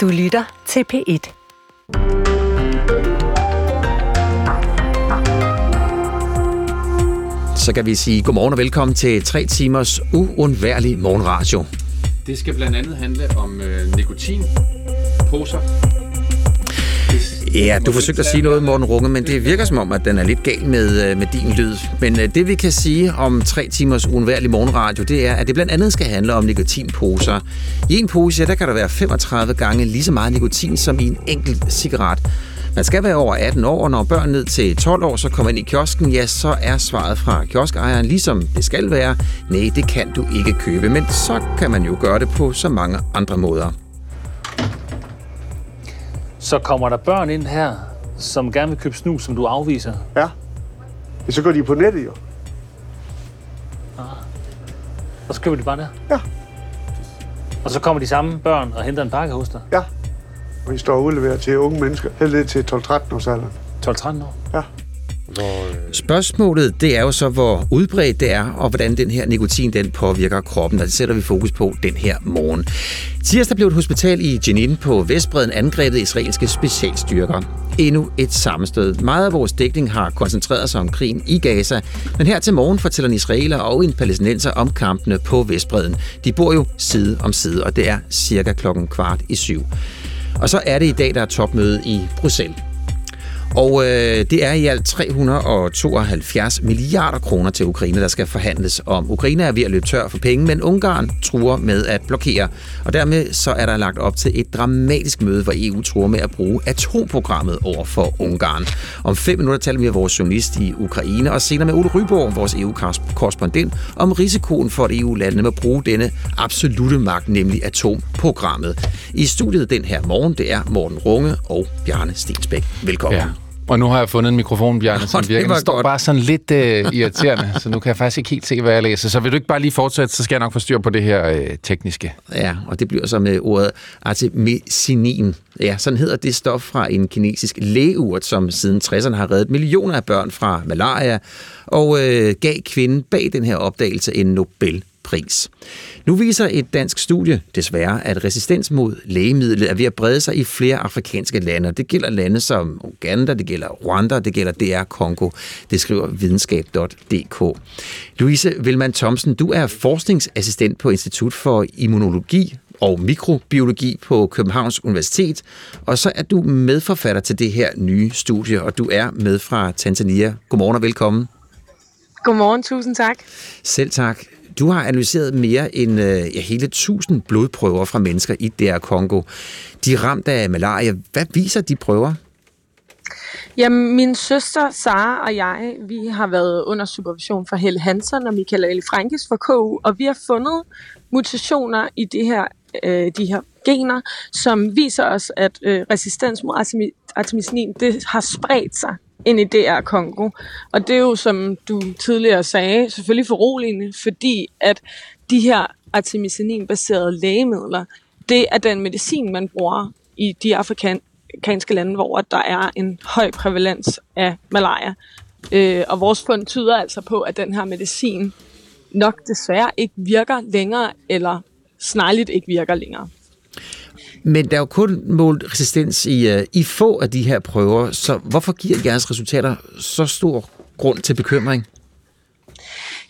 Du lytter til P1. Så kan vi sige godmorgen og velkommen til 3 timers uundværlig morgenradio. Det skal blandt andet handle om øh, nikotin, poser. Ja, du forsøgte at sige noget, Morten Runge, men det virker som om, at den er lidt gal med, øh, med din lyd. Men øh, det vi kan sige om 3 timers uundværlig morgenradio, det er, at det blandt andet skal handle om nikotinposer. I en pose, ja, der kan der være 35 gange lige så meget nikotin som i en enkelt cigaret. Man skal være over 18 år, og når børn ned til 12 år så kommer ind i kiosken, ja, så er svaret fra kioskejeren, ligesom det skal være, nej, det kan du ikke købe, men så kan man jo gøre det på så mange andre måder. Så kommer der børn ind her, som gerne vil købe snus, som du afviser. Ja. ja. Så går de på nettet jo. Og så køber de bare der. Ja. Og så kommer de samme børn og henter en pakke hos dig. Ja. Og vi står og udleverer til unge mennesker, helt ned til 12-13 års alderen. 12-13 år. Ja. Øh, Spørgsmålet, det er jo så, hvor udbredt det er, og hvordan den her nikotin, den påvirker kroppen, og det sætter vi fokus på den her morgen. Tirsdag blev et hospital i Jenin på Vestbreden angrebet af israelske specialstyrker. Endnu et sammenstød. Meget af vores dækning har koncentreret sig om krigen i Gaza, men her til morgen fortæller en israeler og en palæstinenser om kampene på Vestbreden. De bor jo side om side, og det er cirka klokken kvart i syv. Og så er det i dag, der er topmøde i Bruxelles. Og øh, det er i alt 372 milliarder kroner til Ukraine, der skal forhandles om. Ukraine er ved at løbe tør for penge, men Ungarn truer med at blokere. Og dermed så er der lagt op til et dramatisk møde, hvor EU truer med at bruge atomprogrammet over for Ungarn. Om fem minutter taler vi med vores journalist i Ukraine, og senere med Ole Ryborg, vores EU-korrespondent, om risikoen for, at EU-landene må bruge denne absolute magt, nemlig atomprogrammet. I studiet den her morgen, det er Morten Runge og Bjarne Stensbæk. Velkommen. Ja. Og nu har jeg fundet en mikrofon, Bjarne, som virker. Den står godt. bare sådan lidt øh, irriterende, så nu kan jeg faktisk ikke helt se, hvad jeg læser. Så vil du ikke bare lige fortsætte, så skal jeg nok få styr på det her øh, tekniske. Ja, og det bliver så med ordet artemisinin. Ja, sådan hedder det stof fra en kinesisk lægeurt, som siden 60'erne har reddet millioner af børn fra malaria, og øh, gav kvinden bag den her opdagelse en Nobelpris. Nu viser et dansk studie desværre, at resistens mod lægemidlet er ved at brede sig i flere afrikanske lande. Det gælder lande som Uganda, det gælder Rwanda, det gælder DR Kongo. Det skriver videnskab.dk. Louise Vilman Thomsen, du er forskningsassistent på Institut for Immunologi og Mikrobiologi på Københavns Universitet, og så er du medforfatter til det her nye studie, og du er med fra Tanzania. Godmorgen og velkommen. Godmorgen, tusind tak. Selv tak. Du har analyseret mere end øh, ja, hele 1000 blodprøver fra mennesker i DR Kongo. De er ramt af malaria. Hvad viser de prøver? Jamen, min søster Sara og jeg, vi har været under supervision for Helle Hansen og Michael Ali Frankis fra KU, og vi har fundet mutationer i det her, øh, de her gener, som viser os, at øh, resistens mod artemisinin, det har spredt sig ind i DR Kongo. Og det er jo, som du tidligere sagde, selvfølgelig foruroligende, fordi at de her artemisinin-baserede lægemidler, det er den medicin, man bruger i de afrikanske lande, hvor der er en høj prævalens af malaria. Øh, og vores fund tyder altså på, at den her medicin nok desværre ikke virker længere, eller snarligt ikke virker længere. Men der er jo kun målt resistens i, øh, i få af de her prøver, så hvorfor giver jeres resultater så stor grund til bekymring?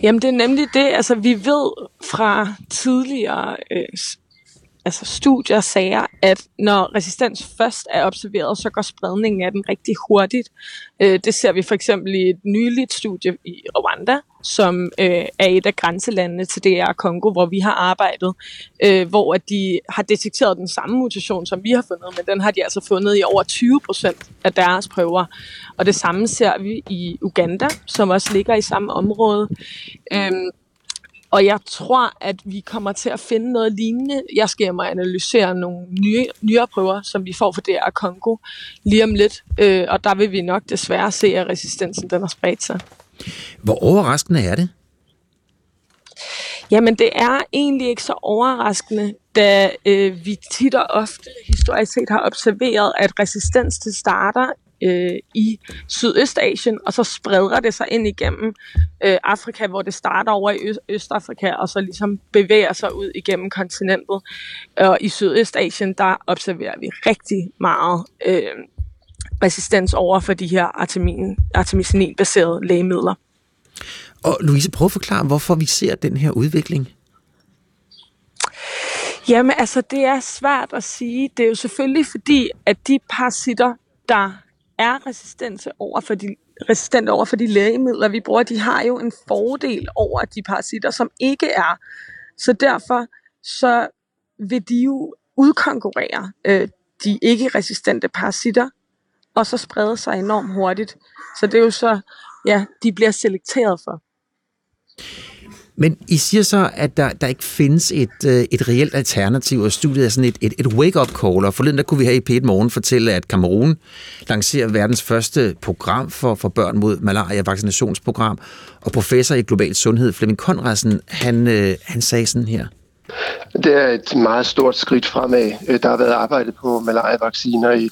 Jamen det er nemlig det, altså vi ved fra tidligere øh, altså studier sager, at når resistens først er observeret, så går spredningen af den rigtig hurtigt. Øh, det ser vi for eksempel i et nyligt studie i Rwanda, som øh, er et af grænselandene til DR Kongo, hvor vi har arbejdet, øh, hvor at de har detekteret den samme mutation, som vi har fundet, men den har de altså fundet i over 20 procent af deres prøver. Og det samme ser vi i Uganda, som også ligger i samme område. Øh, og jeg tror, at vi kommer til at finde noget lignende. Jeg skal hjem og analysere nogle nye, nyere prøver, som vi får fra DR Kongo lige om lidt. Øh, og der vil vi nok desværre se, at resistensen den har spredt sig. Hvor overraskende er det? Jamen, det er egentlig ikke så overraskende, da øh, vi tit og ofte historisk set har observeret, at resistens til starter øh, i Sydøstasien, og så spreder det sig ind igennem øh, Afrika, hvor det starter over i Øst- Østafrika, og så ligesom bevæger sig ud igennem kontinentet. Og i Sydøstasien, der observerer vi rigtig meget øh, resistens over for de her artemin, artemisinil-baserede lægemidler. Og Louise, prøv at forklare, hvorfor vi ser den her udvikling. Jamen altså, det er svært at sige. Det er jo selvfølgelig fordi, at de parasitter, der er resistente over for de, resistent over for de lægemidler, vi bruger, de har jo en fordel over de parasitter, som ikke er. Så derfor så vil de jo udkonkurrere øh, de ikke-resistente parasitter, og så sprede sig enormt hurtigt. Så det er jo så, ja, de bliver selekteret for. Men I siger så, at der, der ikke findes et, øh, et reelt alternativ, og studiet er sådan et, et, et wake-up call, og forleden der kunne vi her i p Morgen fortælle, at Kamerun lancerer verdens første program for, for børn mod malaria, vaccinationsprogram, og professor i global sundhed, Flemming Konradsen, han, øh, han sagde sådan her. Det er et meget stort skridt fremad. Øh, der har været arbejdet på malaria-vacciner i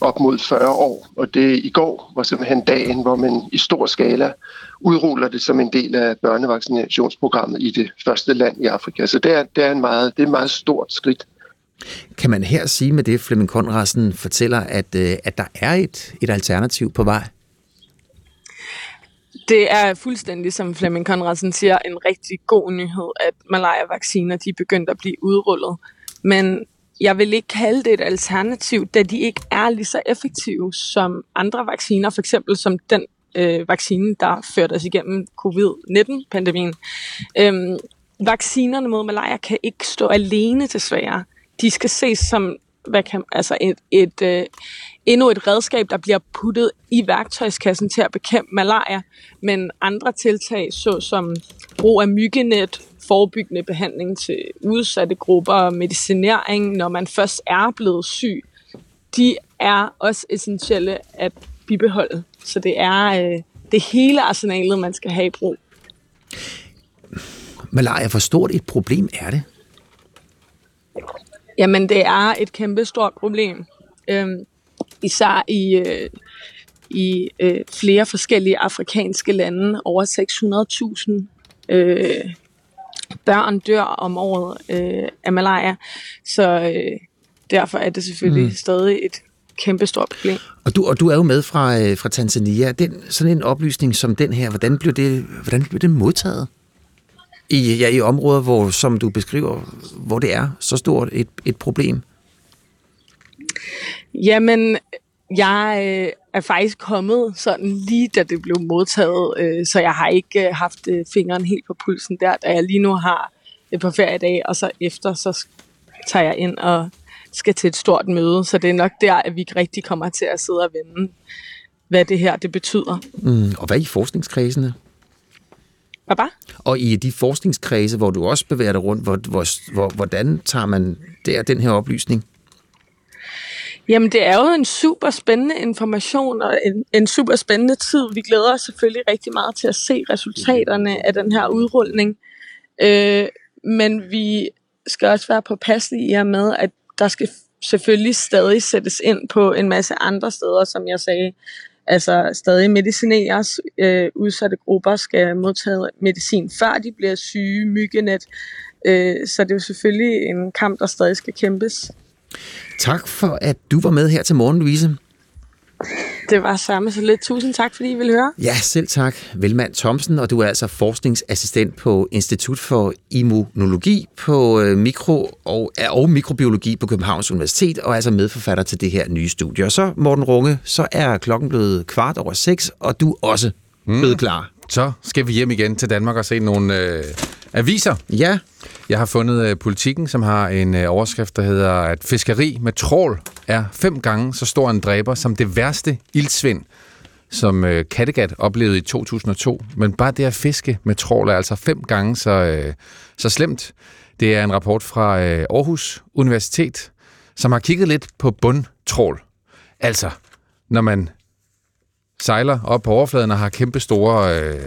op mod 40 år, og det i går var simpelthen dagen, hvor man i stor skala udruller det som en del af børnevaccinationsprogrammet i det første land i Afrika. Så det er, det er, en meget, det er et meget stort skridt. Kan man her sige med det, Flemming Konradsen fortæller, at, øh, at der er et, et alternativ på vej? Det er fuldstændig, som Flemming Konradsen siger, en rigtig god nyhed, at malaria-vacciner de er begyndt at blive udrullet. Men jeg vil ikke kalde det et alternativ, da de ikke er lige så effektive som andre vacciner, for eksempel som den øh, vaccine, der førte os igennem covid-19-pandemien. Øhm, vaccinerne mod malaria kan ikke stå alene desværre. De skal ses som hvad kan, altså et, et, øh, endnu et redskab, der bliver puttet i værktøjskassen til at bekæmpe malaria, men andre tiltag, såsom brug af myggenet, forebyggende behandling til udsatte grupper, medicinering, når man først er blevet syg, de er også essentielle at bibeholde. Så det er øh, det hele arsenalet, man skal have i brug. Malaria, hvor stort et problem er det? Jamen, det er et kæmpe stort problem. Øhm, især i, øh, i øh, flere forskellige afrikanske lande. Over 600.000 øh, børn dør om året øh, af malaria. Så øh, derfor er det selvfølgelig mm. stadig et kæmpe stort problem. Og du, og du er jo med fra, øh, fra Tanzania. Den, sådan en oplysning som den her, hvordan blev det, hvordan blev det modtaget? I, ja, i områder, hvor, som du beskriver, hvor det er så stort et, et problem? Jamen, jeg øh, er faktisk kommet sådan lige da det blev modtaget, øh, så jeg har ikke øh, haft øh, fingeren helt på pulsen der, da jeg lige nu har et par feriedag, og så efter, så tager jeg ind og skal til et stort møde, så det er nok der, at vi rigtig kommer til at sidde og vende, hvad det her det betyder. Mm, og hvad i forskningskredsene? Hvad bare? Og i de forskningskredse, hvor du også bevæger dig rundt, hvor, hvor, hvor, hvordan tager man der den her oplysning? Jamen, det er jo en super spændende information og en, en super spændende tid. Vi glæder os selvfølgelig rigtig meget til at se resultaterne af den her udrulning. Øh, men vi skal også være påpasselige i og med, at der skal selvfølgelig stadig sættes ind på en masse andre steder, som jeg sagde. Altså stadig medicineres, øh, udsatte grupper skal modtage medicin, før de bliver syge, myggenet. Øh, så det er jo selvfølgelig en kamp, der stadig skal kæmpes. Tak for, at du var med her til morgen, Louise. Det var samme så lidt. Tusind tak, fordi I ville høre. Ja, selv tak. Velmand Thomsen, og du er altså forskningsassistent på Institut for Immunologi på øh, mikro og, og mikrobiologi på Københavns Universitet, og er altså medforfatter til det her nye studie. Og så, Morten Runge, så er klokken blevet kvart over seks, og du er også mm. blevet klar. Så skal vi hjem igen til Danmark og se nogle øh, aviser. Ja. Jeg har fundet øh, politikken, som har en øh, overskrift, der hedder, at fiskeri med trål er fem gange så stor en dræber som det værste ildsvind, som øh, Kattegat oplevede i 2002. Men bare det at fiske med trål er altså fem gange så, øh, så slemt. Det er en rapport fra øh, Aarhus Universitet, som har kigget lidt på bundtrål. Altså, når man sejler op på overfladen og har kæmpe store øh,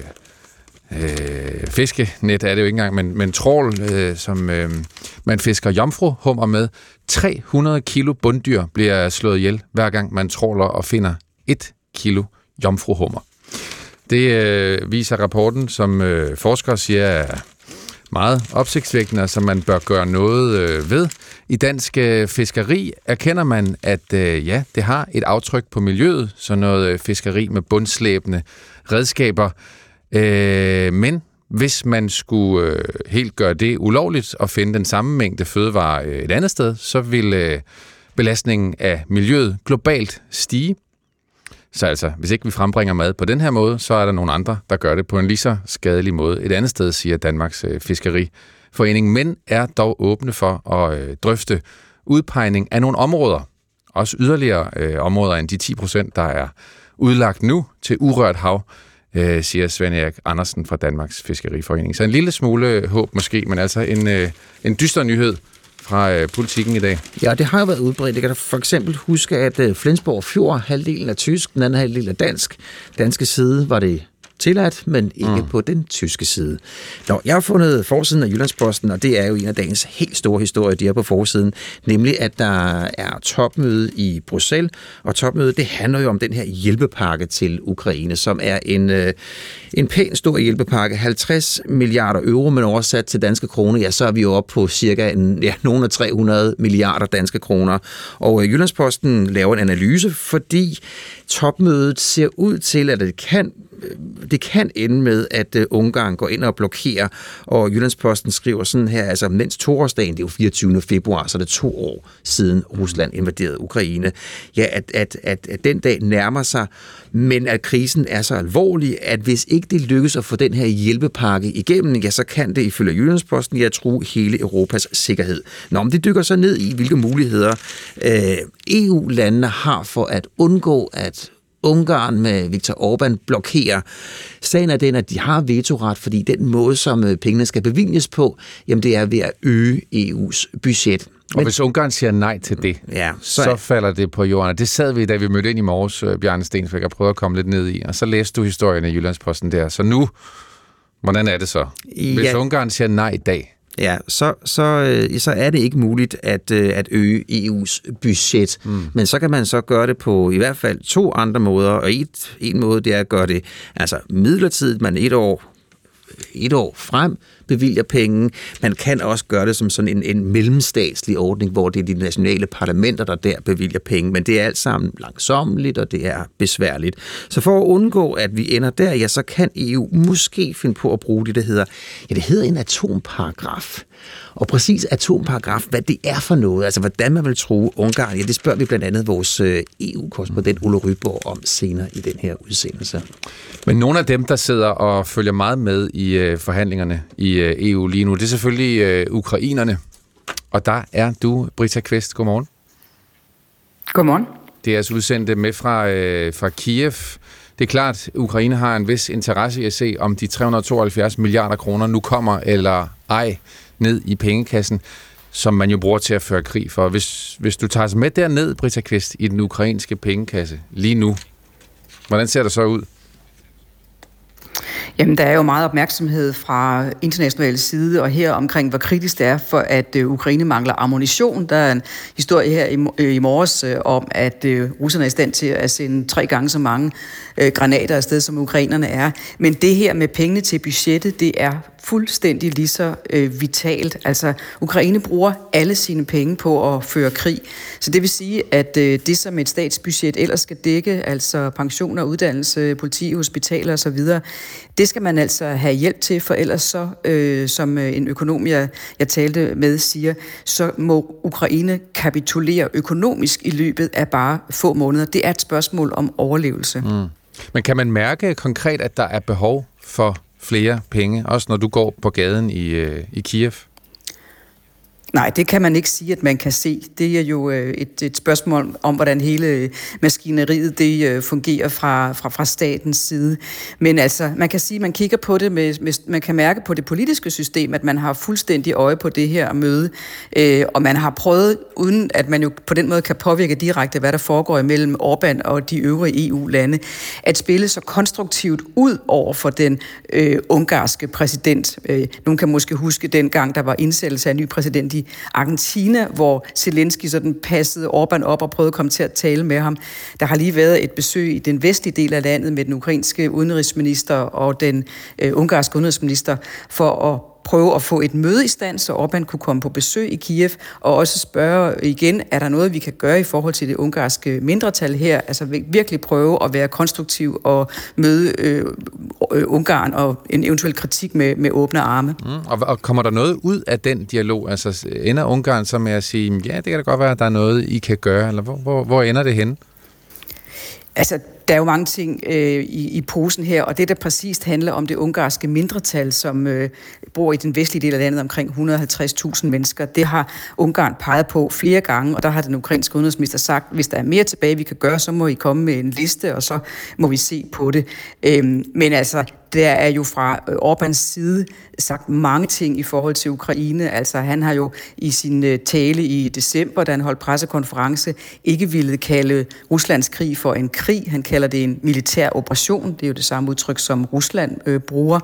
øh, fiskenet, er det jo ikke engang, men, men trål, øh, som øh, man fisker jomfruhummer med. 300 kilo bunddyr bliver slået ihjel, hver gang man tråler og finder 1 kilo jomfruhummer. Det øh, viser rapporten, som øh, forskere siger er meget opsigtsvækkende, som man bør gøre noget øh, ved. I dansk øh, fiskeri erkender man, at øh, ja, det har et aftryk på miljøet, så noget øh, fiskeri med bundslæbende redskaber. Øh, men hvis man skulle øh, helt gøre det ulovligt og finde den samme mængde fødevare øh, et andet sted, så vil øh, belastningen af miljøet globalt stige. Så altså, hvis ikke vi frembringer mad på den her måde, så er der nogle andre, der gør det på en lige så skadelig måde. Et andet sted, siger Danmarks øh, Fiskeriforening, men er dog åbne for at øh, drøfte udpegning af nogle områder. Også yderligere øh, områder end de 10 procent, der er udlagt nu til urørt hav, øh, siger Svend Erik Andersen fra Danmarks Fiskeriforening. Så en lille smule øh, håb måske, men altså en, øh, en dyster nyhed fra øh, politikken i dag. Ja, det har jo været udbredt. Jeg kan for eksempel huske, at øh, Flensborg Fjord, halvdelen er tysk, den anden halvdel er dansk. Danske side var det tilladt, men ikke mm. på den tyske side. Nå, jeg har fundet forsiden af Jyllandsposten, og det er jo en af dagens helt store historier, de er på forsiden, nemlig at der er topmøde i Bruxelles, og topmødet det handler jo om den her hjælpepakke til Ukraine, som er en, øh, en pæn stor hjælpepakke, 50 milliarder euro, men oversat til danske kroner, ja, så er vi jo oppe på cirka en, ja, nogle af 300 milliarder danske kroner. Og øh, Jyllandsposten laver en analyse, fordi topmødet ser ud til, at det kan Øh, det kan ende med, at øh, Ungarn går ind og blokerer, og Jyllandsposten skriver sådan her, altså mens toårsdagen, det er jo 24. februar, så er det to år siden Rusland invaderede Ukraine, ja, at, at, at, at den dag nærmer sig, men at krisen er så alvorlig, at hvis ikke det lykkes at få den her hjælpepakke igennem, ja, så kan det ifølge Jyllandsposten ja, tro hele Europas sikkerhed. Nå, men det dykker så ned i, hvilke muligheder øh, EU-landene har for at undgå, at Ungarn med Viktor Orbán blokerer. Sagen er den, at de har vetoret, fordi den måde, som øh, pengene skal bevilges på, jamen det er ved at øge EU's budget. Men, og hvis Ungarn siger nej til det, ja, så, så falder det på jorden. Det sad vi, da vi mødte ind i morges, øh, Bjarne Stensvæk, og prøvede at komme lidt ned i. Og så læste du historien i Jyllandsposten der. Så nu, hvordan er det så? Hvis ja. Ungarn siger nej i dag, ja, så, så, øh, så er det ikke muligt at, øh, at øge EU's budget. Mm. Men så kan man så gøre det på i hvert fald to andre måder, og et, en måde det er at gøre det altså midlertidigt, man et år et år frem bevilger penge. Man kan også gøre det som sådan en, en mellemstatslig ordning, hvor det er de nationale parlamenter, der der bevilger penge, men det er alt sammen langsommeligt, og det er besværligt. Så for at undgå, at vi ender der, ja, så kan EU måske finde på at bruge det, der hedder, ja, det hedder en atomparagraf. Og præcis atomparagraf, hvad det er for noget, altså hvordan man vil tro Ungarn, ja, det spørger vi blandt andet vores øh, EU-korrespondent Ulla Ryborg om senere i den her udsendelse. Men nogle af dem, der sidder og følger meget med i øh, forhandlingerne i øh, EU lige nu, det er selvfølgelig øh, ukrainerne. Og der er du, Brita Kvist. Godmorgen. Godmorgen. Det er altså udsendt med fra, øh, fra Kiev. Det er klart, at Ukraine har en vis interesse i at se, om de 372 milliarder kroner nu kommer eller ej ned i pengekassen, som man jo bruger til at føre krig for. Hvis, hvis du tager os med derned, Britta Kvist, i den ukrainske pengekasse lige nu, hvordan ser det så ud? Jamen, der er jo meget opmærksomhed fra international side, og her omkring, hvor kritisk det er for, at øh, Ukraine mangler ammunition. Der er en historie her i, morges øh, om, at øh, russerne er i stand til at sende tre gange så mange granater afsted, som ukrainerne er. Men det her med pengene til budgettet, det er fuldstændig lige så øh, vitalt. Altså, Ukraine bruger alle sine penge på at føre krig. Så det vil sige, at øh, det, som et statsbudget ellers skal dække, altså pensioner, uddannelse, politi, hospitaler osv., det skal man altså have hjælp til, for ellers så, øh, som øh, en økonom, jeg, jeg talte med, siger, så må Ukraine kapitulere økonomisk i løbet af bare få måneder. Det er et spørgsmål om overlevelse. Mm. Men kan man mærke konkret, at der er behov for flere penge, også når du går på gaden i, øh, i Kiev? Nej, det kan man ikke sige, at man kan se. Det er jo øh, et, et spørgsmål om, hvordan hele øh, maskineriet det øh, fungerer fra, fra, fra statens side. Men altså, man kan sige, at man kigger på det, med, med, man kan mærke på det politiske system, at man har fuldstændig øje på det her møde, øh, og man har prøvet, uden at man jo på den måde kan påvirke direkte, hvad der foregår imellem Orbán og de øvrige EU-lande, at spille så konstruktivt ud over for den øh, ungarske præsident. Øh, nogen kan måske huske den gang, der var indsættelse af en ny præsident i i Argentina, hvor Zelensky sådan passede Orbán op og prøvede at komme til at tale med ham. Der har lige været et besøg i den vestlige del af landet med den ukrainske udenrigsminister og den øh, ungarske udenrigsminister for at prøve at få et møde i stand, så Orbán kunne komme på besøg i Kiev, og også spørge igen, er der noget, vi kan gøre i forhold til det ungarske mindretal her? Altså virkelig prøve at være konstruktiv og møde øh, øh, Ungarn og en eventuel kritik med, med åbne arme. Mm, og, og kommer der noget ud af den dialog? Altså ender Ungarn så med at sige, ja, det kan da godt være, at der er noget, I kan gøre, eller hvor, hvor, hvor ender det henne? Altså, der er jo mange ting øh, i, i posen her, og det, der præcist handler om det ungarske mindretal, som øh, bor i den vestlige del af landet, omkring 150.000 mennesker, det har Ungarn peget på flere gange, og der har den ukrainske udenrigsminister sagt, hvis der er mere tilbage, vi kan gøre, så må I komme med en liste, og så må vi se på det. Øh, men altså, der er jo fra øh, Orbans side sagt mange ting i forhold til Ukraine. Altså han har jo i sin øh, tale i december, da han holdt pressekonference, ikke ville kalde Ruslands krig for en krig. Han kalder det en militær operation. Det er jo det samme udtryk, som Rusland øh, bruger.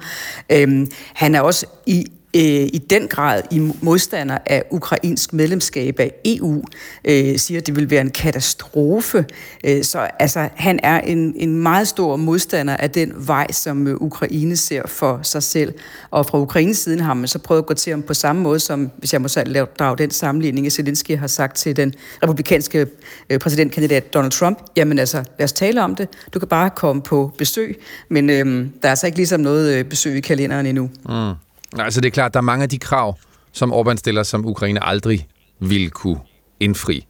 Øhm, han er også i øh, i den grad i modstander af ukrainsk medlemskab af EU, øh, siger, at det vil være en katastrofe. Øh, så altså, han er en, en meget stor modstander af den vej, som øh, Ukraine ser for sig selv. Og fra Ukraines siden har man så prøvet at gå til ham på samme måde, som, hvis jeg må selv lave, drage den sammenligning, Zelensky har sagt til den republikanske øh, præsidentkandidat Donald Trump, jamen altså, lad os tale om det. Du kan bare komme på besøg, men øh, der er altså ikke ligesom noget øh, besøg i kalenderen endnu. Mm. Altså det er klart, der er mange af de krav, som Orbán stiller, som Ukraine aldrig vil kunne indfri.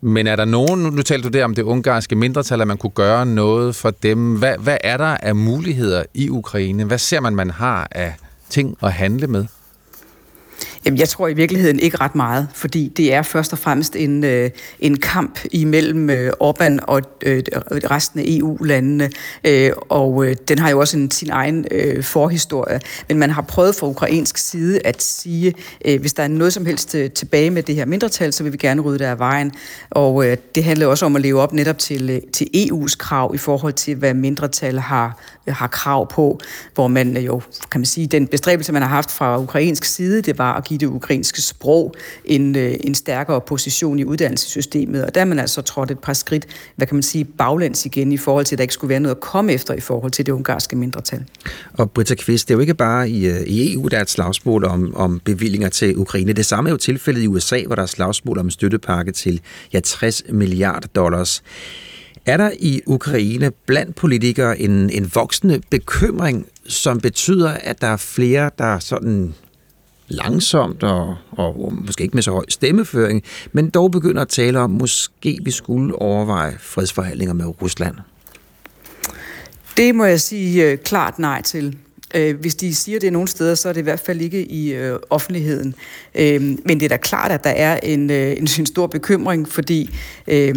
Men er der nogen, nu talte du der om det ungarske mindretal, at man kunne gøre noget for dem. Hvad, hvad er der af muligheder i Ukraine? Hvad ser man, man har af ting at handle med? Jamen, jeg tror i virkeligheden ikke ret meget, fordi det er først og fremmest en, øh, en kamp imellem øh, Orbán og øh, resten af EU-landene, øh, og øh, den har jo også en, sin egen øh, forhistorie. Men man har prøvet fra ukrainsk side at sige, øh, hvis der er noget som helst øh, tilbage med det her mindretal, så vil vi gerne rydde det af vejen. Og øh, det handler også om at leve op netop til, øh, til EU's krav i forhold til, hvad mindretal har, øh, har krav på, hvor man øh, jo, kan man sige, den bestræbelse, man har haft fra ukrainsk side, det var at give det ukrainske sprog en, øh, en stærkere position i uddannelsessystemet, og der er man altså trådt et par skridt, hvad kan man sige, baglæns igen i forhold til, at der ikke skulle være noget at komme efter i forhold til det ungarske mindretal. Og Britta Kvist, det er jo ikke bare i, øh, i EU, der er et slagsmål om, om bevillinger til Ukraine. Det samme er jo tilfældet i USA, hvor der er slagsmål om en støttepakke til ja, 60 milliarder dollars. Er der i Ukraine blandt politikere en, en voksende bekymring, som betyder, at der er flere, der sådan langsomt og, og måske ikke med så høj stemmeføring, men dog begynder at tale om, måske vi skulle overveje fredsforhandlinger med Rusland? Det må jeg sige øh, klart nej til. Øh, hvis de siger det nogle steder, så er det i hvert fald ikke i øh, offentligheden. Øh, men det er da klart, at der er en, øh, en, en stor bekymring, fordi øh,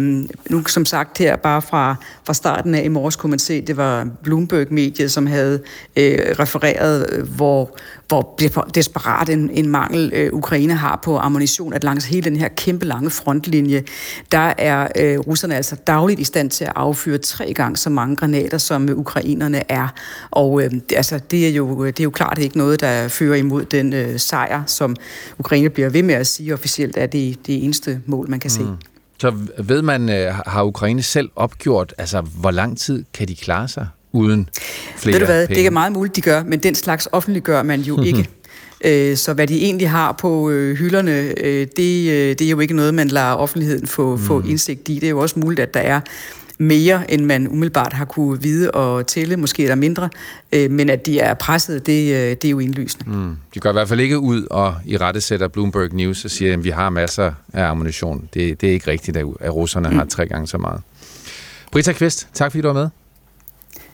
nu som sagt her, bare fra, fra starten af i morges kunne man se, det var Bloomberg-mediet, som havde øh, refereret, øh, hvor, hvor desperat en, en mangel øh, Ukraine har på ammunition, at langs hele den her kæmpe lange frontlinje, der er øh, russerne altså dagligt i stand til at affyre tre gange så mange granater, som øh, ukrainerne er. Og øh, altså, det, er jo, det er jo klart ikke noget, der fører imod den øh, sejr, som Ukraine bliver ved med at sige officielt, er det det eneste mål, man kan se. Mm. Så ved man, øh, har Ukraine selv opgjort, altså hvor lang tid kan de klare sig uden flere Ved du hvad, penge? det er meget muligt, de gør, men den slags offentliggør man jo ikke. Øh, så hvad de egentlig har på øh, hylderne, det, det er jo ikke noget, man lader offentligheden få, mm. få indsigt i. Det er jo også muligt, at der er mere, end man umiddelbart har kunne vide og tælle. Måske er der mindre, men at de er presset, det, det er jo indlysende. Mm. De går i hvert fald ikke ud og i rette sætter Bloomberg News og siger, at vi har masser af ammunition. Det, det er ikke rigtigt, at russerne mm. har tre gange så meget. Brita Kvist, tak fordi du var med.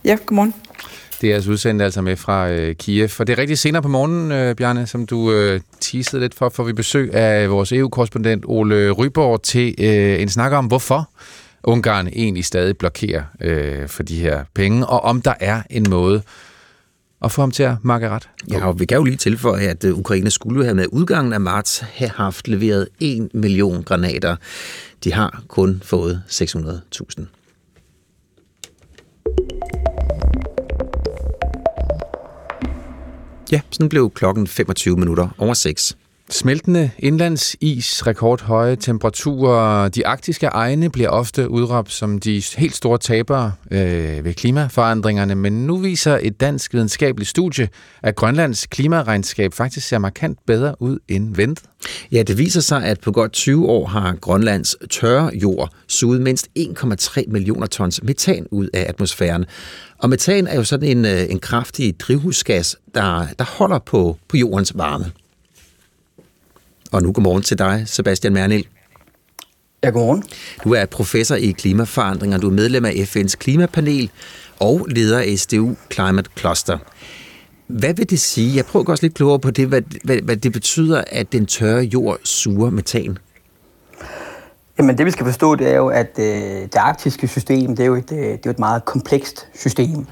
Ja, godmorgen. Det er altså udsendt altså med fra øh, Kiev. Og det er rigtig senere på morgenen, øh, Bjarne, som du øh, teasede lidt for, for vi besøg af vores EU-korrespondent Ole Ryborg til øh, en snak om, hvorfor Ungarn egentlig stadig blokerer øh, for de her penge, og om der er en måde at få ham til at makke ret. Ja, og vi kan jo lige tilføje, at øh, Ukraine skulle have med udgangen af marts have haft leveret 1 million granater. De har kun fået 600.000. Ja, sådan blev klokken 25 minutter over 6. Smeltende indlandsis, rekordhøje temperaturer. De arktiske egne bliver ofte udråbt som de helt store tabere øh, ved klimaforandringerne, men nu viser et dansk videnskabeligt studie, at Grønlands klimaregnskab faktisk ser markant bedre ud end ventet. Ja, det viser sig, at på godt 20 år har Grønlands tørre jord suget mindst 1,3 millioner tons metan ud af atmosfæren. Og metan er jo sådan en, øh, en kraftig drivhusgas, der, der holder på, på jordens varme. Og nu godmorgen til dig, Sebastian Mernil. Ja, godmorgen. Du er professor i klimaforandringer, du er medlem af FN's klimapanel og leder af SDU Climate Cluster. Hvad vil det sige? Jeg prøver også lidt klogere på det, hvad, hvad, hvad det betyder, at den tørre jord suger metan. Jamen det vi skal forstå, det er jo, at øh, det arktiske system, det er jo et, øh, det er jo et meget komplekst system.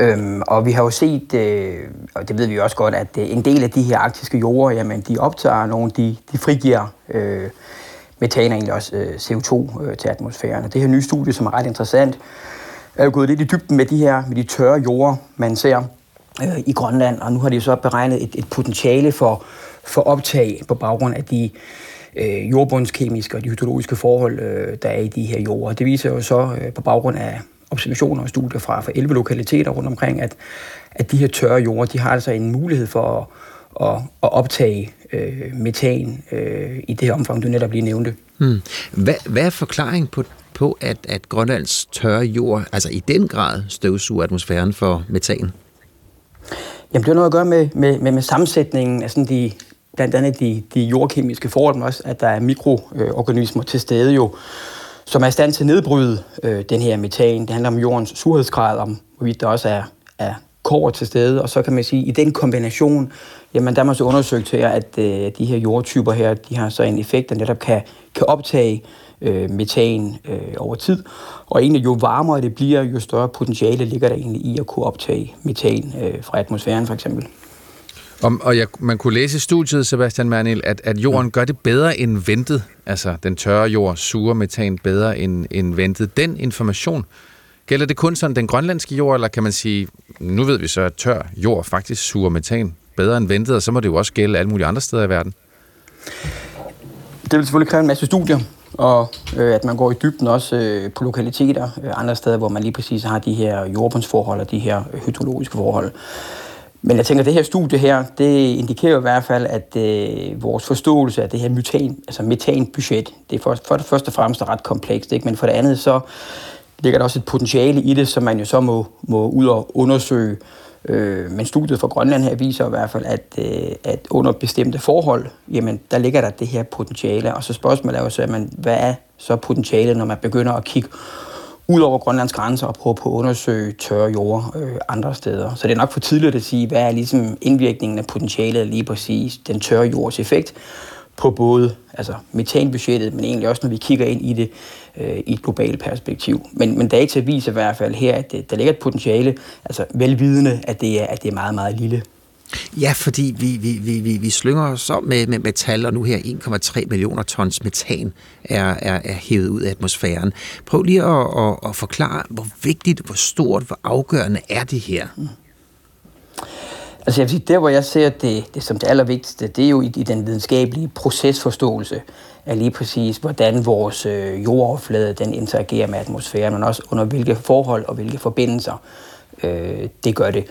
Øhm, og vi har jo set, øh, og det ved vi jo også godt, at øh, en del af de her arktiske jorder, jamen de optager nogle, de, de frigiver øh, metan og egentlig også øh, CO2 øh, til atmosfæren. Og det her nye studie, som er ret interessant, er jo gået lidt i dybden med de her med de tørre jorder, man ser øh, i Grønland. Og nu har de jo så beregnet et, et potentiale for, for optag på baggrund af de øh, jordbundskemiske og de hydrologiske forhold, øh, der er i de her jorder. Det viser jo så øh, på baggrund af observationer og studier fra, fra 11 lokaliteter rundt omkring, at, at de her tørre jorder, de har altså en mulighed for at, at, at optage øh, metan øh, i det her omfang, du netop lige nævnte. Hmm. Hvad, hvad er forklaringen på, på at, at Grønlands tørre jord, altså i den grad støvsuger atmosfæren for metan? Jamen, det har noget at gøre med, med, med, med sammensætningen af sådan de, blandt andet de, de jordkemiske forhold, men også, at der er mikroorganismer til stede jo, som er i stand til at nedbryde øh, den her metan. Det handler om jordens surhedsgrad, om hvorvidt der også er, er kår til stede, og så kan man sige, at i den kombination, jamen der er man så undersøgt her, at øh, de her jordtyper her, de har så en effekt, der netop kan, kan optage øh, metan øh, over tid. Og egentlig jo varmere det bliver, jo større potentiale ligger der egentlig i at kunne optage metan øh, fra atmosfæren for eksempel. Om, og jeg, man kunne læse i studiet, Sebastian Mernil, at, at jorden gør det bedre end ventet. Altså, den tørre jord suger metan bedre end, end ventet. Den information, gælder det kun sådan den grønlandske jord, eller kan man sige, nu ved vi så, at tør jord faktisk suger metan bedre end ventet, og så må det jo også gælde alle mulige andre steder i verden? Det vil selvfølgelig kræve en masse studier, og øh, at man går i dybden også øh, på lokaliteter, øh, andre steder, hvor man lige præcis har de her jordbundsforhold og de her hydrologiske forhold. Men jeg tænker, at det her studie her, det indikerer i hvert fald, at øh, vores forståelse af det her metan, altså metanbudget, det er for, for det første og fremmest ret komplekst, ikke? men for det andet så ligger der også et potentiale i det, som man jo så må, må ud og undersøge. Øh, men studiet fra Grønland her viser i hvert fald, at, øh, at under bestemte forhold, jamen der ligger der det her potentiale. Og så spørgsmålet er jo så, jamen, hvad er så potentialet, når man begynder at kigge ud over Grønlands grænser og prøve på at undersøge tørre jord øh, andre steder. Så det er nok for tidligt at sige, hvad er ligesom indvirkningen af potentialet lige præcis den tørre jords effekt på både altså metanbudgettet, men egentlig også når vi kigger ind i det øh, i et globalt perspektiv. Men, men data viser i hvert fald her, at det, der ligger et potentiale, altså velvidende, at det er, at det er meget, meget lille. Ja, fordi vi, vi, vi, vi, vi slynger os med, med metal, og nu her 1,3 millioner tons metan er, er, er hævet ud af atmosfæren. Prøv lige at, at, at forklare, hvor vigtigt, hvor stort, hvor afgørende er det her? Mm. Altså jeg vil sige, der hvor jeg ser det, det som det allervigtigste, det er jo i, i den videnskabelige procesforståelse af lige præcis, hvordan vores øh, jordoverflade den interagerer med atmosfæren, men også under hvilke forhold og hvilke forbindelser øh, det gør det.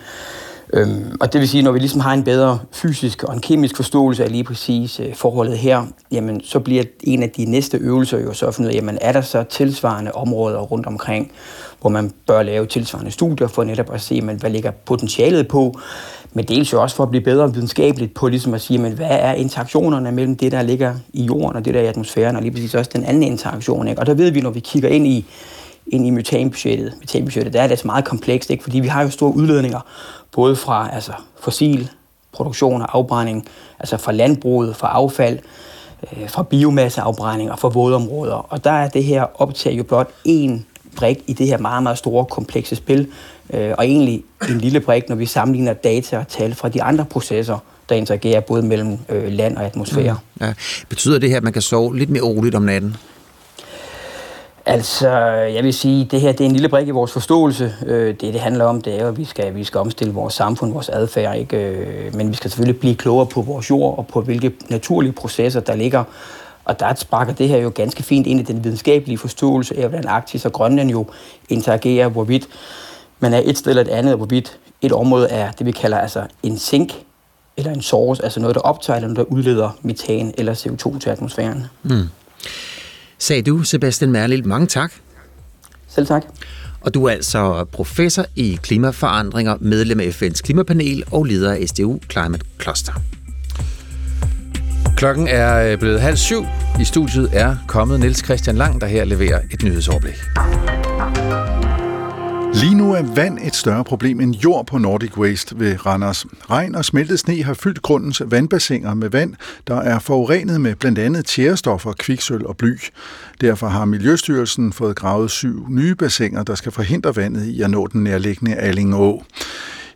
Øhm, og det vil sige, når vi ligesom har en bedre fysisk og en kemisk forståelse af lige præcis øh, forholdet her, jamen så bliver en af de næste øvelser jo så at finde ud af, jamen er der så tilsvarende områder rundt omkring, hvor man bør lave tilsvarende studier for netop at se, jamen, hvad ligger potentialet på, men dels jo også for at blive bedre videnskabeligt på ligesom at sige, jamen, hvad er interaktionerne mellem det, der ligger i jorden og det, der er i atmosfæren, og lige præcis også den anden interaktion. Ikke? Og der ved vi, når vi kigger ind i ind i metanbudgettet. Metanbudgettet, der er det altså meget komplekst, ikke? fordi vi har jo store udledninger, både fra altså, fossil produktion og afbrænding, altså fra landbruget, fra affald, øh, fra biomasseafbrænding og fra vådområder. Og der er det her optag jo blot én brik i det her meget, meget store, komplekse spil, øh, og egentlig en lille brik, når vi sammenligner data og tal fra de andre processer, der interagerer både mellem øh, land og atmosfære. Mm. Ja. Betyder det her, at man kan sove lidt mere roligt om natten? Altså, jeg vil sige, det her det er en lille brik i vores forståelse. Øh, det, det handler om, det er at vi skal, vi skal omstille vores samfund, vores adfærd. Ikke? Øh, men vi skal selvfølgelig blive klogere på vores jord og på, hvilke naturlige processer, der ligger. Og der sparker det her jo ganske fint ind i den videnskabelige forståelse af, hvordan Arktis og Grønland jo interagerer, hvorvidt man er et sted eller et andet, og hvorvidt et område er det, vi kalder altså en sink, eller en source, altså noget, der optager eller noget, der udleder metan eller CO2 til atmosfæren. Mm. Sagde du, Sebastian Merlil, mange tak. Selv tak. Og du er altså professor i klimaforandringer, medlem af FN's klimapanel og leder af SDU Climate Cluster. Klokken er øh, blevet halv syv. I studiet er kommet Niels Christian Lang, der her leverer et nyhedsoverblik. Lige nu er vand et større problem end jord på Nordic Waste ved Randers. Regn og smeltet sne har fyldt grundens vandbassiner med vand, der er forurenet med blandt andet tjærestoffer, kviksøl og bly. Derfor har Miljøstyrelsen fået gravet syv nye bassiner, der skal forhindre vandet i at nå den nærliggende Allingå.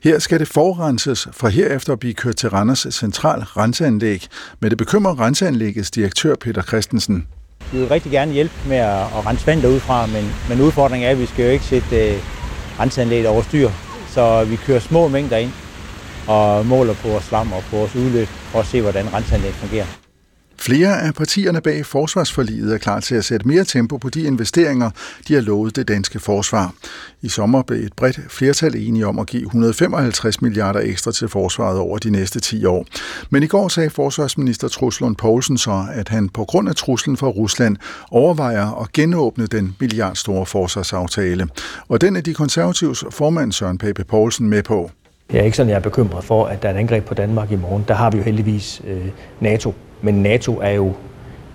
Her skal det forrenses fra herefter blive kørt til Randers Central Renseanlæg. Men det bekymrer Renseanlæggets direktør Peter Christensen. Vi vil rigtig gerne hjælpe med at rense vand derudfra, men, men udfordringen er, at vi skal jo ikke sætte øh, renseanlægget over styr. Så vi kører små mængder ind og måler på vores slam og på vores udløb for at se, hvordan renseanlægget fungerer. Flere af partierne bag forsvarsforliget er klar til at sætte mere tempo på de investeringer, de har lovet det danske forsvar. I sommer blev et bredt flertal enige om at give 155 milliarder ekstra til forsvaret over de næste 10 år. Men i går sagde forsvarsminister Truslund Poulsen så, at han på grund af truslen fra Rusland overvejer at genåbne den milliardstore forsvarsaftale. Og den er de konservatives formand Søren Pape Poulsen med på. Jeg er ikke sådan, jeg er bekymret for, at der er et angreb på Danmark i morgen. Der har vi jo heldigvis øh, NATO men NATO er jo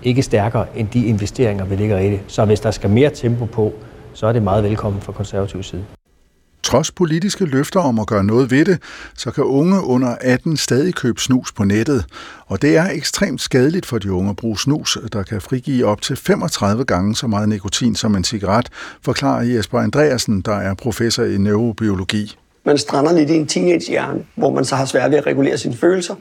ikke stærkere end de investeringer, vi ligger i det. Så hvis der skal mere tempo på, så er det meget velkommen fra konservativ side. Trods politiske løfter om at gøre noget ved det, så kan unge under 18 stadig købe snus på nettet. Og det er ekstremt skadeligt for de unge at bruge snus, der kan frigive op til 35 gange så meget nikotin som en cigaret, forklarer Jesper Andreasen, der er professor i neurobiologi. Man strander lidt i en teenagehjerne, hvor man så har svært ved at regulere sine følelser.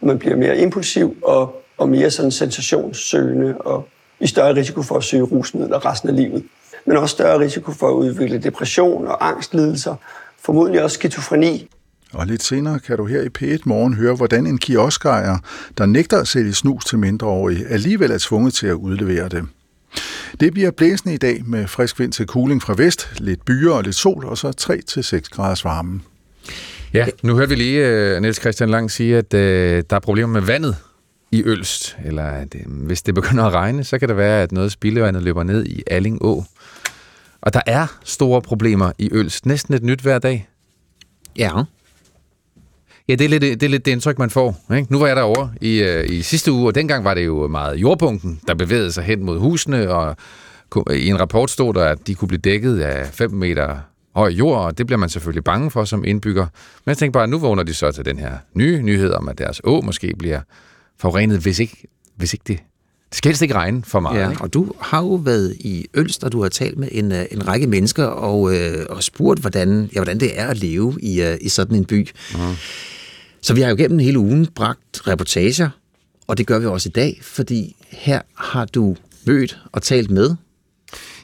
Man bliver mere impulsiv og og mere sådan sensationssøgende og i større risiko for at søge rusmidler resten af livet. Men også større risiko for at udvikle depression og angstlidelser, formodentlig også skizofreni. Og lidt senere kan du her i P1 Morgen høre, hvordan en kioskejer, der nægter at sælge snus til mindreårige, alligevel er tvunget til at udlevere det. Det bliver blæsende i dag med frisk vind til cooling fra vest, lidt byer og lidt sol, og så 3-6 graders varme. Ja, nu hørte vi lige uh, Niels Christian Lang sige, at uh, der er problemer med vandet i Ølst, eller at, øh, hvis det begynder at regne, så kan det være, at noget spildevandet løber ned i Alling Å. Og der er store problemer i Ølst. Næsten et nyt hver dag. Ja. Ja, det er lidt det, er lidt det indtryk, man får. Ikke? Nu var jeg derovre i, øh, i sidste uge, og dengang var det jo meget jordbunken, der bevægede sig hen mod husene, og i en rapport stod der, at de kunne blive dækket af 5 meter høj jord, og det bliver man selvfølgelig bange for som indbygger. Men jeg tænker bare, at nu vågner de så til den her nye nyhed om, at deres å måske bliver forurenet, hvis ikke, hvis ikke det det skal helst ikke regne for meget. Ja, ikke? og du har jo været i Ølst, og du har talt med en, øh, en række mennesker og, øh, og spurgt, hvordan, ja, hvordan det er at leve i, uh, i sådan en by. Uh-huh. Så vi har jo gennem hele ugen bragt reportager, og det gør vi også i dag, fordi her har du mødt og talt med.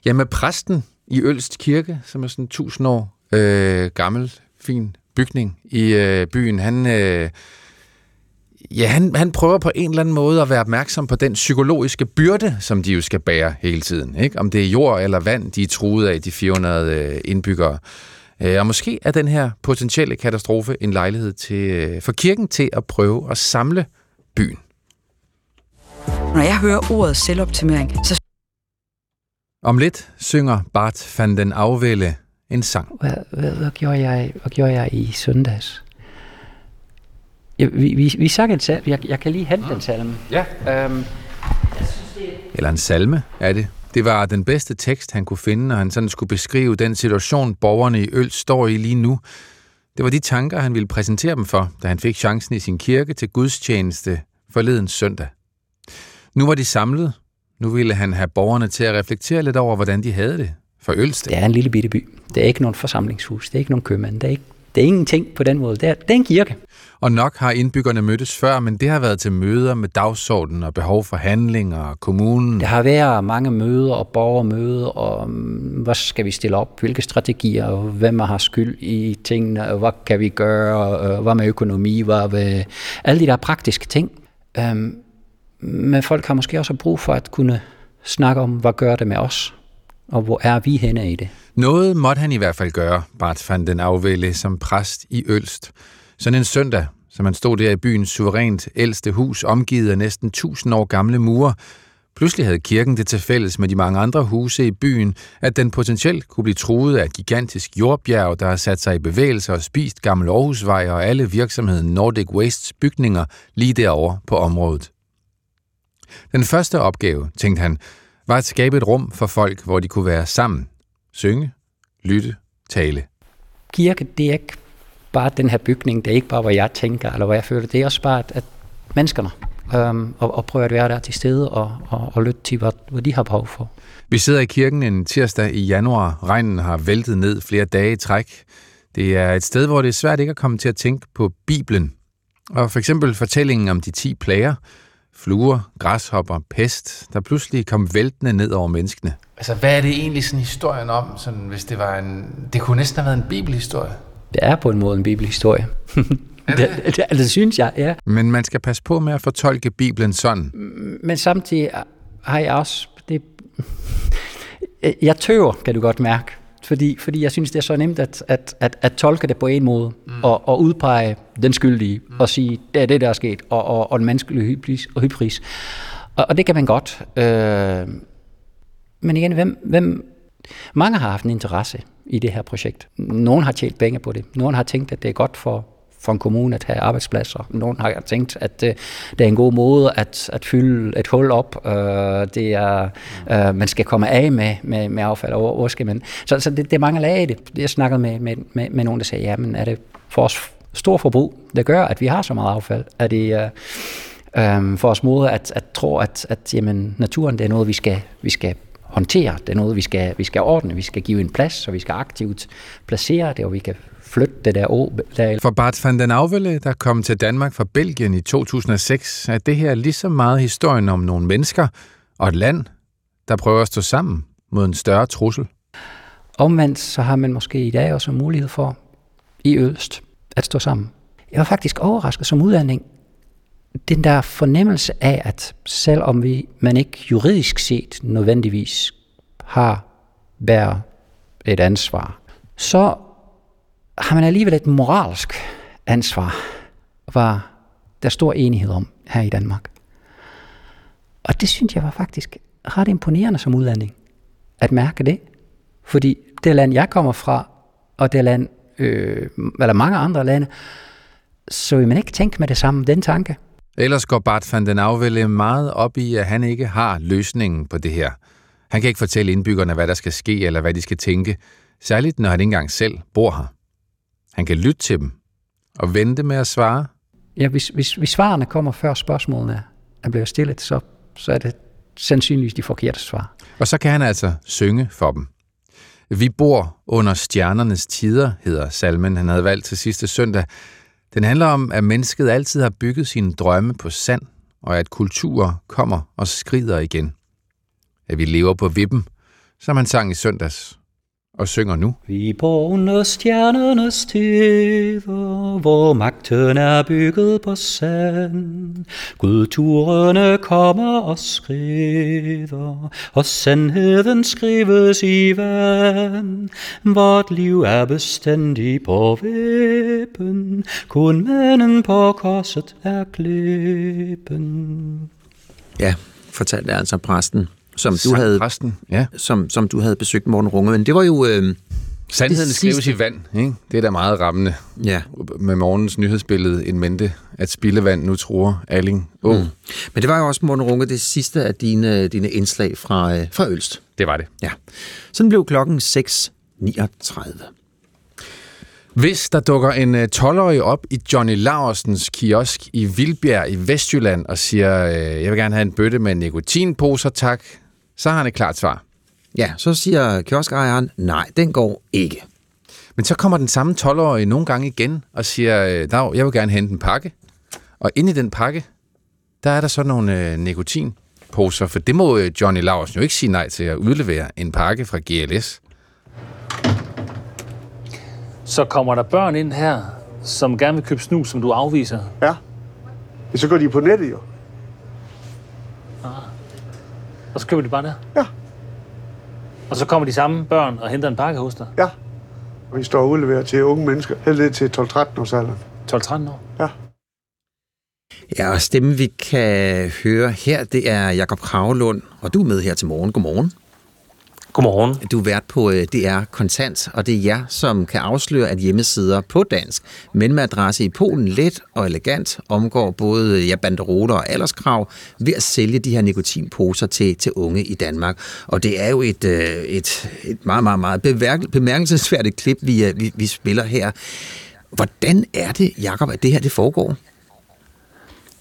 Ja, med præsten i Ølst Kirke, som er sådan en tusind år øh, gammel, fin bygning i øh, byen. Han... Øh, Ja, han, han prøver på en eller anden måde at være opmærksom på den psykologiske byrde, som de jo skal bære hele tiden. Ikke? Om det er jord eller vand, de er truet af, de 400 øh, indbyggere. Øh, og måske er den her potentielle katastrofe en lejlighed til, øh, for kirken til at prøve at samle byen. Når jeg hører ordet selvoptimering, så... Om lidt synger Bart van den Afvælde en sang. Hvad, hvad, hvad, gjorde jeg, hvad gjorde jeg i søndags? Ja, vi, vi, vi sang en salme. Jeg, jeg kan lige hente den salme. Ja. Øhm. Eller en salme, er det. Det var den bedste tekst, han kunne finde, når han sådan skulle beskrive den situation, borgerne i Øl står i lige nu. Det var de tanker, han ville præsentere dem for, da han fik chancen i sin kirke til gudstjeneste forleden søndag. Nu var de samlet. Nu ville han have borgerne til at reflektere lidt over, hvordan de havde det for Ølst. Det er en lille bitte by. Det er ikke nogen forsamlingshus. Det er ikke nogen købmand. Det er ikke det er ingenting på den måde. Det er, det er en kirke. Og nok har indbyggerne mødtes før, men det har været til møder med dagsordenen og behov for handlinger og kommunen. Der har været mange møder og borgermøder, og um, hvad skal vi stille op, hvilke strategier, hvem har skyld i tingene, hvad kan vi gøre, og hvad med økonomi, hvad med alle de der praktiske ting. Um, men folk har måske også brug for at kunne snakke om, hvad gør det med os, og hvor er vi henne i det. Noget måtte han i hvert fald gøre, Bart van den Afvælde, som præst i Ølst. Sådan en søndag, som han stod der i byens suverænt ældste hus, omgivet af næsten 1000 år gamle mure. Pludselig havde kirken det til fælles med de mange andre huse i byen, at den potentielt kunne blive truet af et gigantisk jordbjerg, der har sat sig i bevægelse og spist Gammel Aarhusvej og alle virksomheden Nordic Wastes bygninger lige derovre på området. Den første opgave, tænkte han, var at skabe et rum for folk, hvor de kunne være sammen, synge, lytte, tale. Kirke, det er ikke bare den her bygning, det er ikke bare, hvad jeg tænker, eller hvad jeg føler, det er også bare, at, at menneskerne, øhm, og, og prøve at være der til stede og, og, og lytte til, hvad, hvad de har behov for. Vi sidder i kirken en tirsdag i januar. Regnen har væltet ned flere dage i træk. Det er et sted, hvor det er svært ikke at komme til at tænke på Bibelen. Og for eksempel fortællingen om de ti plager, fluer, græshopper, pest, der pludselig kom væltende ned over menneskene. Altså, hvad er det egentlig sådan historien om, sådan, hvis det var en... Det kunne næsten have været en bibelhistorie. Det er på en måde en bibelhistorie. det, det, det, det synes jeg, ja. Men man skal passe på med at fortolke Bibelen sådan. Men samtidig har jeg også... Det, jeg tøver, kan du godt mærke. Fordi, fordi jeg synes, det er så nemt at, at, at, at tolke det på en måde, mm. og, og udpege den skyldige, mm. og sige, det er det, der er sket, og, og, og den menneskelige hybris. Og, hybris. Og, og det kan man godt. Øh, men igen, hvem, hvem, mange har haft en interesse i det her projekt. Nogen har tjent penge på det. Nogen har tænkt, at det er godt for, for en kommune at have arbejdspladser. Nogen har tænkt, at det, det er en god måde at, at fylde et hul op. Øh, det er, øh, man skal komme af med, med, med affald. og hvor skal man? Så, så det, det er mange lag i det. Jeg snakkede med, med, med, med nogen, der sagde, jamen er det for os stor forbrug, der gør, at vi har så meget affald? Er det... Øh, øh for os måde at, at tro, at, at jamen, naturen det er noget, vi skal, vi skal håndtere. Det er noget, vi skal, vi skal ordne. Vi skal give en plads, så vi skal aktivt placere det, og vi kan flytte det der å. Der. For Bart van den Afvelle, der kom til Danmark fra Belgien i 2006, er det her lige så meget historien om nogle mennesker og et land, der prøver at stå sammen mod en større trussel. Omvendt så har man måske i dag også mulighed for i Øst at stå sammen. Jeg var faktisk overrasket som udlanding. Den der fornemmelse af, at selvom vi, man ikke juridisk set nødvendigvis har bærer et ansvar, så har man alligevel et moralsk ansvar, var der stor enighed om her i Danmark. Og det synes jeg var faktisk ret imponerende som udlanding, at mærke det. Fordi det land, jeg kommer fra, og det land, øh, eller mange andre lande, så vil man ikke tænke med det samme, den tanke. Ellers går Bart van den Afvælde meget op i, at han ikke har løsningen på det her. Han kan ikke fortælle indbyggerne, hvad der skal ske, eller hvad de skal tænke, særligt når han ikke engang selv bor her. Han kan lytte til dem og vente med at svare. Ja, hvis, hvis, hvis svarene kommer før spørgsmålene er blevet stillet, så, så er det sandsynligvis de forkerte svar. Og så kan han altså synge for dem. Vi bor under stjernernes tider, hedder salmen, han havde valgt til sidste søndag. Den handler om, at mennesket altid har bygget sine drømme på sand, og at kulturer kommer og skrider igen. At vi lever på vippen, som han sang i søndags og synger nu. Vi bor under stjernernes tider, hvor magten er bygget på sand. Gudturene kommer og skrider, og sandheden skrives i vand. Vort liv er bestandig på vippen, kun manden på korset er klippen. Ja, fortalte altså præsten som du havde ja. som, som du havde besøgt Morten Runge. Men det var jo... Øh, Sandheden skrives i vand. Ikke? Det er da meget rammende. Ja. Med morgens nyhedsbillede en mente, at spildevand nu tror Alling. Oh. Mm. Men det var jo også, Morten Runge, det sidste af dine, dine indslag fra, øh, fra Ølst. Det var det. Ja. Sådan blev klokken 6.39. Hvis der dukker en 12-årig op i Johnny Larsens kiosk i Vildbjerg i Vestjylland og siger, jeg vil gerne have en bøtte med nikotinposer, tak, så har han et klart svar. Ja, så siger kioskejeren, nej, den går ikke. Men så kommer den samme 12-årige nogle gange igen og siger, øh, Dag, jeg vil gerne hente en pakke. Og inde i den pakke, der er der så nogle øh, nikotinposer, for det må øh, Johnny Larsen jo ikke sige nej til at udlevere en pakke fra GLS. Så kommer der børn ind her, som gerne vil købe snus, som du afviser? Ja. Så går de på nettet jo. Og så køber de bare der? Ja. Og så kommer de samme børn og henter en pakke hos dig? Ja. Og vi står og udleverer til unge mennesker, helt ned til 12-13 års alderen. 12-13 år? Ja. Ja, og stemmen vi kan høre her, det er Jakob Kravlund, og du er med her til morgen. Godmorgen. Godmorgen. Du er vært på øh, DR Kontant, og det er jer, som kan afsløre, at hjemmesider på dansk, men med adresse i Polen, let og elegant, omgår både øh, ja, banderoler og alderskrav ved at sælge de her nikotinposer til, til unge i Danmark. Og det er jo et, øh, et, et meget, meget, meget bemærkelsesværdigt klip, vi, vi, vi spiller her. Hvordan er det, Jakob, at det her det foregår?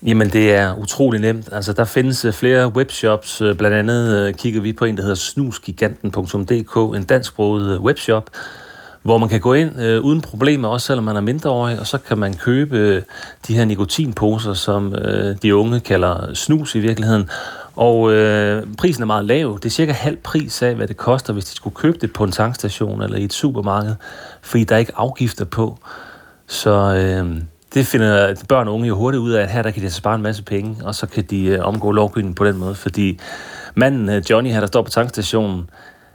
Jamen, det er utrolig nemt. Altså, der findes øh, flere webshops. Øh, blandt andet øh, kigger vi på en, der hedder snusgiganten.dk, en dansksproget webshop, hvor man kan gå ind øh, uden problemer, også selvom man er mindreårig, og så kan man købe øh, de her nikotinposer, som øh, de unge kalder snus i virkeligheden. Og øh, prisen er meget lav. Det er cirka halv pris af, hvad det koster, hvis de skulle købe det på en tankstation eller i et supermarked, fordi der er ikke afgifter på. Så øh, det finder børn og unge jo hurtigt ud af, at her der kan de altså spare en masse penge, og så kan de øh, omgå lovgivningen på den måde, fordi manden øh, Johnny her, der står på tankstationen,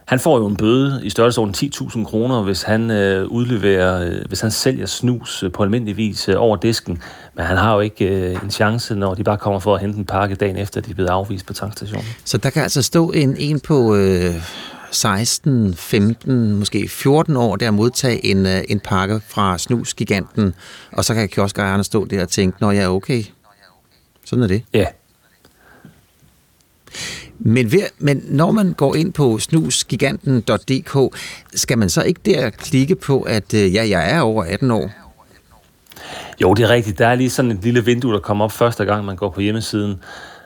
han får jo en bøde i størrelsesorden 10.000 kroner, hvis han øh, udleverer, øh, hvis han sælger snus øh, på almindelig vis øh, over disken. Men han har jo ikke øh, en chance, når de bare kommer for at hente en pakke dagen efter, de er blevet afvist på tankstationen. Så der kan altså stå en, en på øh, 16, 15, måske 14 år, der modtage en, øh, en pakke fra snusgiganten, og så kan kioskejerne stå der og tænke, når jeg er okay. Sådan er det. Ja. Men, ved, men når man går ind på snusgiganten.dk, skal man så ikke der klikke på, at øh, ja, jeg er over 18 år? Jo, det er rigtigt. Der er lige sådan et lille vindue, der kommer op første gang, man går på hjemmesiden.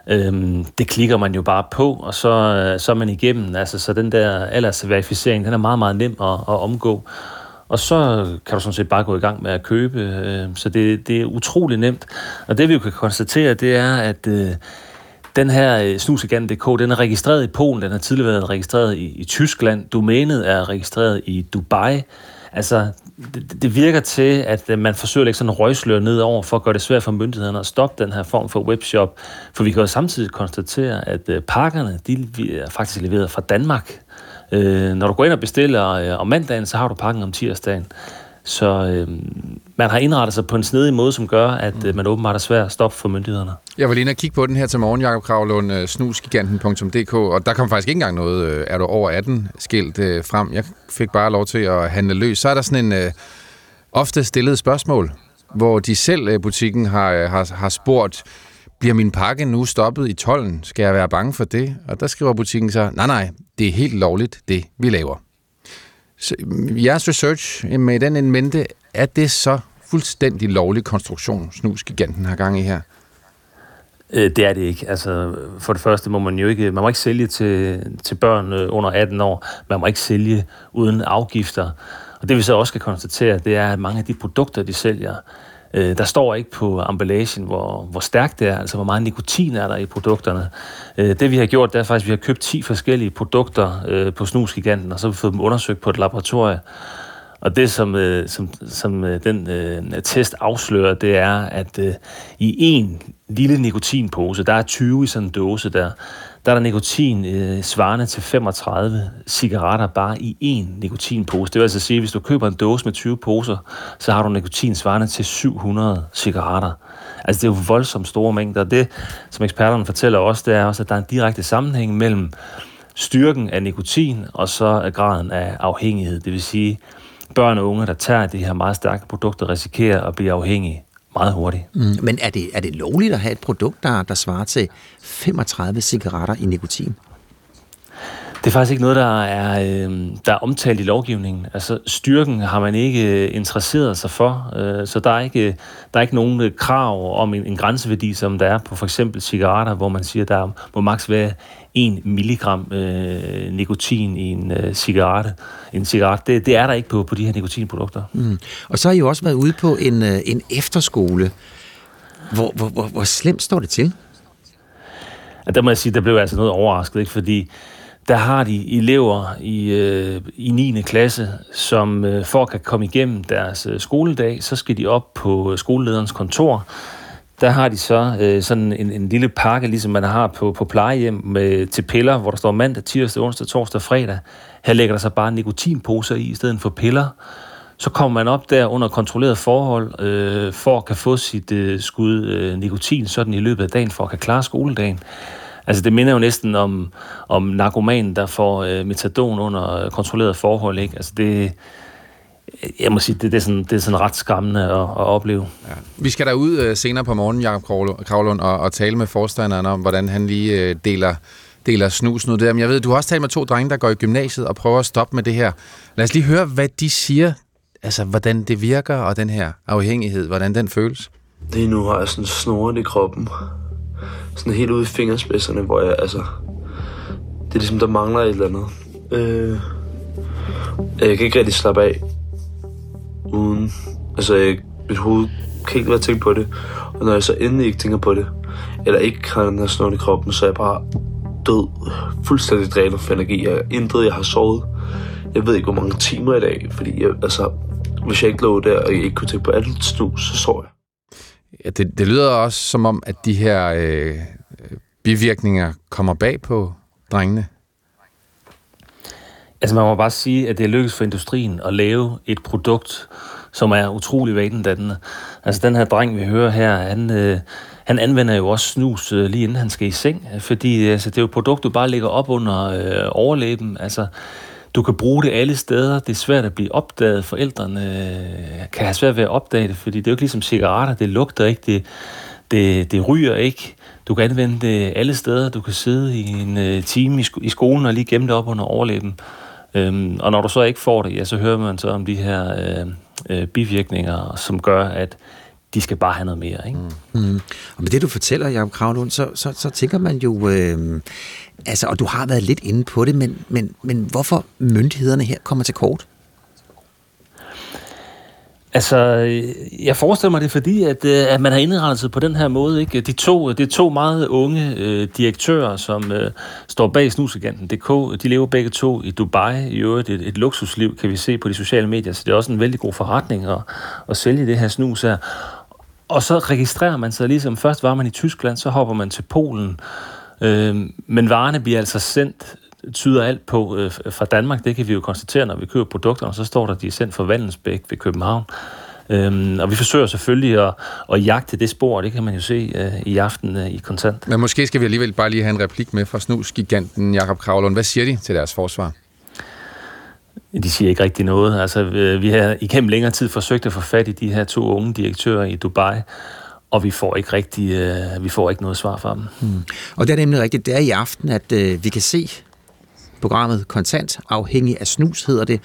Øhm, det klikker man jo bare på, og så, øh, så er man igennem. Altså, så den der aldersverificering, den er meget, meget nem at, at omgå. Og så kan du sådan set bare gå i gang med at købe. Øh, så det, det er utrolig nemt. Og det vi jo kan konstatere, det er, at øh, den her øh, snusagant.dk, den er registreret i Polen, den har tidligere været registreret i, i Tyskland, domænet er registreret i Dubai. Altså, det, det virker til, at øh, man forsøger at lægge sådan en røgslør ned over, for at gøre det svært for myndighederne at stoppe den her form for webshop. For vi kan jo samtidig konstatere, at øh, pakkerne, de er faktisk leveret fra Danmark. Øh, når du går ind og bestiller øh, om mandagen, så har du pakken om tirsdagen. Så øh, man har indrettet sig på en snedig måde, som gør, at øh, man åbenbart er svært at stoppe for myndighederne. Jeg var lige inde og kigge på den her til morgen, Jakob Kravlund, øh, snusgiganten.dk, og der kom faktisk ikke engang noget, øh, er du over 18, skilt øh, frem. Jeg fik bare lov til at handle løs. Så er der sådan en øh, ofte stillet spørgsmål, hvor de selv, øh, butikken, har, øh, har, har spurgt, bliver min pakke nu stoppet i tollen? Skal jeg være bange for det? Og der skriver butikken så, nej nej, det er helt lovligt, det vi laver. Mm, jeres research øh, med den en mente, er det så fuldstændig lovlig konstruktion, snusgiganten har gang i her? Øh, det er det ikke. Altså, for det første må man jo ikke, man må ikke sælge til, til børn øh, under 18 år. Man må ikke sælge uden afgifter. Og det vi så også kan konstatere, det er, at mange af de produkter, de sælger, øh, der står ikke på emballagen, hvor, hvor stærkt det er, altså hvor meget nikotin er der i produkterne. Øh, det vi har gjort, det er faktisk, at vi har købt 10 forskellige produkter øh, på Snusgiganten, og så har vi fået dem undersøgt på et laboratorium. Og det, som, øh, som, som øh, den øh, test afslører, det er, at øh, i en lille nikotinpose, der er 20 i sådan en dåse der, der er der nikotin øh, svarende til 35 cigaretter bare i én nikotinpose. Det vil altså sige, at hvis du køber en dåse med 20 poser, så har du nikotin svarende til 700 cigaretter. Altså det er jo voldsomt store mængder. Det, som eksperterne fortæller os, det er også, at der er en direkte sammenhæng mellem styrken af nikotin og så øh, graden af afhængighed. Det vil sige, børn og unge, der tager de her meget stærke produkter, risikerer at blive afhængige meget hurtigt. Mm, men er det, er det lovligt at have et produkt, der, der svarer til 35 cigaretter i nikotin? Det er faktisk ikke noget, der er, øh, der er omtalt i lovgivningen. Altså styrken har man ikke øh, interesseret sig for, øh, så der er ikke, der er ikke nogen øh, krav om en, en grænseværdi, som der er på for eksempel cigaretter, hvor man siger, der må maks være 1 milligram øh, nikotin i en øh, cigaret. En cigaret, det, det er der ikke på, på de her nikotinprodukter. Mm. Og så har I jo også været ude på en, øh, en efterskole. Hvor, hvor, hvor, hvor slemt står det til? Ja, der må jeg sige, der blev jeg altså noget overrasket, ikke? fordi der har de elever i, øh, i 9. klasse, som øh, for at kan komme igennem deres øh, skoledag, så skal de op på øh, skolelederens kontor. Der har de så øh, sådan en, en lille pakke, ligesom man har på, på plejehjem med, til piller, hvor der står mandag, tirsdag, onsdag, torsdag, fredag. Her lægger der så bare nikotinposer i, i stedet for piller. Så kommer man op der under kontrolleret forhold, øh, for at kan få sit øh, skud øh, nikotin sådan i løbet af dagen, for at kan klare skoledagen. Altså det minder jo næsten om, om narkomanen, der får øh, metadon under kontrolleret forhold. Ikke? Altså det, jeg må sige, det, det, er, sådan, det er sådan ret skræmmende at, at opleve. Ja. Vi skal derud øh, senere på morgen, Jakob Kravlund, og, og tale med forstanderen om, hvordan han lige øh, deler, deler snus nu der. Men jeg ved, du har også talt med to drenge, der går i gymnasiet og prøver at stoppe med det her. Lad os lige høre, hvad de siger, altså hvordan det virker, og den her afhængighed, hvordan den føles. Lige nu har jeg sådan snoren i kroppen sådan helt ude i fingerspidserne, hvor jeg, altså, det er ligesom, der mangler et eller andet. Øh, jeg kan ikke rigtig slappe af, uden, altså, jeg, mit hoved kan ikke være tænkt på det. Og når jeg så endelig ikke tænker på det, eller ikke har den her snor i kroppen, så er jeg bare død, fuldstændig drænet for energi. Jeg intet, jeg har sovet. Jeg ved ikke, hvor mange timer i dag, fordi jeg, altså, hvis jeg ikke lå der, og jeg ikke kunne tænke på alt snus, så sov jeg. Ja, det, det lyder også som om, at de her øh, bivirkninger kommer bag på drengene. Altså man må bare sige, at det er lykkedes for industrien at lave et produkt, som er utrolig vanedannende. Altså den her dreng, vi hører her, han, øh, han anvender jo også snus øh, lige inden han skal i seng, fordi øh, altså, det er jo et produkt, du bare lægger op under øh, overlæben. Altså du kan bruge det alle steder. Det er svært at blive opdaget. Forældrene øh, kan have svært ved at opdage det, fordi det er jo ikke ligesom cigaretter. Det lugter ikke, det, det, det ryger ikke. Du kan anvende det alle steder. Du kan sidde i en øh, time i, sko- i skolen og lige gemme det op under overlæben. Øhm, og når du så ikke får det, ja, så hører man så om de her øh, øh, bivirkninger, som gør, at de skal bare have noget mere. Ikke? Mm. Mm. Og med det, du fortæller, Jacob Kravlund, så, så, så tænker man jo, øh, altså, og du har været lidt inde på det, men, men, men hvorfor myndighederne her kommer til kort? Altså, jeg forestiller mig det, fordi at, øh, at man har indrettet sig på den her måde. Ikke? De to, det er to meget unge øh, direktører, som øh, står bag snuseganten.dk. De lever begge to i Dubai. I øvrigt et, et luksusliv, kan vi se på de sociale medier. Så det er også en vældig god forretning at, at sælge det her snus her. Og så registrerer man sig ligesom, først var man i Tyskland, så hopper man til Polen. Øh, men varerne bliver altså sendt tyder alt på øh, fra Danmark. Det kan vi jo konstatere, når vi køber produkterne. Så står der, at de er sendt fra Vandensbæk ved København. Øhm, og vi forsøger selvfølgelig at, at jagte det spor, det kan man jo se øh, i aften øh, i kontant. Men måske skal vi alligevel bare lige have en replik med fra snusgiganten Jakob Kravlund. Hvad siger de til deres forsvar? De siger ikke rigtig noget. Altså, vi har igennem længere tid forsøgt at få fat i de her to unge direktører i Dubai, og vi får ikke rigtig, øh, vi får ikke noget svar fra dem. Hmm. Og det er nemlig rigtigt, det er i aften, at øh, vi kan se programmet Kontant, afhængig af snus hedder det.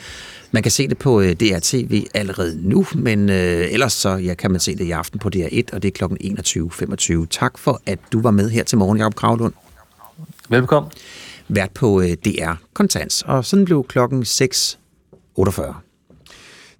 Man kan se det på øh, DRTV allerede nu, men øh, ellers så ja, kan man se det i aften på DR1, og det er kl. 21.25. Tak for, at du var med her til morgen, Jacob Kravlund. Velkommen. Vært på øh, DR Kontant, og sådan blev klokken 6.48.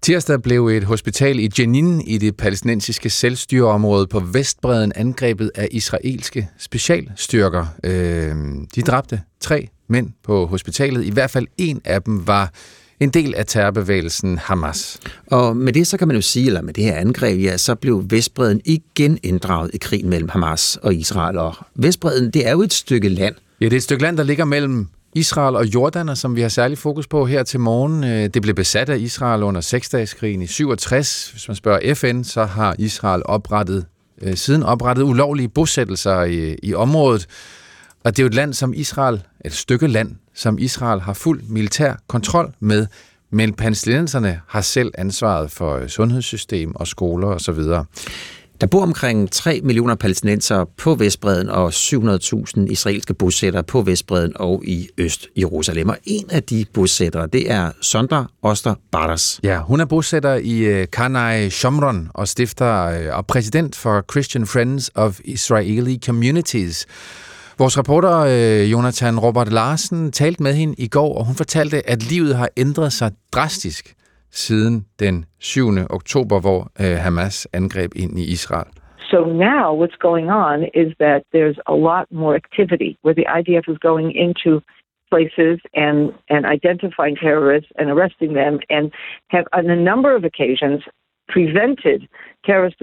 Tirsdag blev et hospital i Jenin i det palæstinensiske selvstyreområde på Vestbreden angrebet af israelske specialstyrker. Øh, de dræbte tre mænd på hospitalet. I hvert fald en af dem var en del af terrorbevægelsen Hamas. Og med det så kan man jo sige, eller med det her angreb, ja, så blev Vestbreden igen inddraget i krigen mellem Hamas og Israel. Og Vestbreden, det er jo et stykke land. Ja, det er et stykke land, der ligger mellem Israel og Jordan, som vi har særlig fokus på her til morgen. Øh, det blev besat af Israel under seksdageskrigen i 67. Hvis man spørger FN, så har Israel oprettet, øh, siden oprettet ulovlige bosættelser i, i området. Og det er jo et land som Israel, et stykke land, som Israel har fuld militær kontrol med, men palæstinenserne har selv ansvaret for øh, sundhedssystem og skoler osv. Der bor omkring 3 millioner palæstinenser på Vestbreden og 700.000 israelske bosættere på Vestbreden og i Øst-Jerusalem. Og en af de bosættere, det er Sondra Oster Barras. Ja, hun er bosætter i øh, Kanai Shomron og stifter øh, og præsident for Christian Friends of Israeli Communities. Vores reporter øh, Jonathan Robert Larsen talte med hende i går, og hun fortalte, at livet har ændret sig drastisk siden den 7. oktober, hvor øh, Hamas angreb ind i Israel. So now what's going on is that there's a lot more activity where the IDF is going into places and, and identifying terrorists and arresting them and have on a number of occasions prevented terrorist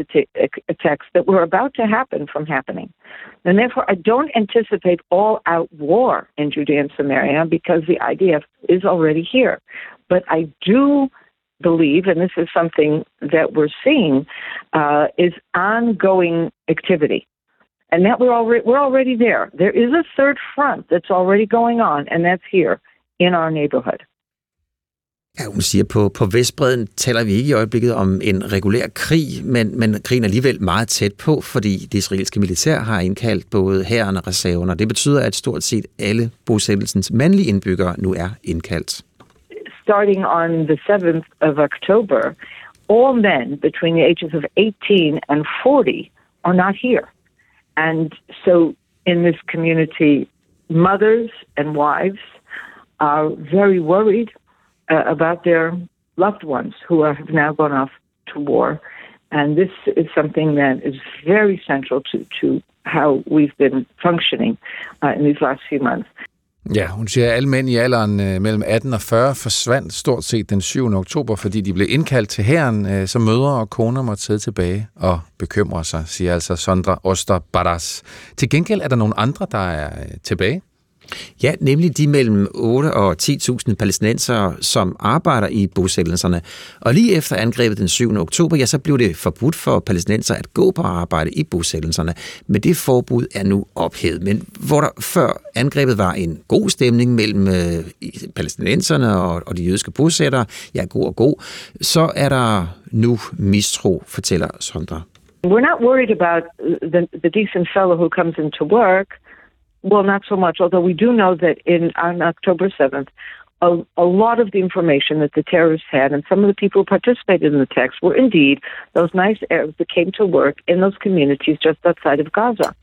attacks that were about to happen from happening. And therefore, I don't anticipate all out war in Judea and Samaria because the IDF is already here. But I do believe, and this is something that we're seeing, uh, is ongoing activity. And that we're already, we're already there. There is a third front that's already going on, and that's here in our neighborhood. Ja, hun siger, på, på Vestbreden taler vi ikke i øjeblikket om en regulær krig, men, men krigen er alligevel meget tæt på, fordi det israelske militær har indkaldt både hæren og reserven, og det betyder, at stort set alle bosættelsens mandlige indbyggere nu er indkaldt. Starting on the 7th of October, all men between the ages of 18 and 40 are not here. And so in this community, mothers and wives are very worried uh, about their loved ones who are, have now gone off to war. And this is something that is very central to, to how we've been functioning uh, in these last few months. Ja, hun siger, at alle mænd i alderen øh, mellem 18 og 40 forsvandt stort set den 7. oktober, fordi de blev indkaldt til herren, øh, så mødre og koner måtte sidde tilbage og bekymre sig, siger altså Sondra Oster Baras. Til gengæld er der nogle andre, der er øh, tilbage. Ja, nemlig de mellem 8 og 10.000 palæstinensere, som arbejder i bosættelserne. Og lige efter angrebet den 7. oktober, ja, så blev det forbudt for palæstinenser at gå på arbejde i bosættelserne. Men det forbud er nu ophævet. Men hvor der før angrebet var en god stemning mellem øh, palæstinenserne og, og de jødiske bosættere, ja, god og god, så er der nu mistro, fortæller Sondra. We're not worried about the, the decent fellow who comes into work – Well, not so much, although we do know that in on October 7th, a, a lot of the information that the terrorists had and some of the people who participated in the attacks were indeed those nice Arabs that came to work in those communities just outside of Gaza.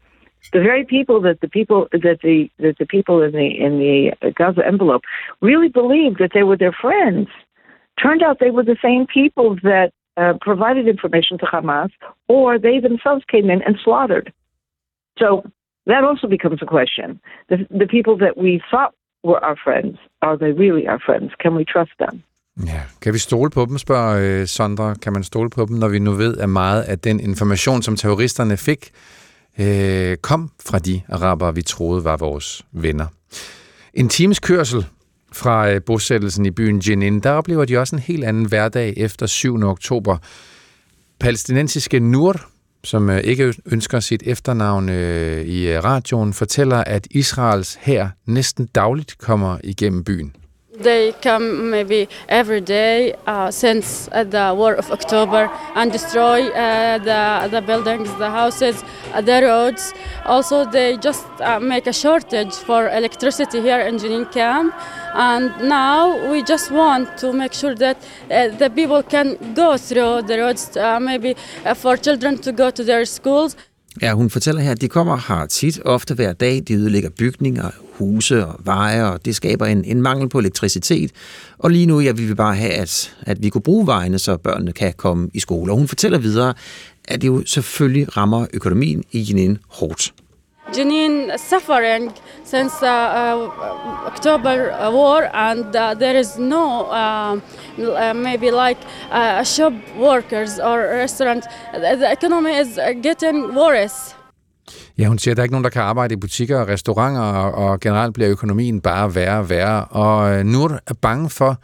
The very people that the people that the that the people in the in the Gaza envelope really believed that they were their friends. Turned out they were the same people that uh, provided information to Hamas, or they themselves came in and slaughtered. So that also becomes a question. The, the people that we thought were our friends, are they really our friends? Can we trust them? Ja, kan vi stole på dem, spørger øh, Sondra. Kan man stole på dem, når vi nu ved, at meget af den information, som terroristerne fik, øh, kom fra de arabere, vi troede var vores venner. En times kørsel fra øh, bosættelsen i byen Jenin, der oplever de også en helt anden hverdag efter 7. oktober. Palæstinensiske Nur, som øh, ikke ønsker sit efternavn øh, i øh, radioen, fortæller, at Israels hær næsten dagligt kommer igennem byen. They come maybe every day uh, since uh, the war of October and destroy uh, the, the buildings, the houses, uh, the roads. Also, they just uh, make a shortage for electricity here in Jenin camp. And now we just want to make sure that uh, the people can go through the roads, maybe for children to go to their schools. Ja, hun fortæller her, at de kommer her tit, ofte hver dag. De ødelægger bygninger, huse og veje, og det skaber en, en mangel på elektricitet. Og lige nu, ja, vi vil bare have, at, at vi kunne bruge vejene, så børnene kan komme i skole. Og hun fortæller videre, at det jo selvfølgelig rammer økonomien i Jenin hårdt. Jenin suffering since uh, uh, October uh, war, and uh, there is no uh, uh, maybe like uh, shop workers or restaurant. The economy is getting worse. Ja, hun siger, at der er ikke nogen, der kan arbejde i butikker og restauranter, og, og generelt bliver økonomien bare værre og værre. Og øh, Nur er bange for,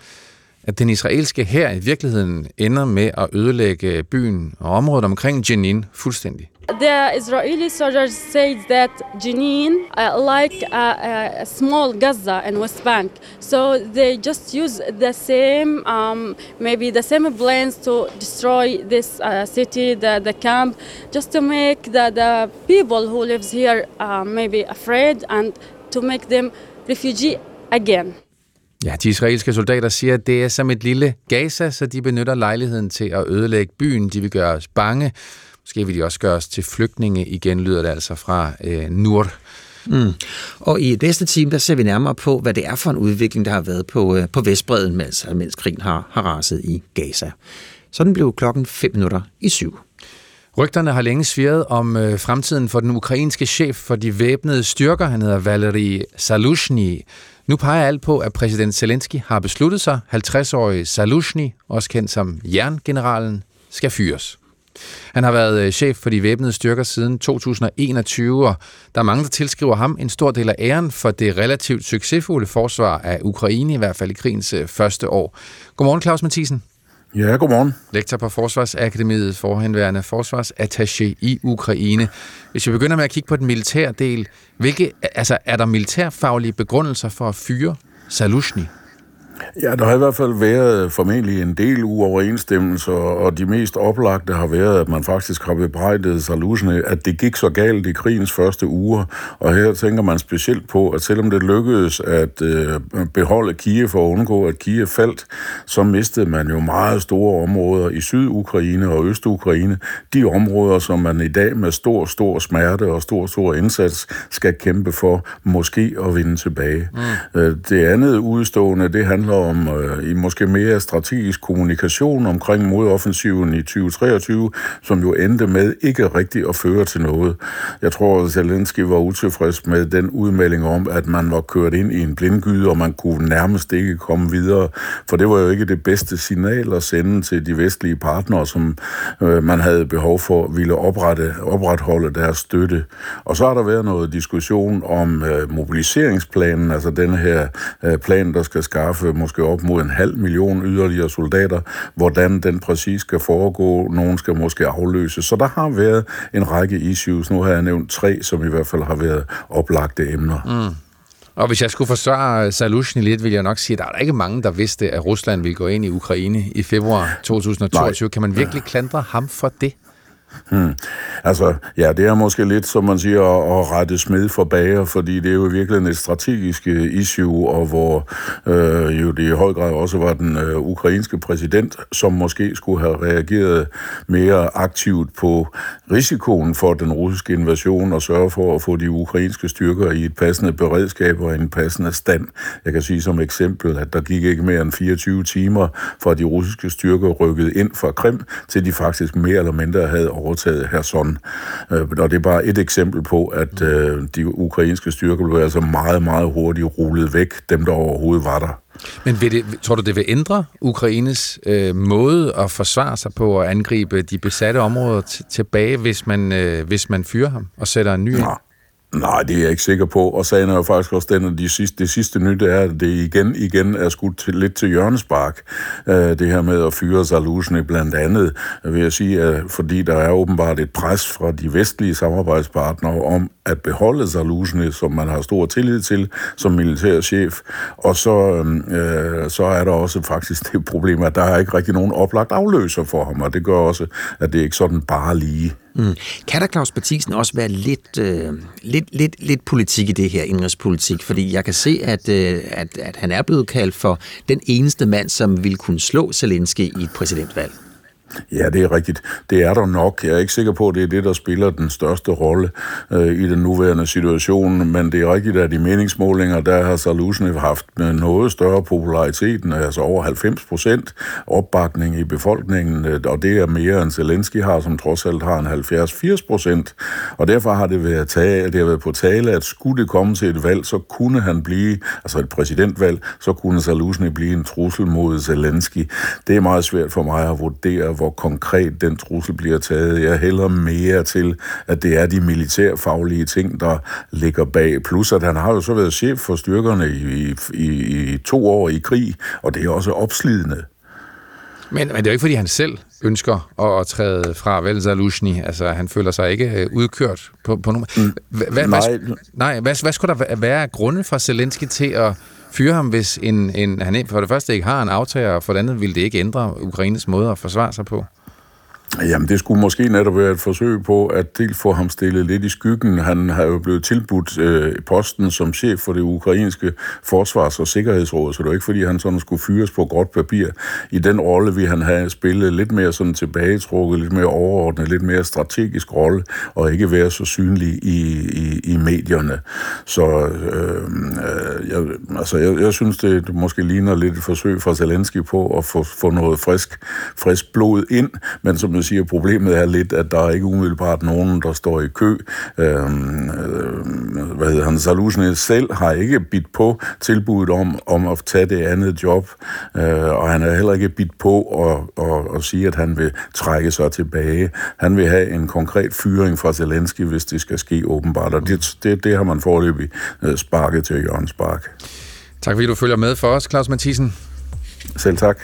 at den israelske her i virkeligheden ender med at ødelægge byen og området omkring Jenin fuldstændig? The Israeli soldiers say that Jenin, uh, like a, a, small Gaza and West Bank, so they just use the same, um, maybe the same planes to destroy this uh, city, the, the camp, just to make the, the people who lives here uh, maybe afraid and to make them refugee again. Ja, de israelske soldater siger, at det er som et lille Gaza, så de benytter lejligheden til at ødelægge byen. De vil gøre os bange. Måske vil de også gøre os til flygtninge igen, lyder det altså fra øh, Nur. Mm. Og i næste time, der ser vi nærmere på, hvad det er for en udvikling, der har været på, øh, på Vestbreden, mens, mens krigen har, har raset i Gaza. Sådan blev klokken 5 minutter i syv. Rygterne har længe svirret om øh, fremtiden for den ukrainske chef for de væbnede styrker. Han hedder Valery Salushny. Nu peger alt på, at præsident Zelensky har besluttet sig. 50-årige Salushny, også kendt som jerngeneralen, skal fyres. Han har været øh, chef for de væbnede styrker siden 2021, og der er mange, der tilskriver ham en stor del af æren for det relativt succesfulde forsvar af Ukraine, i hvert fald i krigens øh, første år. Godmorgen, Claus Mathisen. Ja, godmorgen. Lektor på Forsvarsakademiet, forhenværende forsvarsattaché i Ukraine. Hvis vi begynder med at kigge på den militære del, hvilke, altså, er der militærfaglige begrundelser for at fyre Salushny? Ja, der har i hvert fald været formentlig en del uoverensstemmelser, og de mest oplagte har været, at man faktisk har bebrejdet Salusne, at det gik så galt i krigens første uger. Og her tænker man specielt på, at selvom det lykkedes at øh, beholde Kiev for at undgå, at Kiev faldt, så mistede man jo meget store områder i Sydukraine og Østukraine. De områder, som man i dag med stor, stor smerte og stor, stor indsats skal kæmpe for, måske at vinde tilbage. Mm. Øh, det andet udstående, det handler handler om øh, i måske mere strategisk kommunikation omkring modoffensiven i 2023, som jo endte med ikke rigtigt at føre til noget. Jeg tror, at Zelensky var utilfreds med den udmelding om, at man var kørt ind i en blindgyde, og man kunne nærmest ikke komme videre, for det var jo ikke det bedste signal at sende til de vestlige partnere, som øh, man havde behov for ville oprette, opretholde deres støtte. Og så har der været noget diskussion om øh, mobiliseringsplanen, altså den her øh, plan, der skal skaffe måske op mod en halv million yderligere soldater. Hvordan den præcis skal foregå, nogen skal måske afløse. Så der har været en række issues. Nu har jeg nævnt tre, som i hvert fald har været oplagte emner. Mm. Og hvis jeg skulle forsvare Salushny lidt, vil jeg nok sige, at der er ikke mange, der vidste, at Rusland ville gå ind i Ukraine i februar 2022. Nej. Kan man virkelig klandre ham for det? Hmm. Altså, ja, det er måske lidt, som man siger, at, rette smed for bager, fordi det er jo virkelig et strategisk øh, issue, og hvor øh, jo det i høj grad også var den øh, ukrainske præsident, som måske skulle have reageret mere aktivt på risikoen for den russiske invasion og sørge for at få de ukrainske styrker i et passende beredskab og en passende stand. Jeg kan sige som eksempel, at der gik ikke mere end 24 timer fra de russiske styrker rykkede ind fra Krim, til de faktisk mere eller mindre havde overtaget Herson. Øh, og det er bare et eksempel på, at øh, de ukrainske styrker blev altså meget, meget hurtigt rullet væk, dem der overhovedet var der. Men vil det, tror du, det vil ændre Ukraines øh, måde at forsvare sig på og angribe de besatte områder tilbage, hvis man, øh, hvis man fyrer ham og sætter en ny ind? Nej, det er jeg ikke sikker på. Og sagen er jo faktisk også den, at de sidste, det sidste nyt er, at det igen igen er skudt til, lidt til hjørnespark. Øh, det her med at fyre Zalusny blandt andet, vil jeg sige, at fordi der er åbenbart et pres fra de vestlige samarbejdspartnere om at beholde Zalusny, som man har stor tillid til som militærchef. Og så, øhm, øh, så er der også faktisk det problem, at der er ikke rigtig nogen oplagt afløser for ham, og det gør også, at det ikke sådan bare lige. Mm. Kan der, Claus Mathisen, også være lidt, øh, lidt, lidt, lidt politik i det her, indrigspolitik? Fordi jeg kan se, at, øh, at, at han er blevet kaldt for den eneste mand, som ville kunne slå Zelensky i et præsidentvalg. Ja, det er rigtigt. Det er der nok. Jeg er ikke sikker på, at det er det, der spiller den største rolle øh, i den nuværende situation, men det er rigtigt, at i meningsmålinger, der har Salusnev haft noget større popularitet, altså over 90 procent opbakning i befolkningen, øh, og det er mere end Zelensky har, som trods alt har en 70-80 procent, og derfor har det været, tale, det har været på tale, at skulle det komme til et valg, så kunne han blive, altså et præsidentvalg, så kunne Salusnev blive en trussel mod Zelensky. Det er meget svært for mig at vurdere, hvor konkret den trussel bliver taget. Jeg hælder mere til, at det er de militærfaglige ting, der ligger bag. Plus at han har jo så været chef for styrkerne i, i, i to år i krig, og det er også opslidende. Men, men det er jo ikke, fordi han selv ønsker at, at træde fra Vel Zalushny. Altså, han føler sig ikke øh, udkørt på, på nogen... Mm, Hva, nej. Hvad, nej, hvad, hvad skulle der være af grunde for Zelensky til at fyre ham, hvis en, en, han for det første ikke har en aftager, og for det andet ville det ikke ændre Ukraines måde at forsvare sig på? Jamen, det skulle måske netop være et forsøg på at dels få ham stillet lidt i skyggen. Han har jo blevet tilbudt øh, posten som chef for det ukrainske forsvars- og sikkerhedsråd, så det var ikke, fordi han sådan skulle fyres på gråt papir. I den rolle vi han have spillet lidt mere sådan tilbagetrukket, lidt mere overordnet, lidt mere strategisk rolle, og ikke være så synlig i, i, i medierne. Så øh, øh jeg, altså, jeg, jeg synes, det, det måske ligner lidt et forsøg fra Zelensky på at få, få noget frisk, frisk blod ind, men som du siger, problemet er lidt, at der er ikke umiddelbart nogen, der står i kø. Øhm, øh, hvad hedder han? Salusne selv har ikke bidt på tilbuddet om, om at tage det andet job, øh, og han er heller ikke bidt på at, at, at sige, at han vil trække sig tilbage. Han vil have en konkret fyring fra Zelensky, hvis det skal ske åbenbart, og det, det, det har man forløbig øh, sparket til Jørgen Spark. Tak fordi du følger med for os, Claus Mathisen. Selv tak.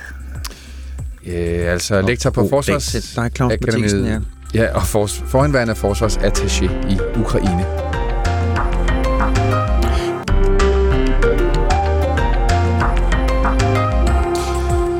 Øh, altså lektor på Forsvars... Nej, Claus Mathisen, ja. Ja, og for, forhenværende forsvarsattaché i Ukraine.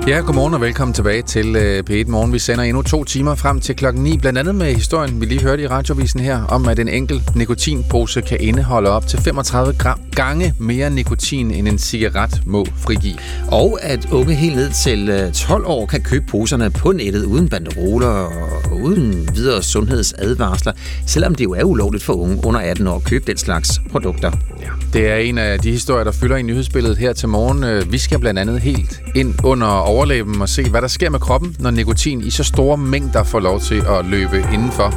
Ja, godmorgen og velkommen tilbage til øh, P1 Morgen. Vi sender endnu to timer frem til klokken 9, blandt andet med historien, vi lige hørte i radiovisen her, om at en enkelt nikotinpose kan indeholde op til 35 gram gange mere nikotin, end en cigaret må frigive. Og at unge helt ned til øh, 12 år kan købe poserne på nettet uden banderoler og uden videre sundhedsadvarsler, selvom det jo er ulovligt for unge under 18 år at købe den slags produkter. Ja, det er en af de historier, der fylder i nyhedsbilledet her til morgen. Øh, vi skal blandt andet helt ind under overlæben og se, hvad der sker med kroppen, når nikotin i så store mængder får lov til at løbe indenfor.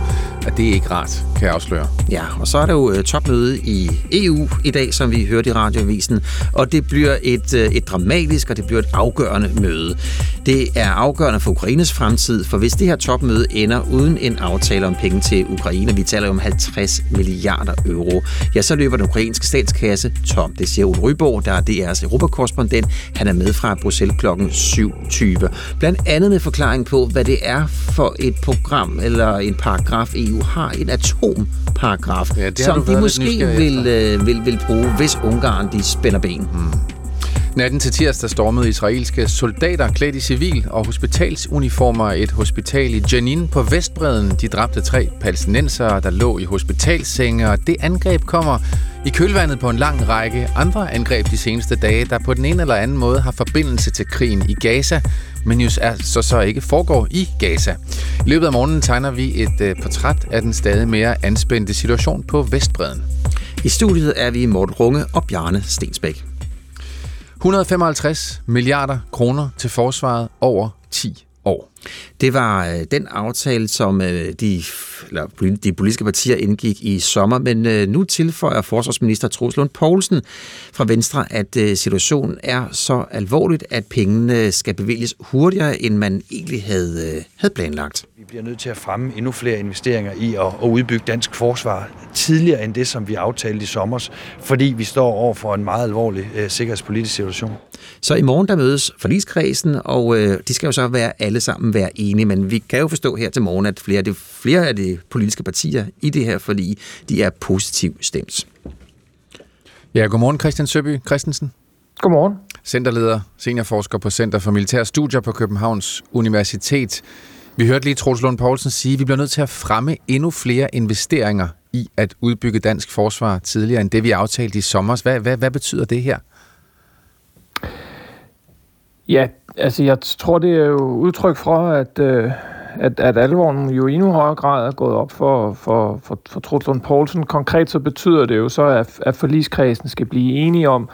At det er ikke rart, kan jeg afsløre. Ja, og så er der jo øh, topmøde i EU i dag, som vi hørte i radioavisen, og det bliver et, øh, et dramatisk og det bliver et afgørende møde. Det er afgørende for Ukraines fremtid, for hvis det her topmøde ender uden en aftale om penge til Ukraine, vi taler om 50 milliarder euro, ja, så løber den ukrainske statskasse tom. Det siger Ole Ryborg, der er DR's europakorrespondent. Han er med fra Bruxelles klokken 7.20. Blandt andet med forklaring på, hvad det er for et program eller en paragraf, EU har. En atomparagraf, ja, som de måske vil, øh, vil, vil bruge, hvis Ungarn de spænder ben. Hmm. Natten til tirsdag stormede israelske soldater klædt i civil og hospitalsuniformer et hospital i Jenin på Vestbreden. De dræbte tre palæstinensere, der lå i hospitalsenge, og det angreb kommer i kølvandet på en lang række andre angreb de seneste dage, der på den ene eller anden måde har forbindelse til krigen i Gaza, men jo er, så, så ikke foregår i Gaza. I løbet af morgenen tegner vi et uh, portræt af den stadig mere anspændte situation på Vestbreden. I studiet er vi Morten Runge og Bjarne Stensbæk. 155 milliarder kroner til forsvaret over 10 år. Det var øh, den aftale, som øh, de, eller, de politiske partier indgik i sommer, men øh, nu tilføjer forsvarsminister Troels Lund Poulsen fra Venstre, at øh, situationen er så alvorligt, at pengene skal bevilges hurtigere, end man egentlig havde, øh, havde planlagt. Vi bliver nødt til at fremme endnu flere investeringer i at, at udbygge dansk forsvar tidligere end det, som vi aftalte i sommer, fordi vi står over for en meget alvorlig øh, sikkerhedspolitisk situation. Så i morgen der mødes forligskredsen, og øh, de skal jo så være alle sammen være enige, men vi kan jo forstå her til morgen, at flere af de, flere af de politiske partier i det her forlig, de er positivt stemt. Ja, godmorgen Christian Søby Christensen. Godmorgen. Centerleder, seniorforsker på Center for Militære Studier på Københavns Universitet. Vi hørte lige Troels Lund Poulsen sige, at vi bliver nødt til at fremme endnu flere investeringer i at udbygge dansk forsvar tidligere end det, vi aftalte i sommer. Hvad, hvad, hvad betyder det her? Ja, altså jeg tror, det er jo udtryk for, at, øh, at, at alvoren jo i endnu højere grad er gået op for, for, for, for Truslund Poulsen. Konkret så betyder det jo så, at, at forligskredsen skal blive enige om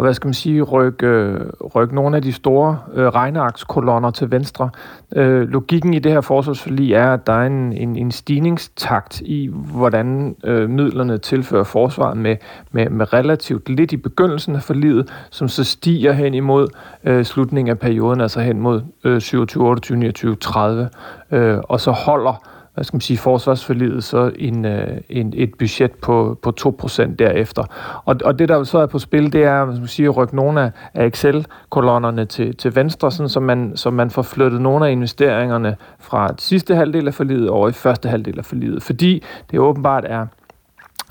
og hvad skal man sige, rykke, rykke nogle af de store øh, regneakskolonner til venstre. Øh, logikken i det her forsvarsforlig er, at der er en, en, en stigningstakt i, hvordan øh, midlerne tilfører forsvaret med, med, med relativt lidt i begyndelsen af forliget, som så stiger hen imod øh, slutningen af perioden, altså hen mod øh, 27, 28, 29, 30, øh, og så holder hvad skal man sige, forsvarsforlidet så en, øh, en, et budget på, på 2% derefter. Og, og det, der så er på spil, det er hvad skal man sige, at rykke nogle af, af Excel-kolonnerne til, til venstre, sådan, så, man, så man får flyttet nogle af investeringerne fra sidste halvdel af forlidet over i første halvdel af forlidet. Fordi det åbenbart er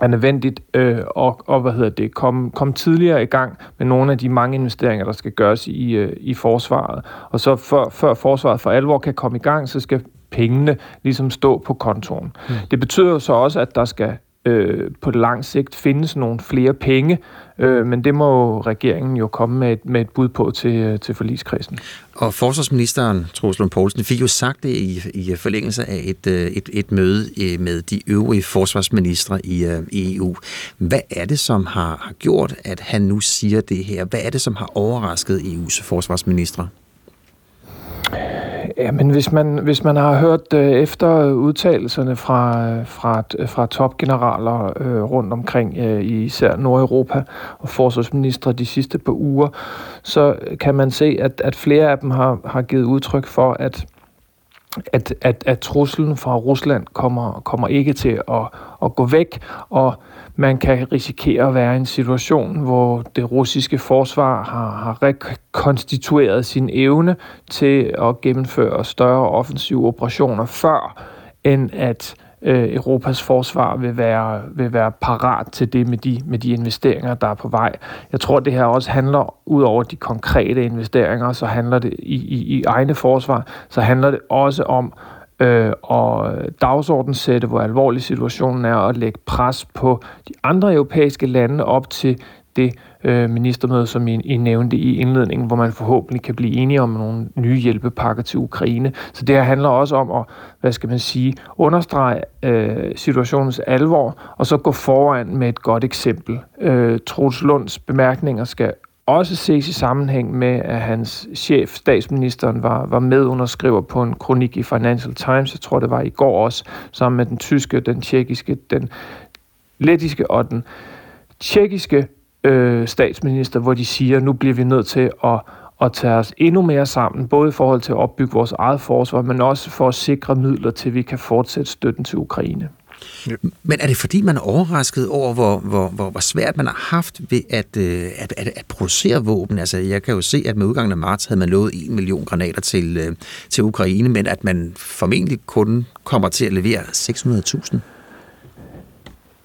er nødvendigt øh, og, og hvad hedder det, komme kom tidligere i gang med nogle af de mange investeringer, der skal gøres i, øh, i forsvaret. Og så før, før forsvaret for alvor kan komme i gang, så skal pengene ligesom stå på kontoen. Mm. Det betyder så også, at der skal øh, på lang sigt findes nogle flere penge, øh, men det må regeringen jo komme med et, med et bud på til, øh, til forligskredsen. Og forsvarsministeren, Troels Lund Poulsen, fik jo sagt det i, i forlængelse af et, øh, et, et møde øh, med de øvrige forsvarsministre i, i EU. Hvad er det, som har, har gjort, at han nu siger det her? Hvad er det, som har overrasket EU's forsvarsministre? Ja, men hvis man, hvis man har hørt øh, efter udtalelserne fra, øh, fra, øh, fra topgeneraler øh, rundt omkring øh, i især Nordeuropa og forsvarsministre de sidste par uger, så kan man se, at, at flere af dem har, har givet udtryk for, at at, at, at truslen fra Rusland kommer, kommer ikke til at, at gå væk, og man kan risikere at være i en situation, hvor det russiske forsvar har, har rekonstitueret sin evne til at gennemføre større offensive operationer før, end at øh, Europas forsvar vil være, vil være parat til det med de, med de investeringer, der er på vej. Jeg tror, det her også handler, ud over de konkrete investeringer, så handler det i, i, i egne forsvar, så handler det også om øh, og dagsordenssætte, hvor alvorlig situationen er, og lægge pres på de andre europæiske lande op til det øh, ministermøde, som I, I nævnte i indledningen, hvor man forhåbentlig kan blive enige om nogle nye hjælpepakker til Ukraine. Så det her handler også om at, hvad skal man sige, understrege øh, situationens alvor, og så gå foran med et godt eksempel. Øh, Troels Lunds bemærkninger skal også ses i sammenhæng med, at hans chef, statsministeren, var, var medunderskriver på en kronik i Financial Times, jeg tror det var i går også, sammen med den tyske, den tjekkiske, den lettiske og den tjekkiske øh, statsminister, hvor de siger, at nu bliver vi nødt til at, at tage os endnu mere sammen, både i forhold til at opbygge vores eget forsvar, men også for at sikre midler til, at vi kan fortsætte støtten til Ukraine. Men er det fordi, man er overrasket over, hvor, hvor, hvor, hvor svært man har haft ved at, øh, at, at, at producere våben? Altså, jeg kan jo se, at med udgangen af marts havde man lovet 1 million granater til, øh, til Ukraine, men at man formentlig kun kommer til at levere 600.000.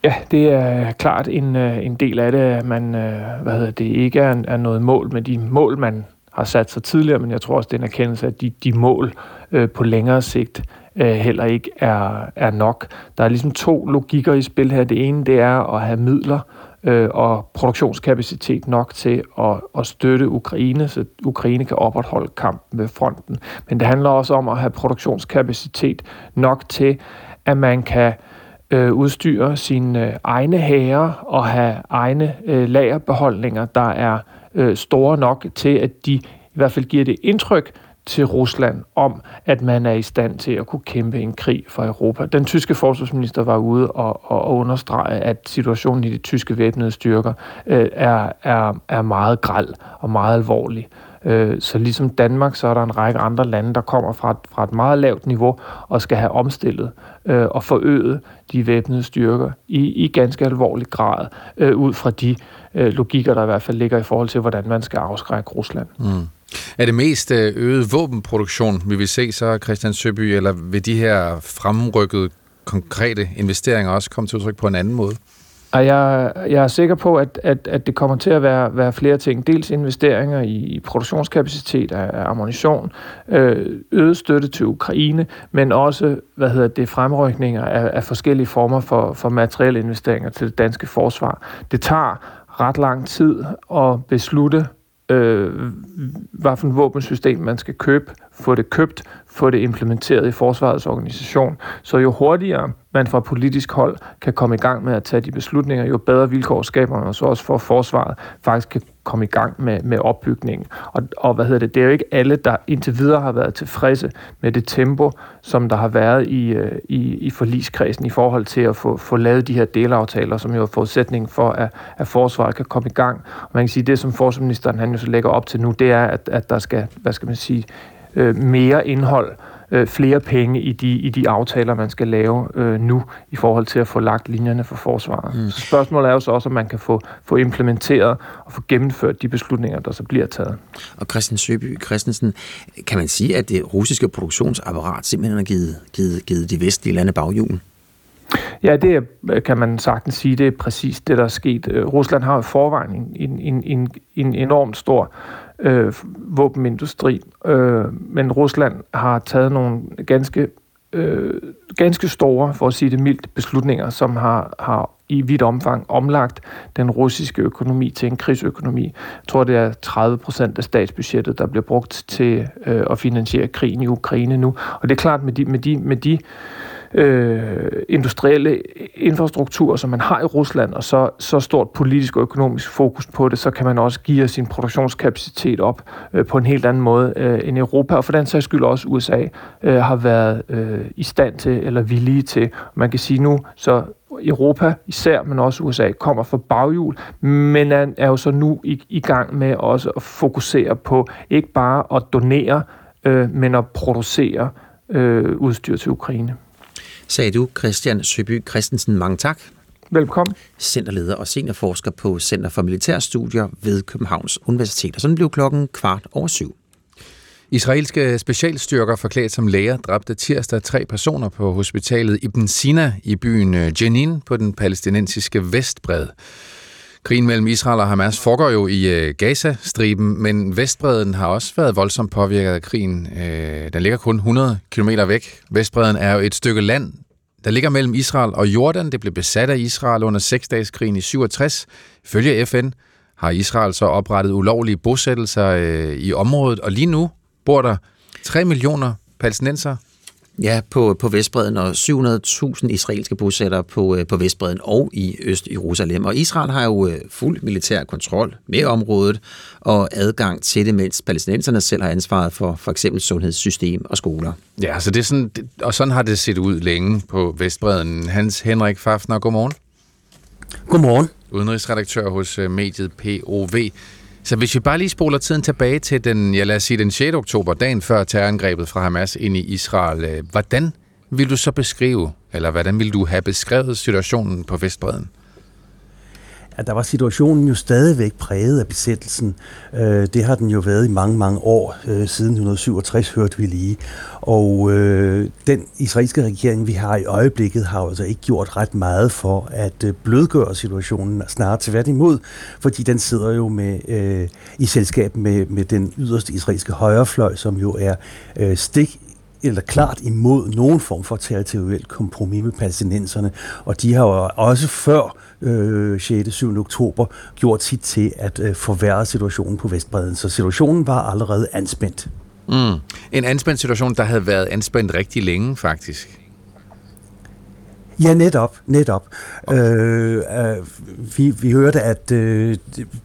Ja, det er klart en, øh, en del af det, at man øh, hvad hedder det, ikke er, er noget mål med de mål, man har sat sig tidligere, men jeg tror også, det er en erkendelse, at de, de mål øh, på længere sigt øh, heller ikke er, er nok. Der er ligesom to logikker i spil her. Det ene, det er at have midler øh, og produktionskapacitet nok til at, at støtte Ukraine, så Ukraine kan opretholde kampen ved fronten. Men det handler også om at have produktionskapacitet nok til, at man kan øh, Øh, udstyre sine øh, egne hære og have egne øh, lagerbeholdninger, der er øh, store nok til, at de i hvert fald giver det indtryk til Rusland om, at man er i stand til at kunne kæmpe en krig for Europa. Den tyske forsvarsminister var ude og, og, og understrege, at situationen i de tyske væbnede styrker øh, er, er, er meget græld og meget alvorlig. Øh, Øh, så ligesom Danmark, så er der en række andre lande, der kommer fra et, fra et meget lavt niveau og skal have omstillet øh, og forøget de væbnede styrker i, i ganske alvorlig grad, øh, ud fra de øh, logikker, der i hvert fald ligger i forhold til, hvordan man skal afskrække Rusland. Mm. Er det mest øh, øget våbenproduktion, vi vil se så, Christian Søby, eller vil de her fremrykkede konkrete investeringer også komme til udtryk på en anden måde? Og jeg, jeg er sikker på, at, at, at det kommer til at være, være flere ting. Dels investeringer i, produktionskapacitet af, af ammunition, øh, øget støtte til Ukraine, men også hvad hedder det, fremrykninger af, af forskellige former for, for materielle investeringer til det danske forsvar. Det tager ret lang tid at beslutte, øh, hvad for et våbensystem man skal købe, få det købt, få det implementeret i forsvarets organisation. Så jo hurtigere man fra politisk hold kan komme i gang med at tage de beslutninger, jo bedre vilkår skaber man så også for, at forsvaret faktisk kan komme i gang med, med opbygningen. Og, og hvad hedder det, det er jo ikke alle, der indtil videre har været tilfredse med det tempo, som der har været i, øh, i, i forliskredsen i forhold til at få, få lavet de her delaftaler, som jo er forudsætning for, at, at forsvaret kan komme i gang. Og man kan sige, det som forsvarsministeren han jo så lægger op til nu, det er, at, at der skal, hvad skal man sige, øh, mere indhold øh, flere penge i de, i de aftaler, man skal lave øh, nu i forhold til at få lagt linjerne for forsvaret. Mm. Så spørgsmålet er jo så også, om man kan få, få implementeret og få gennemført de beslutninger, der så bliver taget. Og Christian Søby Christensen, kan man sige, at det russiske produktionsapparat simpelthen har givet, givet, givet de vestlige lande baghjulen? Ja, det kan man sagtens sige, det er præcis det, der er sket. Øh, Rusland har i forvejen en, en, en, en enormt stor øh, våbenindustri, øh, men Rusland har taget nogle ganske, øh, ganske store, for at sige det mildt, beslutninger, som har, har i vidt omfang omlagt den russiske økonomi til en krigsøkonomi. Jeg tror, det er 30 procent af statsbudgettet, der bliver brugt til øh, at finansiere krigen i Ukraine nu. Og det er klart, med de, med de, med de øh, industrielle infrastruktur, som man har i Rusland, og så, så stort politisk og økonomisk fokus på det, så kan man også give sin produktionskapacitet op øh, på en helt anden måde øh, end Europa, og for den sags skyld også USA øh, har været øh, i stand til eller villige til. Man kan sige nu, så Europa især, men også USA, kommer fra baghjul, men er, jo så nu i, i gang med også at fokusere på ikke bare at donere, øh, men at producere øh, udstyr til Ukraine sagde du, Christian Søby Christensen. Mange tak. Velkommen. Centerleder og seniorforsker på Center for Militærstudier ved Københavns Universitet. Og sådan blev klokken kvart over syv. Israelske specialstyrker forklædt som læger dræbte tirsdag tre personer på hospitalet Ibn Sina i byen Jenin på den palæstinensiske vestbred. Krigen mellem Israel og Hamas foregår jo i øh, Gaza-striben, men Vestbreden har også været voldsomt påvirket af krigen. Øh, den ligger kun 100 km væk. Vestbreden er jo et stykke land, der ligger mellem Israel og Jordan. Det blev besat af Israel under seksdageskrigen i 67. Følge FN har Israel så oprettet ulovlige bosættelser øh, i området, og lige nu bor der 3 millioner palæstinenser Ja, på, på Vestbreden og 700.000 israelske bosættere på, øh, på Vestbreden og i Øst-Jerusalem. Og Israel har jo øh, fuld militær kontrol med området og adgang til det, mens palæstinenserne selv har ansvaret for for eksempel sundhedssystem og skoler. Ja, så det er sådan, og sådan har det set ud længe på Vestbreden. Hans Henrik Fafner, godmorgen. Godmorgen. Udenrigsredaktør hos øh, mediet POV. Så hvis vi bare lige spoler tiden tilbage til den, ja lad os sige den 6. oktober, dagen før terrorangrebet fra Hamas ind i Israel, øh, hvordan vil du så beskrive, eller hvordan vil du have beskrevet situationen på Vestbreden? At der var situationen jo stadigvæk præget af besættelsen. Øh, det har den jo været i mange, mange år. Øh, siden 1967 hørte vi lige. Og øh, den israelske regering, vi har i øjeblikket, har altså ikke gjort ret meget for at øh, blødgøre situationen, snarere tværtimod, fordi den sidder jo med øh, i selskab med, med den yderste israelske højrefløj, som jo er øh, stik eller klart imod nogen form for territoriel kompromis med palæstinenserne, og de har jo også før øh, 6. 7. oktober gjort sit til at øh, forværre situationen på Vestbreden. Så situationen var allerede anspændt. Mm. En anspændt situation, der havde været anspændt rigtig længe, faktisk. Ja, netop, netop. Øh, øh, vi, vi hørte, at øh,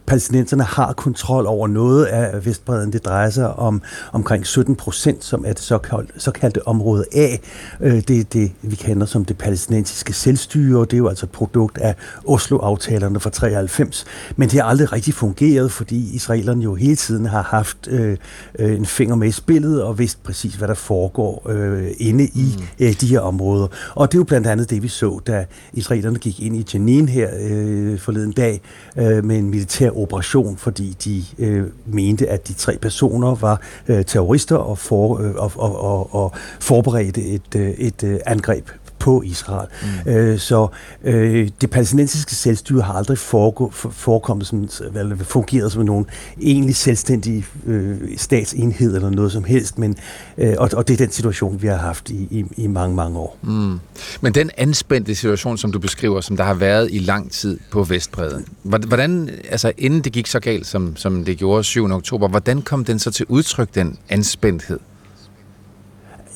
palæstinenserne har kontrol over noget af Vestbreden. Det drejer sig om omkring 17 procent, som er det såkaldte, såkaldte område A. Øh, det er det, vi kender som det palæstinensiske selvstyre. Det er jo altså et produkt af Oslo-aftalerne fra 93. Men det har aldrig rigtig fungeret, fordi israelerne jo hele tiden har haft øh, øh, en finger med i spillet og vidst præcis, hvad der foregår øh, inde i mm. øh, de her områder. Og det er jo blandt andet det, vi så, da israelerne gik ind i Jenin her øh, forleden dag øh, med en militær operation, fordi de øh, mente, at de tre personer var øh, terrorister og, for, øh, og, og, og, og forberedte et, øh, et øh, angreb på Israel. Mm. Øh, så øh, det palæstinensiske selvstyre har aldrig foregå, forekommet som, eller fungeret som nogen egentlig selvstændig øh, statsenhed eller noget som helst, men, øh, og, og det er den situation, vi har haft i, i, i mange, mange år. Mm. Men den anspændte situation, som du beskriver, som der har været i lang tid på Vestbreden, hvordan, altså inden det gik så galt, som, som det gjorde 7. oktober, hvordan kom den så til udtryk, den anspændthed?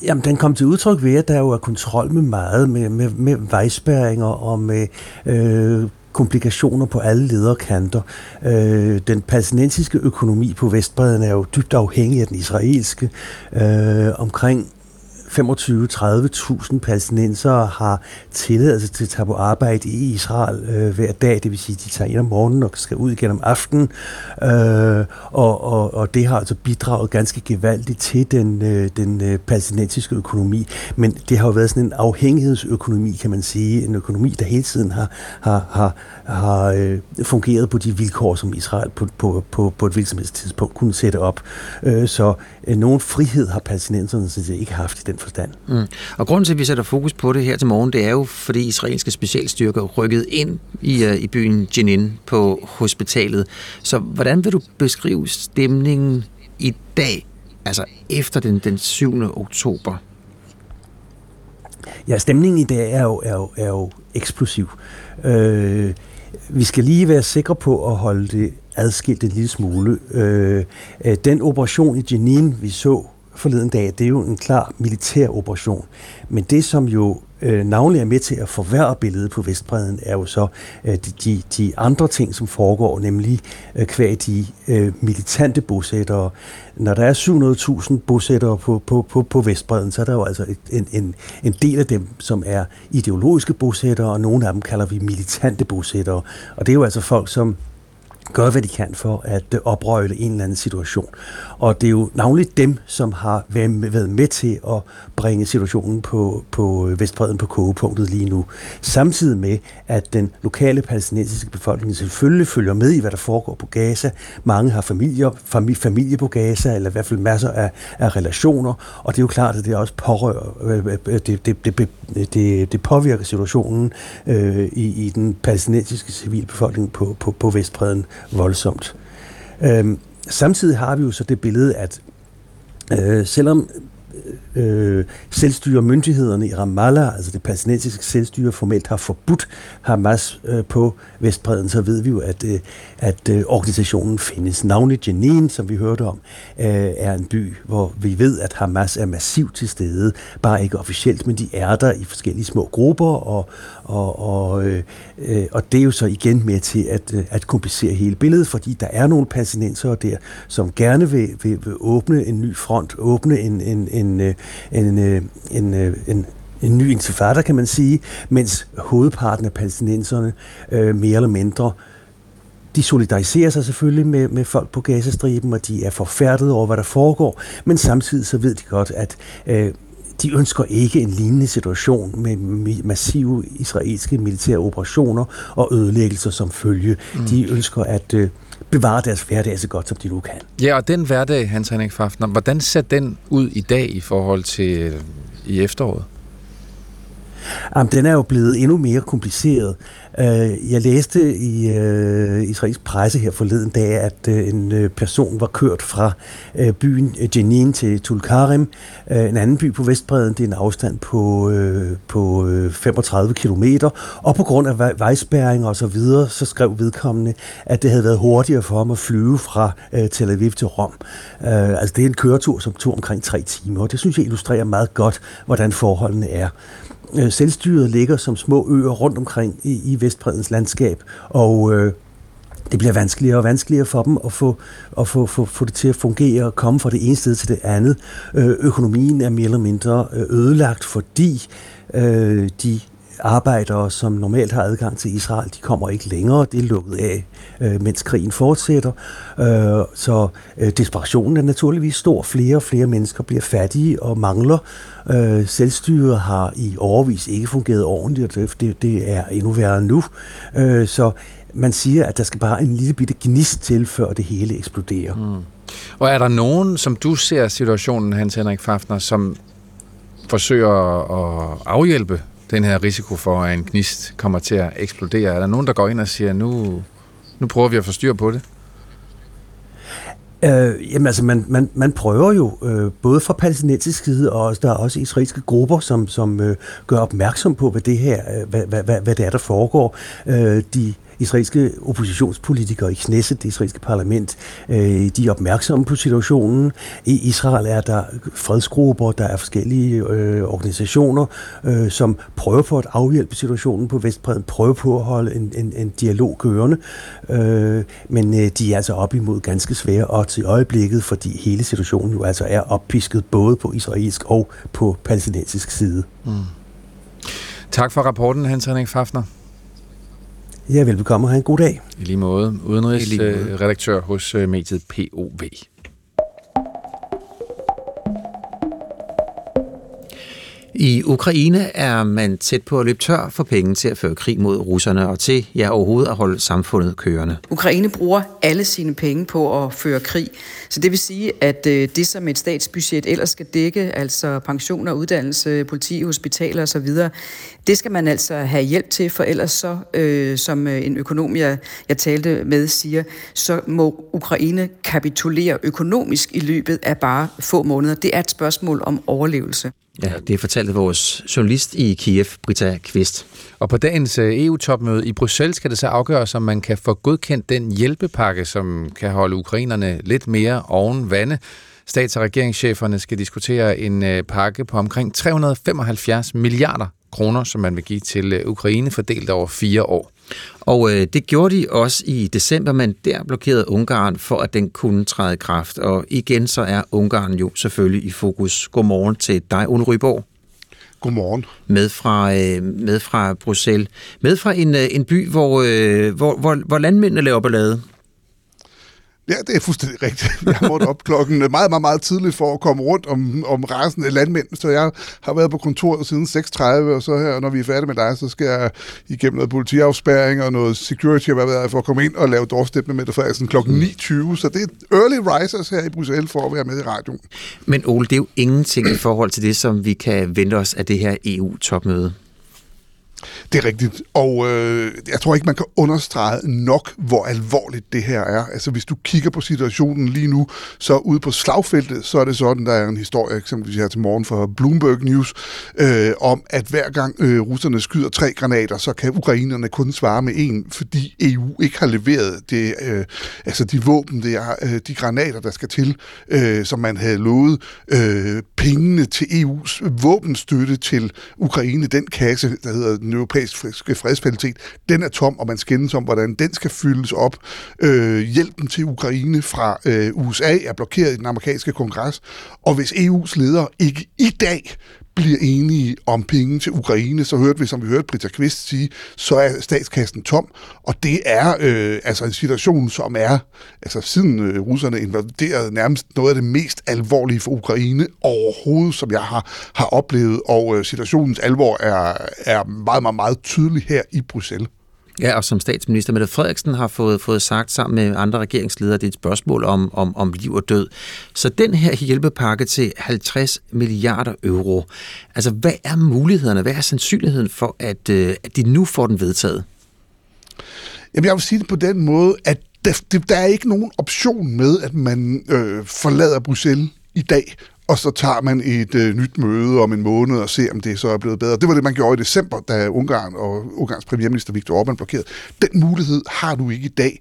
Jamen, den kom til udtryk ved, at der jo er kontrol med meget, med, med, med vejspæringer og med øh, komplikationer på alle lederkanter. Øh, den palæstinensiske økonomi på Vestbreden er jo dybt afhængig af den israelske. Øh, omkring 25-30.000 palæstinensere har tilladelse til at tage på arbejde i Israel øh, hver dag, det vil sige, de tager ind om morgenen og skal ud igen om aftenen, øh, og, og, og det har altså bidraget ganske gevaldigt til den, øh, den øh, palæstinensiske økonomi, men det har jo været sådan en afhængighedsøkonomi, kan man sige, en økonomi, der hele tiden har, har, har, har øh, fungeret på de vilkår, som Israel på, på, på, på et tidspunkt kunne sætte op. Øh, så øh, nogen frihed har palæstinenserne sådan set ikke haft i den forstand. Mm. Og grunden til, at vi sætter fokus på det her til morgen, det er jo, fordi israelske specialstyrker rykkede ind i, uh, i byen Jenin på hospitalet. Så hvordan vil du beskrive stemningen i dag, altså efter den, den 7. oktober? Ja, stemningen i dag er jo, er jo, er jo eksplosiv. Øh, vi skal lige være sikre på at holde det adskilt en lille smule. Øh, øh den operation i Jenin, vi så forleden dag, det er jo en klar militær operation. Men det, som jo øh, navnlig er med til at forværre billedet på Vestbreden, er jo så øh, de, de, de andre ting, som foregår, nemlig øh, kvæg de øh, militante bosættere. Når der er 700.000 bosættere på, på, på, på Vestbreden, så er der jo altså et, en, en, en del af dem, som er ideologiske bosættere, og nogle af dem kalder vi militante bosættere. Og det er jo altså folk, som gør, hvad de kan for at øh, oprøjle en eller anden situation. Og det er jo navnligt dem, som har været med til at bringe situationen på, på øh, Vestbreden på kogepunktet lige nu. Samtidig med, at den lokale palæstinensiske befolkning selvfølgelig følger med i, hvad der foregår på Gaza. Mange har familier, familie, familie på Gaza, eller i hvert fald masser af, af relationer. Og det er jo klart, at det også pårører, øh, det, det, det, det, det påvirker situationen øh, i, i den palæstinensiske civilbefolkning på, på, på Vestbreden voldsomt. Øhm, samtidig har vi jo så det billede, at øh, selvom øh, selvstyremyndighederne i Ramallah, altså det palæstinensiske selvstyre, formelt har forbudt Hamas øh, på Vestbreden, så ved vi jo, at, øh, at øh, organisationen findes. Navnlig Jenin, som vi hørte om, øh, er en by, hvor vi ved, at Hamas er massivt til stede, bare ikke officielt, men de er der i forskellige små grupper, og, og, og, øh, øh, og det er jo så igen med til at, øh, at komplicere hele billedet, fordi der er nogle palæstinensere der, som gerne vil, vil, vil åbne en ny front, åbne en, en, en, øh, en, en, en, en en ny intifada, kan man sige, mens hovedparten af palæstinenserne øh, mere eller mindre de solidariserer sig selvfølgelig med, med folk på Gazastriben, og de er forfærdet over, hvad der foregår, men samtidig så ved de godt, at øh, de ønsker ikke en lignende situation med massive israelske militære operationer og ødelæggelser som følge. Mm. De ønsker at øh, bevare deres hverdag så godt, som de nu kan. Ja, og den hverdag, Hans Henrik Fafner, hvordan ser den ud i dag i forhold til øh, i efteråret? Jamen, den er jo blevet endnu mere kompliceret. Øh, jeg læste i øh, israelsk presse her forleden dag, at øh, en person var kørt fra byen Jenin til Tulkarem, en anden by på Vestbreden. Det er en afstand på, på 35 kilometer. Og på grund af vejspærringer og så videre, så skrev vedkommende, at det havde været hurtigere for ham at flyve fra Tel Aviv til Rom. Altså det er en køretur, som tog omkring tre timer, og det synes jeg illustrerer meget godt, hvordan forholdene er. Øh, selvstyret ligger som små øer rundt omkring i, i Vestbredens landskab, og øh, det bliver vanskeligere og vanskeligere for dem at få, at få, få, få det til at fungere og komme fra det ene sted til det andet. Øh, økonomien er mere eller mindre øh, ødelagt, fordi øh, de arbejdere, som normalt har adgang til Israel, de kommer ikke længere. Det er lukket af, øh, mens krigen fortsætter. Øh, så øh, desperationen er naturligvis stor. Flere og flere mennesker bliver fattige og mangler. Øh, selvstyret har i overvis ikke fungeret ordentligt, og det, det er endnu værre nu. Øh, så man siger, at der skal bare en lille bitte gnist til, før det hele eksploderer. Mm. Og er der nogen, som du ser situationen, Hans Henrik Fafner, som forsøger at afhjælpe den her risiko for, at en gnist kommer til at eksplodere? Er der nogen, der går ind og siger, nu, nu prøver vi at få styr på det? Øh, jamen altså, man, man, man prøver jo øh, både fra palæstinensisk side, og også, der er også israelske grupper, som, som øh, gør opmærksom på, hvad det her, øh, hvad, hvad, hvad, hvad det er, der foregår. Øh, de israelske oppositionspolitikere i Knesset, det israelske parlament, øh, de er opmærksomme på situationen. I Israel er der fredsgrupper, der er forskellige øh, organisationer, øh, som prøver på at afhjælpe situationen på Vestbredden, prøver på at holde en, en, en dialog kørende, øh, men øh, de er altså op imod ganske svære og til øjeblikket, fordi hele situationen jo altså er oppisket både på israelsk og på palæstinensisk side. Mm. Tak for rapporten, Hans Henrik Fafner. Ja, velbekomme og have en god dag. I lige måde. Udenrigsredaktør hos øh, mediet POV. I Ukraine er man tæt på at løbe tør for penge til at føre krig mod russerne og til ja, overhovedet at holde samfundet kørende. Ukraine bruger alle sine penge på at føre krig. Så det vil sige, at øh, det som et statsbudget ellers skal dække, altså pensioner, uddannelse, politi, hospitaler osv., det skal man altså have hjælp til, for ellers så, øh, som øh, en økonom, jeg, jeg talte med, siger, så må Ukraine kapitulere økonomisk i løbet af bare få måneder. Det er et spørgsmål om overlevelse. Ja, det fortalte vores journalist i Kiev, Britta Kvist. Og på dagens øh, EU-topmøde i Bruxelles skal det så afgøres, om man kan få godkendt den hjælpepakke, som kan holde ukrainerne lidt mere oven vande. Stats- og regeringscheferne skal diskutere en øh, pakke på omkring 375 milliarder kroner, som man vil give til øh, Ukraine, fordelt over fire år. Og øh, det gjorde de også i december, men der blokerede Ungarn for, at den kunne træde i kraft. Og igen så er Ungarn jo selvfølgelig i fokus. Godmorgen til dig, Ole Ryborg. Godmorgen. Med fra, øh, med fra Bruxelles. Med fra en, øh, en by, hvor, øh, hvor, hvor, hvor landmændene laver ballade. Ja, det er fuldstændig rigtigt. Jeg måtte op klokken meget, meget, meget tidligt for at komme rundt om, om af landmænd, så jeg har været på kontoret siden 6.30, og så her, når vi er færdige med dig, så skal jeg igennem noget politiafspæring og noget security, og hvad ved jeg, for at komme ind og lave doorstep med Mette Frederiksen klokken 9.20, mm. så det er early risers her i Bruxelles for at være med i radioen. Men Ole, det er jo ingenting i forhold til det, som vi kan vente os af det her EU-topmøde. Det er rigtigt, og øh, jeg tror ikke, man kan understrege nok, hvor alvorligt det her er. Altså hvis du kigger på situationen lige nu, så ude på slagfeltet, så er det sådan, der er en historie, eksempelvis her til morgen fra Bloomberg News, øh, om at hver gang øh, russerne skyder tre granater, så kan ukrainerne kun svare med en, fordi EU ikke har leveret det, øh, altså de våben, det er, øh, de granater, der skal til, øh, som man havde lovet. Øh, pengene til EU's våbenstøtte til Ukraine, den kasse, der hedder den europæiske fredskvalitet, den er tom, og man skændes om, hvordan den skal fyldes op. Øh, hjælpen til Ukraine fra øh, USA er blokeret i den amerikanske kongres, og hvis EU's ledere ikke i dag bliver enige om penge til Ukraine, så hørte vi, som vi hørte Britta Kvist sige, så er statskassen tom, og det er øh, altså en situation, som er, altså siden øh, russerne invaderede nærmest noget af det mest alvorlige for Ukraine overhovedet, som jeg har, har oplevet, og øh, situationens alvor er, er meget, meget, meget tydelig her i Bruxelles. Ja, og som statsminister Mette Frederiksen har fået, fået sagt sammen med andre regeringsledere, det er et spørgsmål om, om, om liv og død. Så den her hjælpepakke til 50 milliarder euro, altså hvad er mulighederne, hvad er sandsynligheden for, at, øh, at de nu får den vedtaget? Jamen jeg vil sige det på den måde, at der, der er ikke nogen option med, at man øh, forlader Bruxelles i dag og så tager man et øh, nyt møde om en måned og ser, om det så er blevet bedre. Det var det, man gjorde i december, da Ungarn og Ungarns premierminister Viktor Orbán blokerede. Den mulighed har du ikke i dag.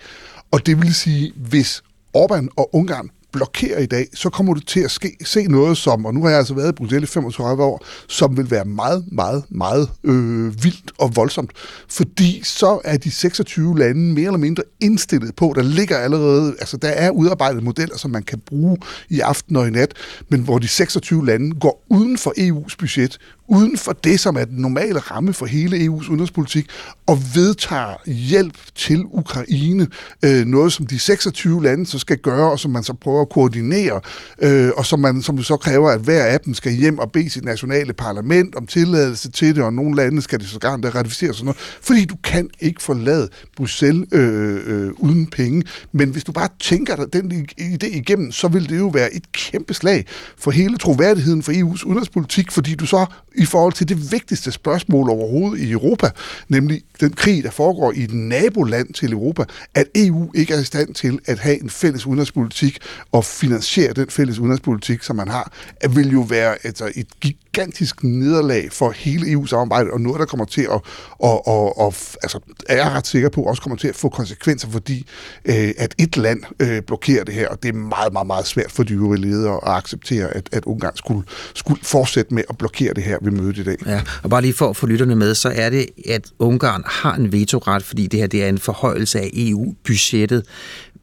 Og det vil sige, hvis Orbán og Ungarn blokerer i dag, så kommer du til at ske, se noget som, og nu har jeg altså været i Bruxelles i 35 år, som vil være meget, meget, meget øh, vildt og voldsomt. Fordi så er de 26 lande mere eller mindre indstillet på, der ligger allerede, altså der er udarbejdet modeller, som man kan bruge i aften og i nat, men hvor de 26 lande går uden for EU's budget, uden for det, som er den normale ramme for hele EU's udenrigspolitik, og vedtager hjælp til Ukraine, øh, noget som de 26 lande så skal gøre, og som man så prøver at koordinere, øh, og som man som så kræver, at hver af dem skal hjem og bede sit nationale parlament om tilladelse til det, og nogle lande skal det så gerne ratificere sådan noget, fordi du kan ikke forlade Bruxelles øh, øh, uden penge, men hvis du bare tænker dig den idé igennem, så vil det jo være et kæmpe slag for hele troværdigheden for EU's udenrigspolitik, fordi du så i forhold til det vigtigste spørgsmål overhovedet i Europa, nemlig den krig, der foregår i et naboland til Europa, at EU ikke er i stand til at have en fælles udenrigspolitik og finansiere den fælles udenrigspolitik, som man har, at vil jo være altså, et gigantisk nederlag for hele EU-samarbejdet, og noget, der kommer til at, og, og, og, altså, er jeg ret sikker på, også kommer til at få konsekvenser, fordi øh, at et land øh, blokerer det her, og det er meget, meget, meget svært for de øvrige ledere at acceptere, at, at Ungarn skulle, skulle fortsætte med at blokere det her ved mødet i dag. Ja, og bare lige for at få lytterne med, så er det, at Ungarn har en vetoret, fordi det her det er en forhøjelse af EU-budgettet.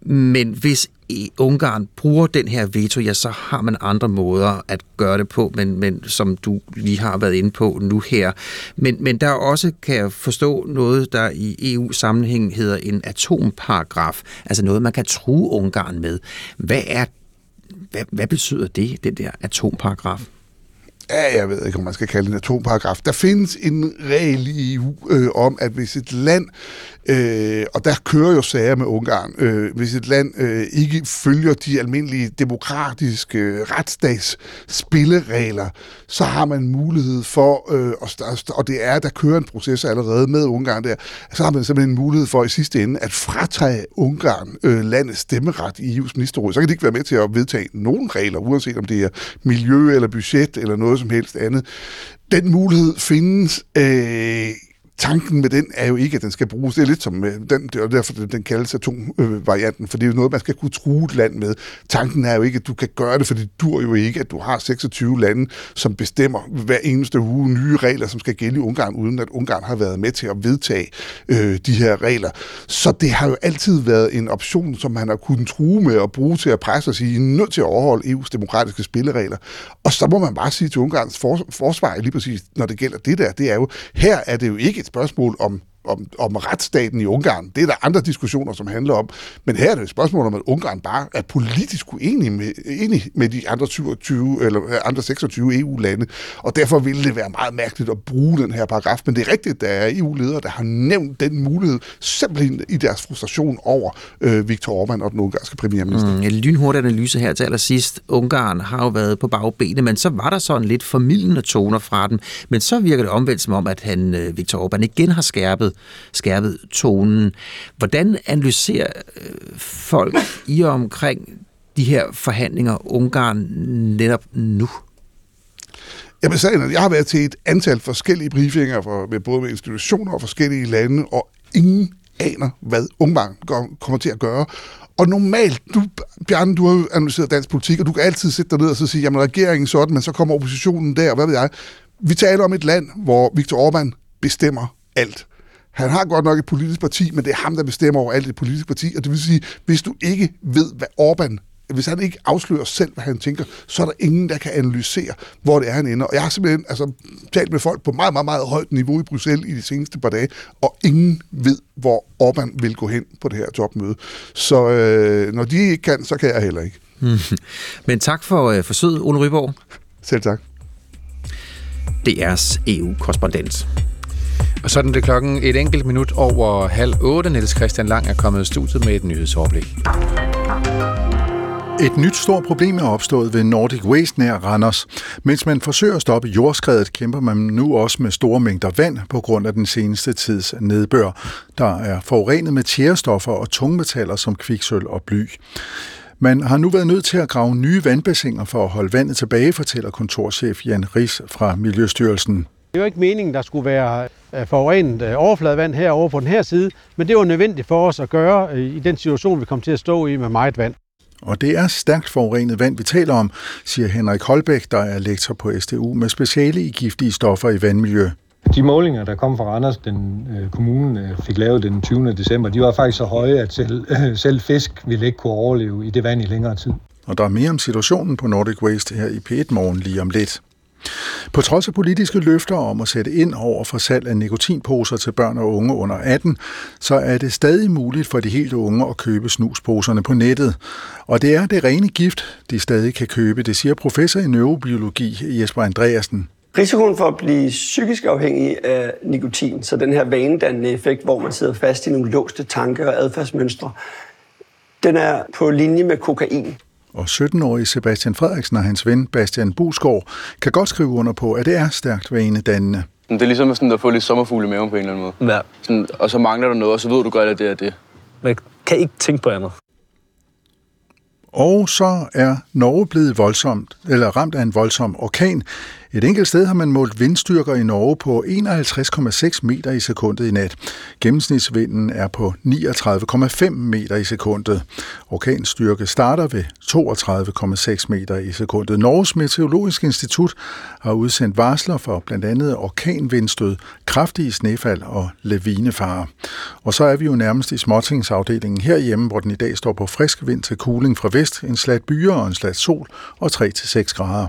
Men hvis Ungarn bruger den her veto, ja, så har man andre måder at gøre det på, men, men som du lige har været inde på nu her. Men, men der er også, kan jeg forstå, noget, der i EU-sammenhæng hedder en atomparagraf, altså noget, man kan true Ungarn med. Hvad er hvad, hvad betyder det, den der atomparagraf? Ja, jeg ved ikke, om man skal kalde det en atomparagraf. Der findes en regel i EU øh, om, at hvis et land Øh, og der kører jo sager med Ungarn. Øh, hvis et land øh, ikke følger de almindelige demokratiske øh, retsstags spilleregler, så har man mulighed for, øh, og, og det er, der kører en proces allerede med Ungarn der, så har man simpelthen en mulighed for i sidste ende at fratage Ungarn øh, landets stemmeret i EU's ministerråd. Så kan de ikke være med til at vedtage nogen regler, uanset om det er miljø eller budget eller noget som helst andet. Den mulighed findes øh, tanken med den er jo ikke, at den skal bruges. Det er lidt som med den, det er derfor, den kaldes atomvarianten, for det er jo noget, man skal kunne true et land med. Tanken er jo ikke, at du kan gøre det, for det dur jo ikke, at du har 26 lande, som bestemmer hver eneste uge nye regler, som skal gælde i Ungarn, uden at Ungarn har været med til at vedtage øh, de her regler. Så det har jo altid været en option, som man har kunnet true med at bruge til at presse og sige, I er nødt til at overholde EU's demokratiske spilleregler. Og så må man bare sige til Ungarns forsvar, lige præcis når det gælder det der, det er jo, her er det jo ikke et spørgsmål om om, om retsstaten i Ungarn. Det er der andre diskussioner, som handler om. Men her er det et spørgsmål om, at Ungarn bare er politisk uenig med, enig med de andre, 27, eller øh, andre 26 EU-lande, og derfor ville det være meget mærkeligt at bruge den her paragraf. Men det er rigtigt, der er EU-ledere, der har nævnt den mulighed, simpelthen i deres frustration over øh, Viktor Orbán og den ungarske premierminister. Mm, en lynhurtig analyse her til allersidst. Ungarn har jo været på bagbenet, men så var der sådan lidt formidlende toner fra dem. Men så virker det omvendt som om, at han, øh, Viktor Orbán igen har skærpet skærpet, tonen. Hvordan analyserer øh, folk i og omkring de her forhandlinger Ungarn netop nu? Jamen, sagen jeg har været til et antal forskellige briefinger for, med både med institutioner og forskellige lande, og ingen aner, hvad Ungarn kommer til at gøre. Og normalt, du, Bjarne, du har jo analyseret dansk politik, og du kan altid sætte dig ned og så sige, jamen regeringen sådan, men så kommer oppositionen der, og hvad ved jeg. Vi taler om et land, hvor Viktor Orbán bestemmer alt. Han har godt nok et politisk parti, men det er ham, der bestemmer over alt det politiske parti, og det vil sige, hvis du ikke ved, hvad Orbán hvis han ikke afslører selv, hvad han tænker, så er der ingen, der kan analysere, hvor det er, han ender. Og jeg har simpelthen altså, talt med folk på meget, meget, meget højt niveau i Bruxelles i de seneste par dage, og ingen ved, hvor Orbán vil gå hen på det her topmøde. Så øh, når de ikke kan, så kan jeg heller ikke. Men tak for øh, forsøget, Ole Ryborg. Selv tak. DR's EU-korrespondent. Og sådan er det klokken et enkelt minut over halv otte. Niels Christian Lang er kommet i studiet med et nyhedsoverblik. Et nyt stort problem er opstået ved Nordic Waste nær Randers. Mens man forsøger at stoppe jordskredet, kæmper man nu også med store mængder vand på grund af den seneste tids nedbør, der er forurenet med tjærestoffer og tungmetaller som kviksøl og bly. Man har nu været nødt til at grave nye vandbassiner for at holde vandet tilbage, fortæller kontorchef Jan Ries fra Miljøstyrelsen. Det er jo ikke meningen, der skulle være forurenet øh, overfladevand herovre på den her side, men det var nødvendigt for os at gøre øh, i den situation, vi kom til at stå i med meget vand. Og det er stærkt forurenet vand, vi taler om, siger Henrik Holbæk, der er lektor på SDU med speciale i giftige stoffer i vandmiljø. De målinger, der kom fra Randers, den øh, kommunen øh, fik lavet den 20. december, de var faktisk så høje, at selv, øh, selv fisk ville ikke kunne overleve i det vand i længere tid. Og der er mere om situationen på Nordic Waste her i P1 Morgen lige om lidt. På trods af politiske løfter om at sætte ind over for salg af nikotinposer til børn og unge under 18, så er det stadig muligt for de helt unge at købe snusposerne på nettet. Og det er det rene gift, de stadig kan købe, det siger professor i neurobiologi Jesper Andreasen. Risikoen for at blive psykisk afhængig af nikotin, så den her vanedannende effekt, hvor man sidder fast i nogle låste tanker og adfærdsmønstre, den er på linje med kokain. Og 17-årige Sebastian Frederiksen og hans ven Bastian Busgaard kan godt skrive under på, at det er stærkt vanedannende. Det er ligesom sådan at få lidt sommerfugle i maven på en eller anden måde. Ja. Sådan, og så mangler der noget, og så ved du godt, at det er det. Man kan ikke tænke på andet. Og så er Norge blevet voldsomt, eller ramt af en voldsom orkan. Et enkelt sted har man målt vindstyrker i Norge på 51,6 meter i sekundet i nat. Gennemsnitsvinden er på 39,5 meter i sekundet. Orkanstyrke starter ved 32,6 meter i sekundet. Norges Meteorologiske Institut har udsendt varsler for blandt andet orkanvindstød, kraftige snefald og lavinefare. Og så er vi jo nærmest i småtingsafdelingen herhjemme, hvor den i dag står på frisk vind til kuling fra vest, en slat byer og en slat sol og 3-6 grader.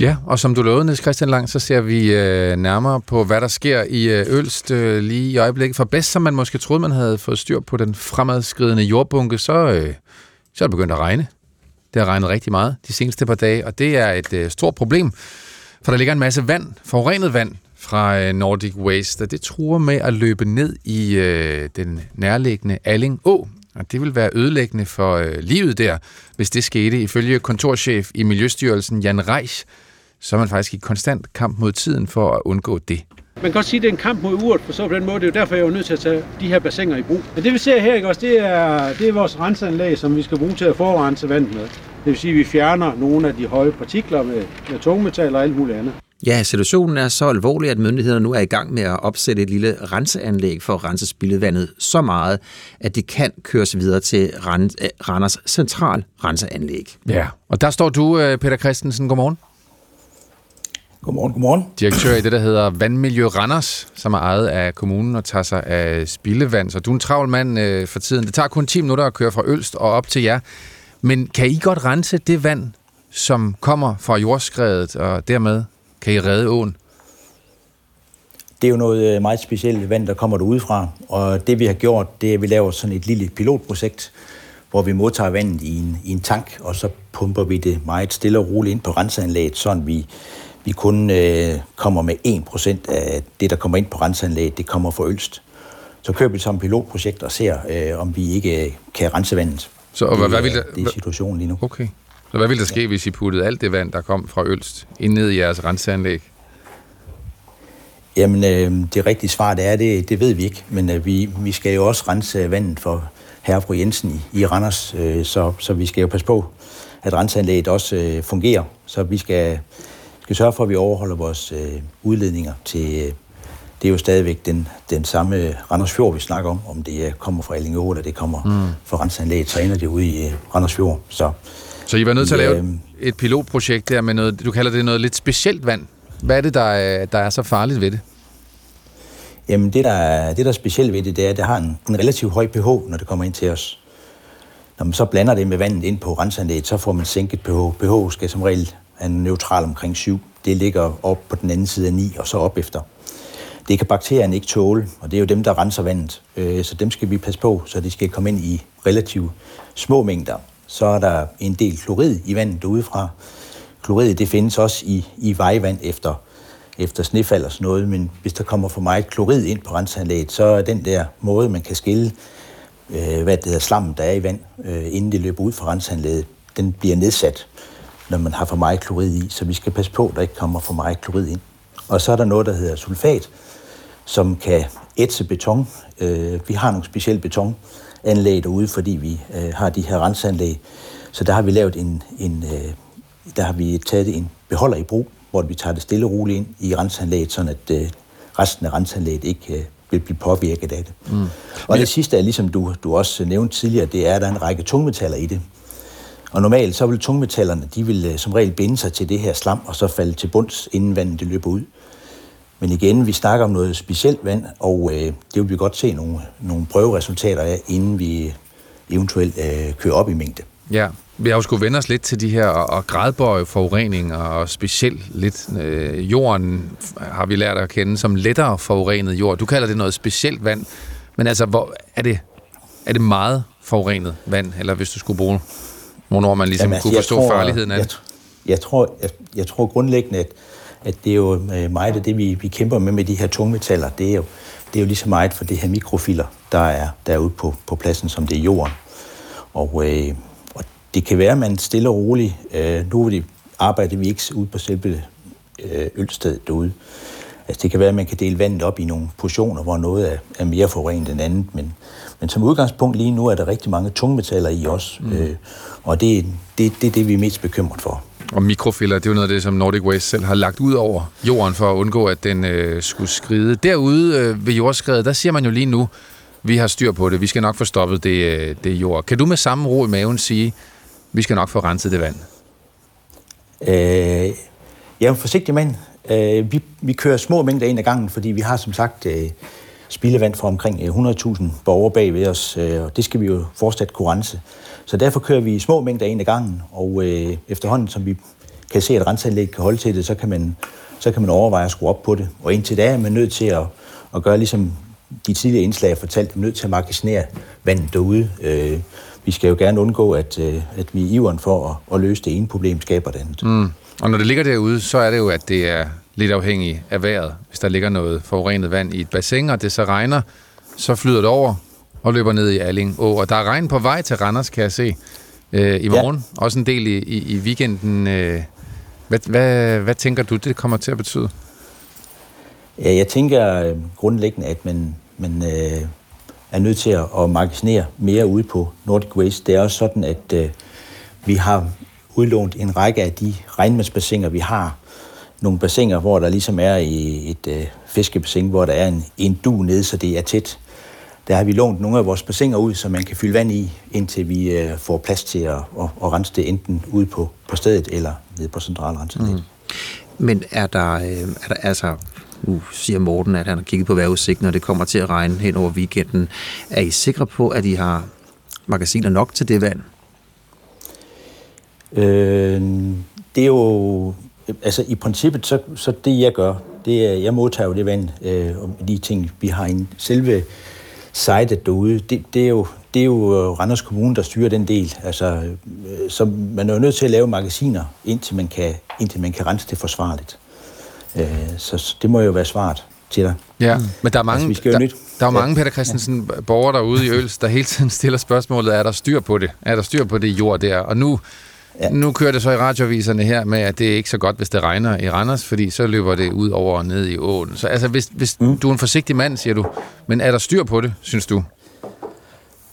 Ja, og som du lovede, Niels Christian Lang, så ser vi øh, nærmere på, hvad der sker i øh, Ølst øh, lige i øjeblikket. For bedst som man måske troede, man havde fået styr på den fremadskridende jordbunke, så, øh, så er det begyndt at regne. Det har regnet rigtig meget de seneste par dage, og det er et øh, stort problem, for der ligger en masse vand, forurenet vand fra øh, Nordic Waste, og det truer med at løbe ned i øh, den nærliggende Alling Å, og det vil være ødelæggende for øh, livet der, hvis det skete. Ifølge kontorchef i Miljøstyrelsen Jan Reich, så er man faktisk i konstant kamp mod tiden for at undgå det. Man kan godt sige, at det er en kamp mod uret, for så på den måde. Det er jo derfor, jeg er nødt til at tage de her bassiner i brug. Men det vi ser her, ikke også, det er, det er vores renseanlæg, som vi skal bruge til at forrense vandet med. Det vil sige, at vi fjerner nogle af de høje partikler med, med tungmetaller og alt muligt andet. Ja, situationen er så alvorlig, at myndighederne nu er i gang med at opsætte et lille renseanlæg for at rense spildevandet så meget, at det kan køres videre til Randers Central Renseanlæg. Ja, og der står du, øh, Peter Christensen. Godmorgen. Godmorgen, godmorgen. Direktør i det, der hedder Vandmiljø Randers, som er ejet af kommunen og tager sig af spildevand. Så du er en travl mand øh, for tiden. Det tager kun 10 minutter at køre fra Ølst og op til jer. Men kan I godt rense det vand, som kommer fra jordskredet, og dermed kan I redde åen? Det er jo noget øh, meget specielt vand, der kommer derudefra. Og det vi har gjort, det er, at vi laver sådan et lille pilotprojekt, hvor vi modtager vandet i en, i en tank, og så pumper vi det meget stille og roligt ind på renseanlæget, sådan vi vi kun øh, kommer med 1% af det, der kommer ind på renseanlægget, det kommer fra Ølst. Så kører vi som pilotprojekt og ser, øh, om vi ikke øh, kan rense vandet. Så og hvad, hvad vil der, det er situationen lige nu. Okay. Så hvad ville der ske, ja. hvis I puttede alt det vand, der kom fra Ølst, ind ned i jeres renseanlæg? Jamen, øh, det rigtige svar, det er, det, det ved vi ikke. Men øh, vi, vi skal jo også rense vandet for herre fru Jensen i, i Randers, øh, så, så vi skal jo passe på, at renseanlægget også øh, fungerer. Så vi skal skal sørge for, at vi overholder vores øh, udledninger til... Øh, det er jo stadigvæk den, den samme Randers Fjord, vi snakker om, om det kommer fra Allingå, eller det kommer mm. fra Rensanlæget, så ender det ude i øh, Randers Fjord. Så, så I var nødt til at lave øh, et pilotprojekt der med noget, du kalder det noget lidt specielt vand. Hvad er det, der er, der er så farligt ved det? Jamen, det der, er, det, der er specielt ved det, det er, at det har en, en relativt høj pH, når det kommer ind til os. Når man så blander det med vandet ind på rensanlæget, så får man sænket pH. pH skal som regel er neutral omkring 7. Det ligger op på den anden side af 9 og så op efter. Det kan bakterierne ikke tåle, og det er jo dem, der renser vandet. Øh, så dem skal vi passe på, så de skal komme ind i relativt små mængder. Så er der en del klorid i vandet udefra. Klorid det findes også i, i vejvand efter, efter snefald og sådan noget, men hvis der kommer for meget klorid ind på renseanlægget, så er den der måde, man kan skille, øh, hvad det hedder, slammen, der er i vand, øh, inden det løber ud fra renseanlægget, den bliver nedsat når man har for meget klorid i, så vi skal passe på, at der ikke kommer for meget klorid ind. Og så er der noget, der hedder sulfat, som kan ætse beton. Øh, vi har nogle specielle betonanlæg derude, fordi vi øh, har de her renseanlæg. Så der har vi lavet en, en øh, der har vi taget en beholder i brug, hvor vi tager det stille og roligt ind i renseanlæget, så at resten af renseanlæget ikke vil blive påvirket af det. Mm. Og det sidste er, ligesom du, du også nævnte tidligere, det er, at der er en række tungmetaller i det. Og normalt så vil tungmetallerne, de vil øh, som regel binde sig til det her slam, og så falde til bunds, inden vandet det løber ud. Men igen, vi snakker om noget specielt vand, og øh, det vil vi godt se nogle, nogle prøveresultater af, inden vi øh, eventuelt øh, kører op i mængde. Ja, vi har jo skulle vende os lidt til de her og, gradbøje forurening, og specielt lidt øh, jorden har vi lært at kende som lettere forurenet jord. Du kalder det noget specielt vand, men altså, hvor, er, det, er det meget forurenet vand, eller hvis du skulle bruge Hvornår man ligesom Jamen, altså, kunne forstå tror, farligheden af det? Jeg, jeg, tror, jeg, jeg tror grundlæggende, at, at det er jo øh, meget af det, vi, vi kæmper med med de her tungmetaller. Det er jo, det er jo lige så meget for det her mikrofiler, der er derude på, på pladsen, som det er jorden. Og, øh, og det kan være, at man stille og roligt, øh, nu det arbejder vi ikke ude på selve øh, ølstedet derude. Altså det kan være, at man kan dele vandet op i nogle portioner, hvor noget er, er mere forurenet end andet, men, men som udgangspunkt lige nu er der rigtig mange tungmetaller i os, mm. øh, og det, det, det er det, vi er mest bekymret for. Og mikrofiller, det er jo noget af det, som Nordic Waste selv har lagt ud over jorden for at undgå, at den øh, skulle skride. Derude øh, ved jordskredet, der siger man jo lige nu, vi har styr på det, vi skal nok få stoppet det, øh, det jord. Kan du med samme ro i maven sige, vi skal nok få renset det vand? Øh, jeg er en forsigtig mand. Øh, vi, vi kører små mængder ind ad gangen, fordi vi har som sagt øh, spildevand for omkring øh, 100.000 borgere bag ved os, øh, og det skal vi jo fortsat kunne rense. Så derfor kører vi små mængder ind ad gangen, og øh, efterhånden, som vi kan se, at renseanlæg kan holde til det, så kan man, så kan man overveje at skrue op på det. Og indtil da er man nødt til at, at gøre ligesom de tidligere indslag fortalt, er nødt til at magasinere vandet derude. Vi skal jo gerne undgå, at, at vi i iveren for at, at løse det ene problem skaber det andet. Mm. Og når det ligger derude, så er det jo, at det er lidt afhængigt af vejret. Hvis der ligger noget forurenet vand i et bassin, og det så regner, så flyder det over og løber ned i Alling Å. Og der er regn på vej til Randers, kan jeg se, øh, i morgen. Ja. Også en del i, i, i weekenden. Øh, hvad, hvad, hvad tænker du, det kommer til at betyde? Ja, jeg tænker øh, grundlæggende, at man, man øh, er nødt til at, magasinere mere ude på Nordic Waste. Det er også sådan, at øh, vi har udlånt en række af de regnmandsbassiner, vi har. Nogle bassiner, hvor der ligesom er i et øh, fiskebassin, hvor der er en, en du nede, så det er tæt. Der har vi lånt nogle af vores bassiner ud, så man kan fylde vand i, indtil vi øh, får plads til at, at, at rense det enten ude på, på stedet eller nede på centralrenseanlægget. Mm. Men er der, øh, er der altså nu siger Morten, at han har kigget på vejrudsigten, når det kommer til at regne hen over weekenden. Er I sikre på, at I har magasiner nok til det vand? Øh, det er jo... Altså i princippet, så, så det jeg gør, det er, jeg modtager jo det vand, øh, og de ting, vi har i selve sitet derude, det, det, er jo, det er jo Randers Kommune, der styrer den del. Altså, øh, så man er jo nødt til at lave magasiner, indtil man kan, indtil man kan rense det forsvarligt. Øh, så det må jo være svaret til dig. Ja, men der er mange, altså, der, der er mange Peter Christensen, ja. borgere derude i Øls, der hele tiden stiller spørgsmålet, er der styr på det? Er der styr på det jord der? Og nu, ja. nu kører det så i radioviserne her med, at det er ikke så godt, hvis det regner i Randers, fordi så løber det ud over og ned i åen. Så altså, hvis, hvis mm. du er en forsigtig mand, siger du, men er der styr på det, synes du?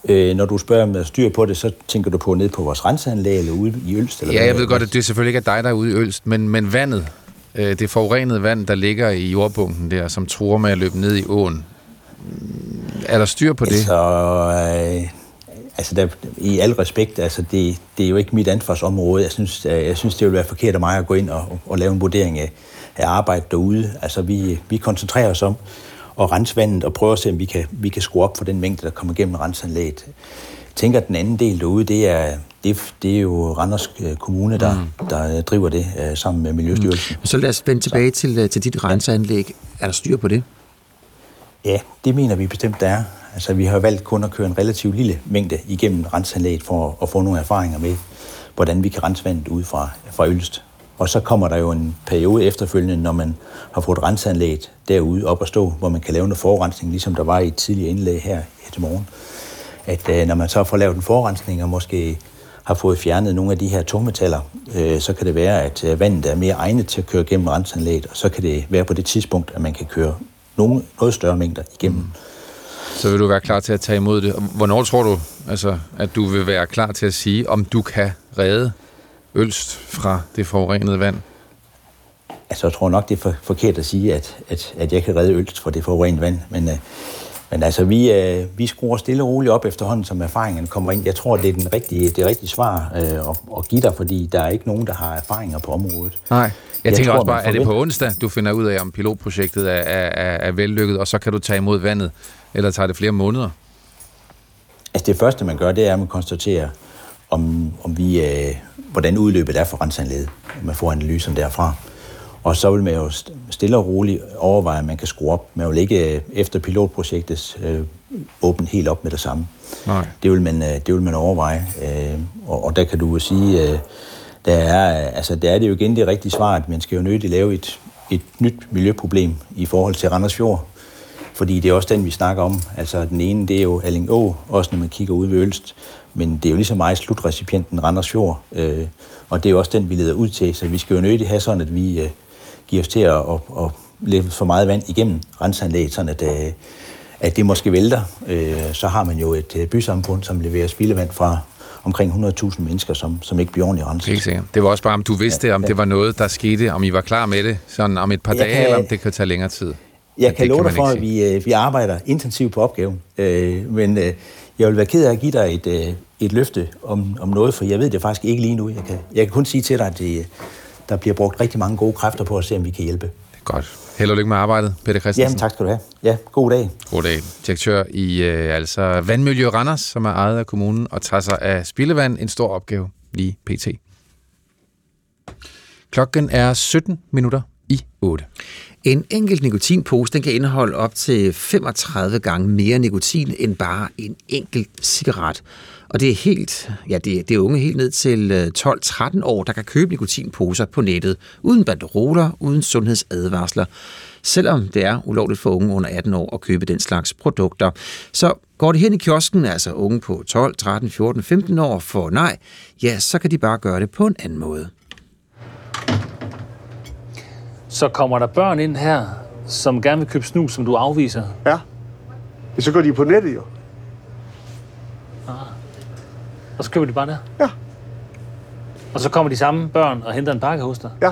Øh, når du spørger, om der styr på det, så tænker du på ned på vores renseanlæg eller ude i Ølst? Eller ja, jeg ved godt, at det selvfølgelig ikke er dig, der er ude i Ølst, men, men vandet, øh, det forurenede vand, der ligger i jordbunken der, som truer med at løbe ned i åen. Er der styr på det? Altså, øh, altså der, i al respekt, altså det, det er jo ikke mit ansvarsområde. Jeg synes, jeg, jeg synes det vil være forkert af mig at gå ind og, og lave en vurdering af, af arbejdet derude. Altså vi, vi koncentrerer os om at rense vandet og prøve at se, om vi kan, vi kan skrue op for den mængde, der kommer gennem renseanlægget. Jeg tænker, at den anden del derude, det er, det, det er jo Randers øh, Kommune, der, mm. der driver det sammen med Miljøstyrelsen. Mm. Så lad os vende tilbage til, øh, til dit renseanlæg. Er der styr på det? Ja, det mener vi bestemt, der er. Altså, vi har valgt kun at køre en relativt lille mængde igennem renseanlægget for at få nogle erfaringer med, hvordan vi kan rense vandet ud fra, fra Ølst. Og så kommer der jo en periode efterfølgende, når man har fået renseanlægget derude op at stå, hvor man kan lave noget forrensning, ligesom der var i et tidligere indlæg her, her til morgen. At øh, når man så får lavet en forrensning og måske har fået fjernet nogle af de her tungmetaller, øh, så kan det være, at øh, vandet er mere egnet til at køre gennem renseanlægget, og så kan det være på det tidspunkt, at man kan køre nogle, noget større mængder igennem. Mm. Så vil du være klar til at tage imod det. Hvornår tror du, altså, at du vil være klar til at sige, om du kan redde Ølst fra det forurenede vand? Altså, jeg tror nok, det er for, forkert at sige, at, at, at jeg kan redde Ølst fra det forurenede vand, men, øh, men altså, vi, øh, vi skruer stille og roligt op efterhånden, som erfaringen kommer ind. Jeg tror, det er den rigtige, det rigtige svar øh, at, at give dig, fordi der er ikke nogen, der har erfaringer på området. Nej. Jeg, jeg tænker tror, også bare, er det på onsdag, du finder ud af, om pilotprojektet er, er, er, er vellykket, og så kan du tage imod vandet, eller tager det flere måneder? Altså det første, man gør, det er, at man konstaterer, om, om vi, øh, hvordan udløbet er for renseanlægget. Man får analysen derfra. Og så vil man jo stille og roligt overveje, at man kan skrue op. Man vil ikke øh, efter pilotprojektet øh, åbne helt op med det samme. Nej. Det, vil man, øh, det vil man overveje. Øh, og, og der kan du jo sige, øh, der er, altså, der er det jo igen det rigtige svar, at man skal jo nødt lave et, et nyt miljøproblem i forhold til Randers Fjord. fordi det er også den, vi snakker om. Altså den ene, det er jo Alling Å, også når man kigger ud ved Ølst, men det er jo lige så meget slutrecipienten Randers Fjord, øh, og det er jo også den, vi leder ud til, så vi skal jo nødigt have sådan, at vi øh, giver os til at, at, at leve for meget vand igennem renseanlægget, sådan at, øh, at det måske vælter. Øh, så har man jo et øh, bysamfund, som leverer spildevand fra omkring 100.000 mennesker, som, som ikke bliver ordentligt renset. Helt sikkert. Det var også bare, om du vidste, ja, om det var noget, der skete, om I var klar med det, sådan om et par Jeg dage, kan- eller om det kan tage længere tid. Jeg Men kan love dig for, at vi, øh, vi arbejder intensivt på opgaven, øh, men øh, jeg vil være ked af at give dig et, øh, et løfte om, om noget, for jeg ved det faktisk ikke lige nu. Jeg kan, jeg kan kun sige til dig, at det, der bliver brugt rigtig mange gode kræfter på at se, om vi kan hjælpe. Godt. Held og lykke med arbejdet, Peter Christensen. Jamen, tak skal du have. Ja, god dag. God dag. Direktør i øh, altså Vandmiljø Randers, som er ejet af kommunen og tager sig af spildevand. En stor opgave lige pt. Klokken er 17 minutter i 8. En enkelt nikotinpose den kan indeholde op til 35 gange mere nikotin end bare en enkelt cigaret. Og det er helt, ja, det, det er unge helt ned til øh, 12-13 år, der kan købe nikotinposer på nettet, uden banderoler, uden sundhedsadvarsler, selvom det er ulovligt for unge under 18 år at købe den slags produkter. Så går det hen i kiosken, altså unge på 12, 13, 14, 15 år får nej, ja, så kan de bare gøre det på en anden måde. Så kommer der børn ind her, som gerne vil købe snus, som du afviser. Ja. Så går de på nettet jo. Og så køber de bare der? Ja. Og så kommer de samme børn og henter en pakke hos dig? Ja.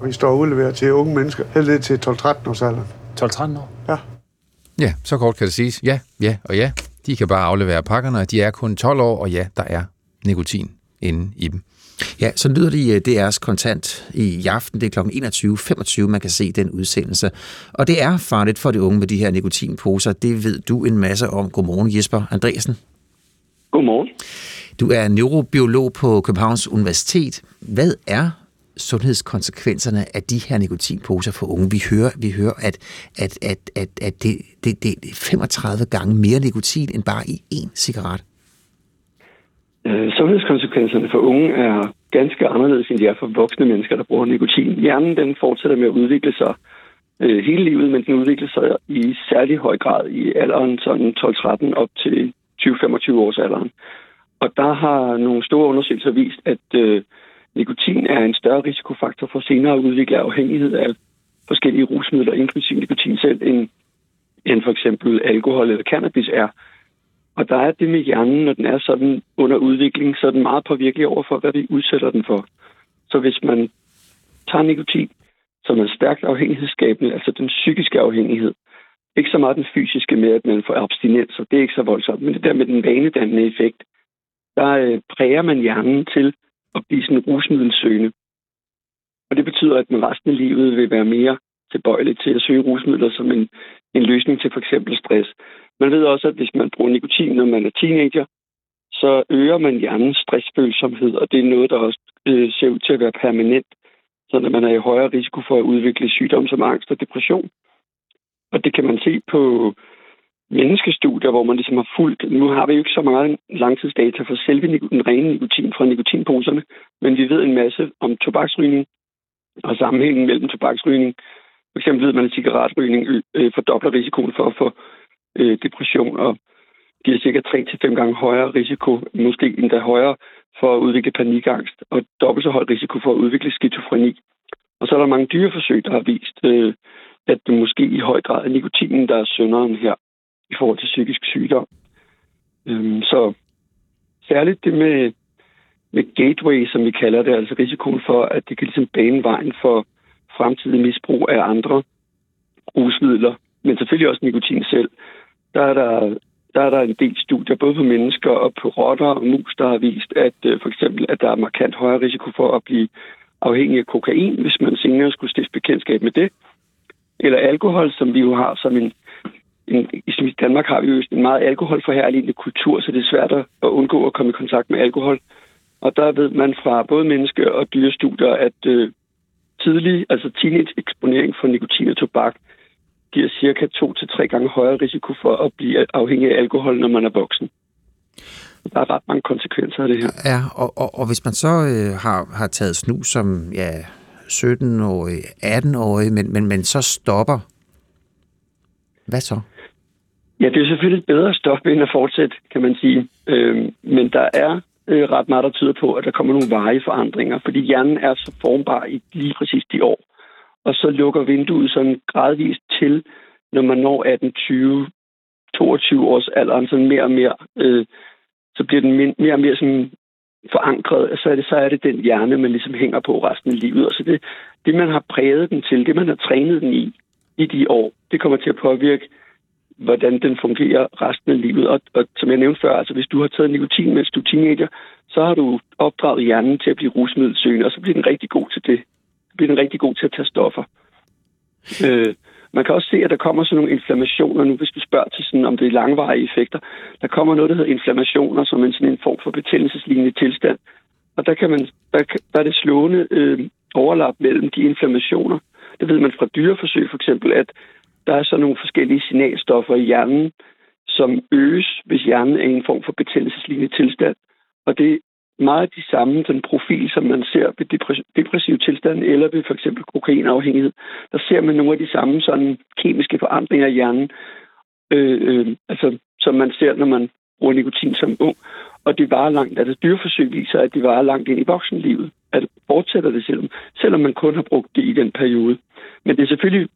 Og vi står og udleverer til unge mennesker, helt ned til 12-13 års alderen. 12-13 år? Ja. Ja, så kort kan det siges. Ja, ja og ja. De kan bare aflevere pakkerne, og de er kun 12 år, og ja, der er nikotin inde i dem. Ja, så lyder det i DR's kontant i aften. Det er kl. 21.25, man kan se den udsendelse. Og det er farligt for de unge med de her nikotinposer. Det ved du en masse om. Godmorgen, Jesper Andreasen. Godmorgen. Du er neurobiolog på Københavns Universitet. Hvad er sundhedskonsekvenserne af de her nikotinposer for unge? Vi hører, vi hører at, at, at, at, at det, det, det er 35 gange mere nikotin end bare i én cigaret. Øh, sundhedskonsekvenserne for unge er ganske anderledes, end de er for voksne mennesker, der bruger nikotin. Hjernen den fortsætter med at udvikle sig øh, hele livet, men den udvikler sig i særlig høj grad i alderen sådan 12-13 op til 20-25 års alderen. Og der har nogle store undersøgelser vist, at øh, nikotin er en større risikofaktor for senere at udvikle afhængighed af forskellige rusmidler, inklusive nikotin selv, end, end for eksempel alkohol eller cannabis er. Og der er det med hjernen, når den er sådan under udvikling, så er den meget påvirkelig over for, hvad vi udsætter den for. Så hvis man tager nikotin, som er stærkt afhængighedsskabende, altså den psykiske afhængighed, ikke så meget den fysiske med, at man får abstinens, og det er ikke så voldsomt, men det der med den vanedannende effekt, der øh, præger man hjernen til at blive sådan rusmiddelsøgende. Og det betyder, at man resten af livet vil være mere tilbøjelig til at søge rusmidler som en, en løsning til for eksempel stress. Man ved også, at hvis man bruger nikotin, når man er teenager, så øger man hjernens stressfølsomhed, og det er noget, der også øh, ser ud til at være permanent, så at man er i højere risiko for at udvikle sygdomme som angst og depression. Og det kan man se på menneskestudier, hvor man ligesom har fulgt. Nu har vi jo ikke så meget langtidsdata for selve den rene nikotin fra nikotinposerne, men vi ved en masse om tobaksrygning og sammenhængen mellem tobaksrygning. For eksempel ved man, at cigaretrygning øh, øh, fordobler risikoen for at få øh, depression og giver cirka 3-5 gange højere risiko, måske endda højere, for at udvikle panikangst, og dobbelt så høj risiko for at udvikle skizofreni. Og så er der mange dyreforsøg, der har vist, øh, at det måske i høj grad er nikotinen, der er synderen her i forhold til psykisk sygdom. Øhm, så særligt det med, med gateway, som vi kalder det, altså risikoen for, at det kan ligesom bane vejen for fremtidig misbrug af andre rusmidler, men selvfølgelig også nikotin selv. Der er der, der er der en del studier, både på mennesker og på rotter og mus, der har vist, at øh, for eksempel, at der er markant højere risiko for at blive afhængig af kokain, hvis man senere skulle stifte bekendtskab med det. Eller alkohol, som vi jo har som en, en i Danmark har vi jo en meget alkoholforherligende kultur, så det er svært at undgå at komme i kontakt med alkohol. Og der ved man fra både menneske- og dyrestudier, at øh, tidlig, altså teenage-eksponering for nikotin og tobak, giver cirka to til tre gange højere risiko for at blive afhængig af alkohol, når man er voksen. Der er ret mange konsekvenser af det her. Ja, og, og, og hvis man så øh, har, har taget snus som ja, 17-årig, 18-årig, men, men, men så stopper, Hvad så? Ja, det er selvfølgelig bedre at stoppe end at fortsætte, kan man sige. Øhm, men der er øh, ret meget, der tyder på, at der kommer nogle varige forandringer, fordi hjernen er så formbar i lige præcis de år. Og så lukker vinduet sådan gradvist til, når man når 18, 20, 22 års alderen, sådan mere og mere, øh, så bliver den mere og mere sådan forankret, så er, det, så er det den hjerne, man ligesom hænger på resten af livet. Og så det, det, man har præget den til, det, man har trænet den i, i de år, det kommer til at påvirke, hvordan den fungerer resten af livet. Og, og som jeg nævnte før, altså hvis du har taget nikotin, mens du er teenager, så har du opdraget hjernen til at blive rusmiddelsøgende, og så bliver den rigtig god til det. Bliver den rigtig god til at tage stoffer. Øh, man kan også se, at der kommer sådan nogle inflammationer nu, hvis du spørger til sådan, om det er langvarige effekter. Der kommer noget, der hedder inflammationer, som en sådan en form for betændelseslignende tilstand. Og der, kan man, der, der er det slående øh, overlap mellem de inflammationer. Det ved man fra dyreforsøg for eksempel, at der er så nogle forskellige signalstoffer i hjernen, som øges, hvis hjernen er i en form for betændelseslignende tilstand. Og det meget de samme den profil, som man ser ved depressiv tilstand eller ved for eksempel kokainafhængighed. Der ser man nogle af de samme sådan kemiske forandringer i hjernen, øh, øh, altså, som man ser, når man bruger nikotin som ung. Og det var langt, at det dyreforsøg viser, at det var langt ind i voksenlivet. At fortsætter det, selvom, selvom man kun har brugt det i den periode. Men det er selvfølgelig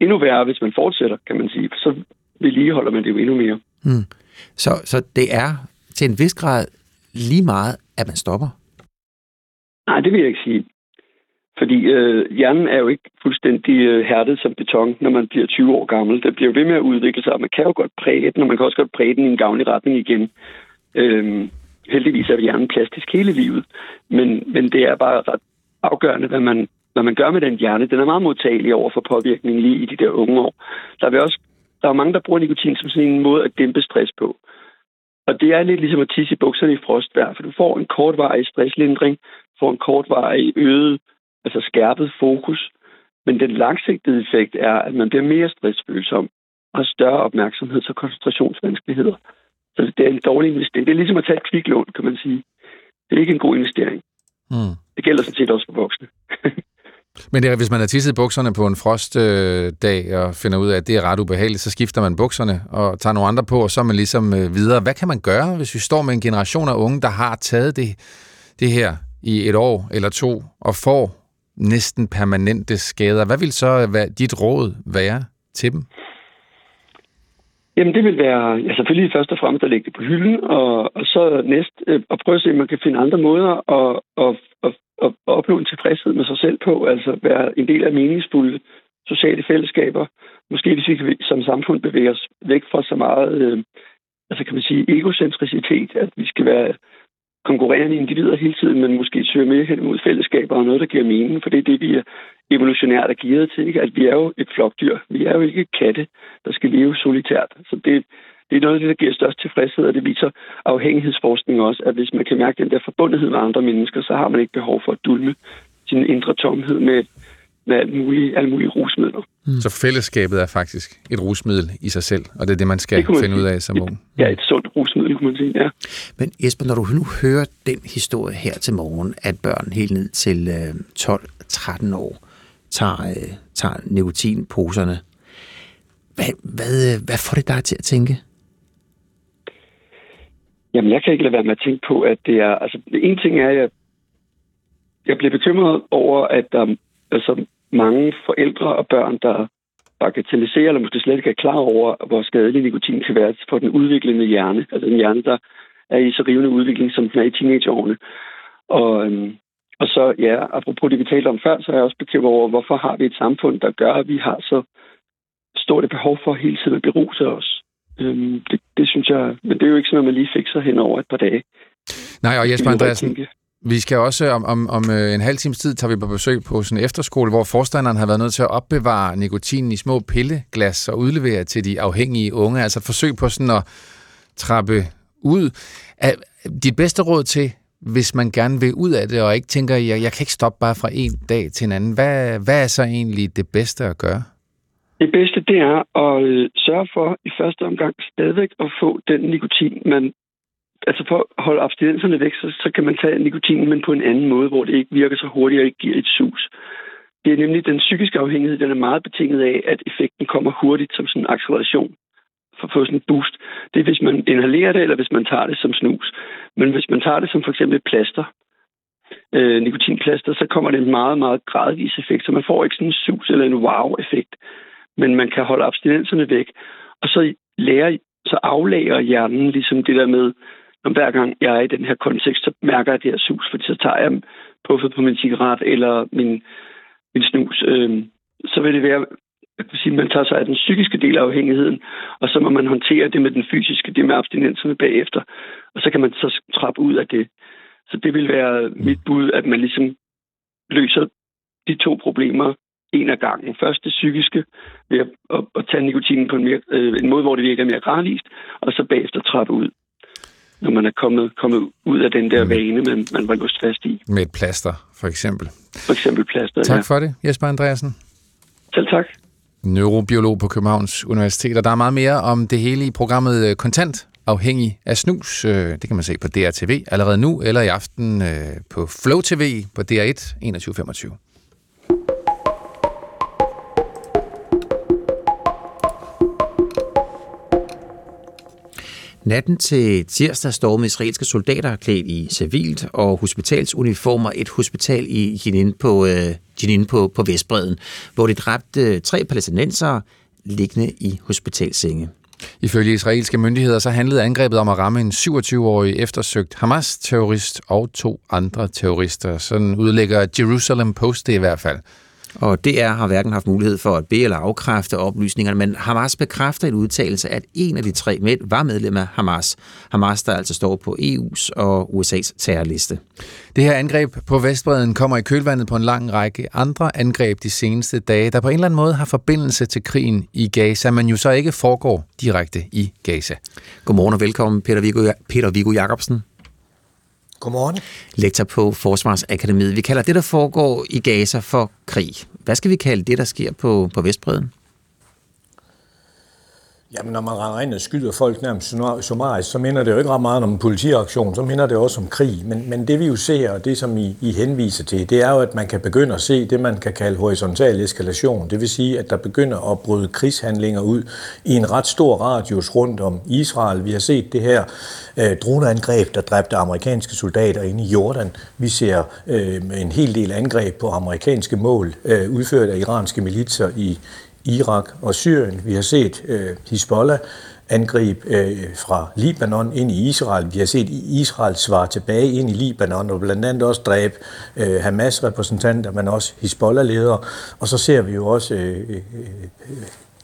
endnu værre, hvis man fortsætter, kan man sige. Så vedligeholder man det jo endnu mere. Hmm. Så, så det er til en vis grad lige meget, at man stopper? Nej, det vil jeg ikke sige. Fordi øh, hjernen er jo ikke fuldstændig øh, hærdet som beton, når man bliver 20 år gammel. Det bliver ved med at udvikle sig, og man kan jo godt præge den, og man kan også godt præge den i en gavnlig retning igen. Øh, heldigvis er hjernen plastisk hele livet, men, men det er bare ret afgørende, hvad man, hvad man gør med den hjerne. Den er meget modtagelig over for påvirkning lige i de der unge år. Der er, også, der er mange, der bruger nikotin som sådan en måde at dæmpe stress på. Og det er lidt ligesom at tisse i bukserne i frostvær, for du får en kortvarig stresslindring, får en kortvarig øget, altså skærpet fokus. Men den langsigtede effekt er, at man bliver mere stressfølsom og har større opmærksomheds- og koncentrationsvanskeligheder. Så det er en dårlig investering. Det er ligesom at tage et kviklån, kan man sige. Det er ikke en god investering. Mm. Det gælder sådan set også for voksne. Men det er, hvis man har tisset bukserne på en frostdag øh, og finder ud af, at det er ret ubehageligt, så skifter man bukserne og tager nogle andre på, og så er man ligesom øh, videre. Hvad kan man gøre, hvis vi står med en generation af unge, der har taget det, det her i et år eller to, og får næsten permanente skader? Hvad vil så hvad, dit råd være til dem? Jamen det vil være ja, selvfølgelig først og fremmest at lægge det på hylden, og, og så næst øh, at prøve at se, om man kan finde andre måder at, at, at, at opnå en tilfredshed med sig selv på, altså være en del af meningsfulde sociale fællesskaber. Måske hvis vi som samfund bevæger os væk fra så meget, øh, altså kan man sige, egocentricitet, at vi skal være konkurrerende individer hele tiden, men måske søge mere hen mod fællesskaber og noget, der giver mening, for det er det, vi er evolutionært er gearet til. Ikke? At vi er jo et flokdyr. Vi er jo ikke katte, der skal leve solitært. Så det, det er noget af det, der giver størst tilfredshed, og det viser afhængighedsforskning også, at hvis man kan mærke den der forbundethed med andre mennesker, så har man ikke behov for at dulme sin indre tomhed med, med alle mulige, alle mulige rusmidler. Mm. Så fællesskabet er faktisk et rusmiddel i sig selv, og det er det, man skal det man finde sige. ud af som ung. Ja, et sundt rusmiddel, kunne man sige, ja. Men Jesper, når du nu hører den historie her til morgen, at børn helt ned til øh, 12-13 år tager, øh, tager nikotinposerne, hvad, hvad, hvad får det dig til at tænke? Jamen, jeg kan ikke lade være med at tænke på, at det er... Altså, en ting er, at jeg, jeg bliver bekymret over, at der altså, mange forældre og børn, der bagatelliserer, eller måske slet ikke er klar over, hvor skadelig nikotin kan være for den udviklende hjerne. Altså en hjerne, der er i så rivende udvikling, som den er i teenageårene. Og, øhm, og så, ja, apropos det, vi talte om før, så er jeg også bekymret over, hvorfor har vi et samfund, der gør, at vi har så stort et behov for hele tiden at beruse os. Øhm, det, det synes jeg, men det er jo ikke sådan, at man lige fikser hen over et par dage. Nej, og Jesper Andreasen, vi skal også om, om, om øh, en halv times tid tager vi på besøg på sådan en efterskole, hvor forstanderen har været nødt til at opbevare nikotinen i små pilleglas og udlevere til de afhængige unge. Altså forsøg på sådan at trappe ud. Er dit bedste råd til, hvis man gerne vil ud af det, og ikke tænker, jeg, jeg kan ikke stoppe bare fra en dag til en anden. Hvad, hvad er så egentlig det bedste at gøre? Det bedste, det er at øh, sørge for i første omgang stadigvæk at få den nikotin, man altså for at holde abstinenserne væk, så, så kan man tage nikotinen, men på en anden måde, hvor det ikke virker så hurtigt og ikke giver et sus. Det er nemlig den psykiske afhængighed, den er meget betinget af, at effekten kommer hurtigt som sådan en acceleration for at få sådan en boost. Det er, hvis man inhalerer det, eller hvis man tager det som snus. Men hvis man tager det som for eksempel plaster, øh, nikotinplaster, så kommer det en meget, meget gradvis effekt. Så man får ikke sådan en sus eller en wow-effekt. Men man kan holde abstinenserne væk. Og så lærer, så aflærer hjernen ligesom det der med, om hver gang jeg er i den her kontekst, så mærker jeg det her sus, fordi så tager jeg puffet på min cigaret eller min, min snus. Øh, så vil det være, jeg kan sige, man tager sig af den psykiske del af afhængigheden, og så må man håndtere det med den fysiske, det med abstinenserne bagefter. Og så kan man så trappe ud af det. Så det vil være mit bud, at man ligesom løser de to problemer en af gangen. Først det psykiske, ved at, at, at tage nikotinen på en, mere, øh, en måde, hvor det virker mere gradvist, og så bagefter trappe ud, når man er kommet, kommet ud af den der vane, man, man var lust fast i. Med et plaster, for eksempel. For eksempel plaster, Tak ja. for det, Jesper Andreasen. Selv tak. Neurobiolog på Københavns Universitet, og der er meget mere om det hele i programmet øh, Kontant afhængig af snus. Øh, Det kan man se på DRTV allerede nu, eller i aften øh, på Flow TV på DR1 21.25. Natten til tirsdag stormede israelske soldater klædt i civilt og hospitalsuniformer et hospital i Jenin på, øh, Jenin på, på Vestbreden, hvor de dræbte øh, tre palæstinensere liggende i hospitalsenge. Ifølge israelske myndigheder så handlede angrebet om at ramme en 27-årig eftersøgt Hamas-terrorist og to andre terrorister. Sådan udlægger Jerusalem Post det i hvert fald. Og DR har hverken haft mulighed for at be- eller afkræfte oplysningerne, men Hamas bekræfter en udtalelse, at en af de tre mænd var medlem af Hamas. Hamas, der altså står på EU's og USA's terrorliste. Det her angreb på Vestbreden kommer i kølvandet på en lang række andre angreb de seneste dage, der på en eller anden måde har forbindelse til krigen i Gaza, men jo så ikke foregår direkte i Gaza. Godmorgen og velkommen, Peter Viggo, Peter Viggo Jacobsen. Godmorgen. Lektor på Forsvarsakademiet. Vi kalder det, der foregår i Gaza for krig. Hvad skal vi kalde det, der sker på, på Vestbreden? Jamen, når man render ind og skyder folk nærmest summarisk, så minder det jo ikke ret meget om en politiaktion, så minder det også om krig. Men, men det vi jo ser, og det som I, I henviser til, det er jo, at man kan begynde at se det, man kan kalde horisontal eskalation. Det vil sige, at der begynder at bryde krigshandlinger ud i en ret stor radius rundt om Israel. Vi har set det her øh, droneangreb, der dræbte amerikanske soldater inde i Jordan. Vi ser øh, en hel del angreb på amerikanske mål, øh, udført af iranske militser i Irak og Syrien. Vi har set øh, Hezbollah angreb øh, fra Libanon ind i Israel. Vi har set Israel svare tilbage ind i Libanon og blandt andet også dræbe øh, Hamas-repræsentanter, men også Hezbollah-ledere. Og så ser vi jo også øh, øh, øh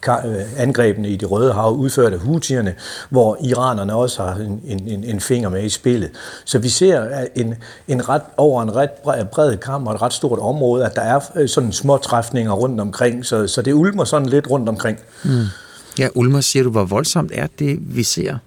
Øh, angrebene i det Røde Hav udført af Houthierne, hvor iranerne også har en, en, en finger med i spillet. Så vi ser en, en ret, over en ret bred kamp og et ret stort område, at der er øh, sådan små træfninger rundt omkring, så, så det ulmer sådan lidt rundt omkring. Mm. Ja, Ulmer, siger du, hvor voldsomt er det, vi ser?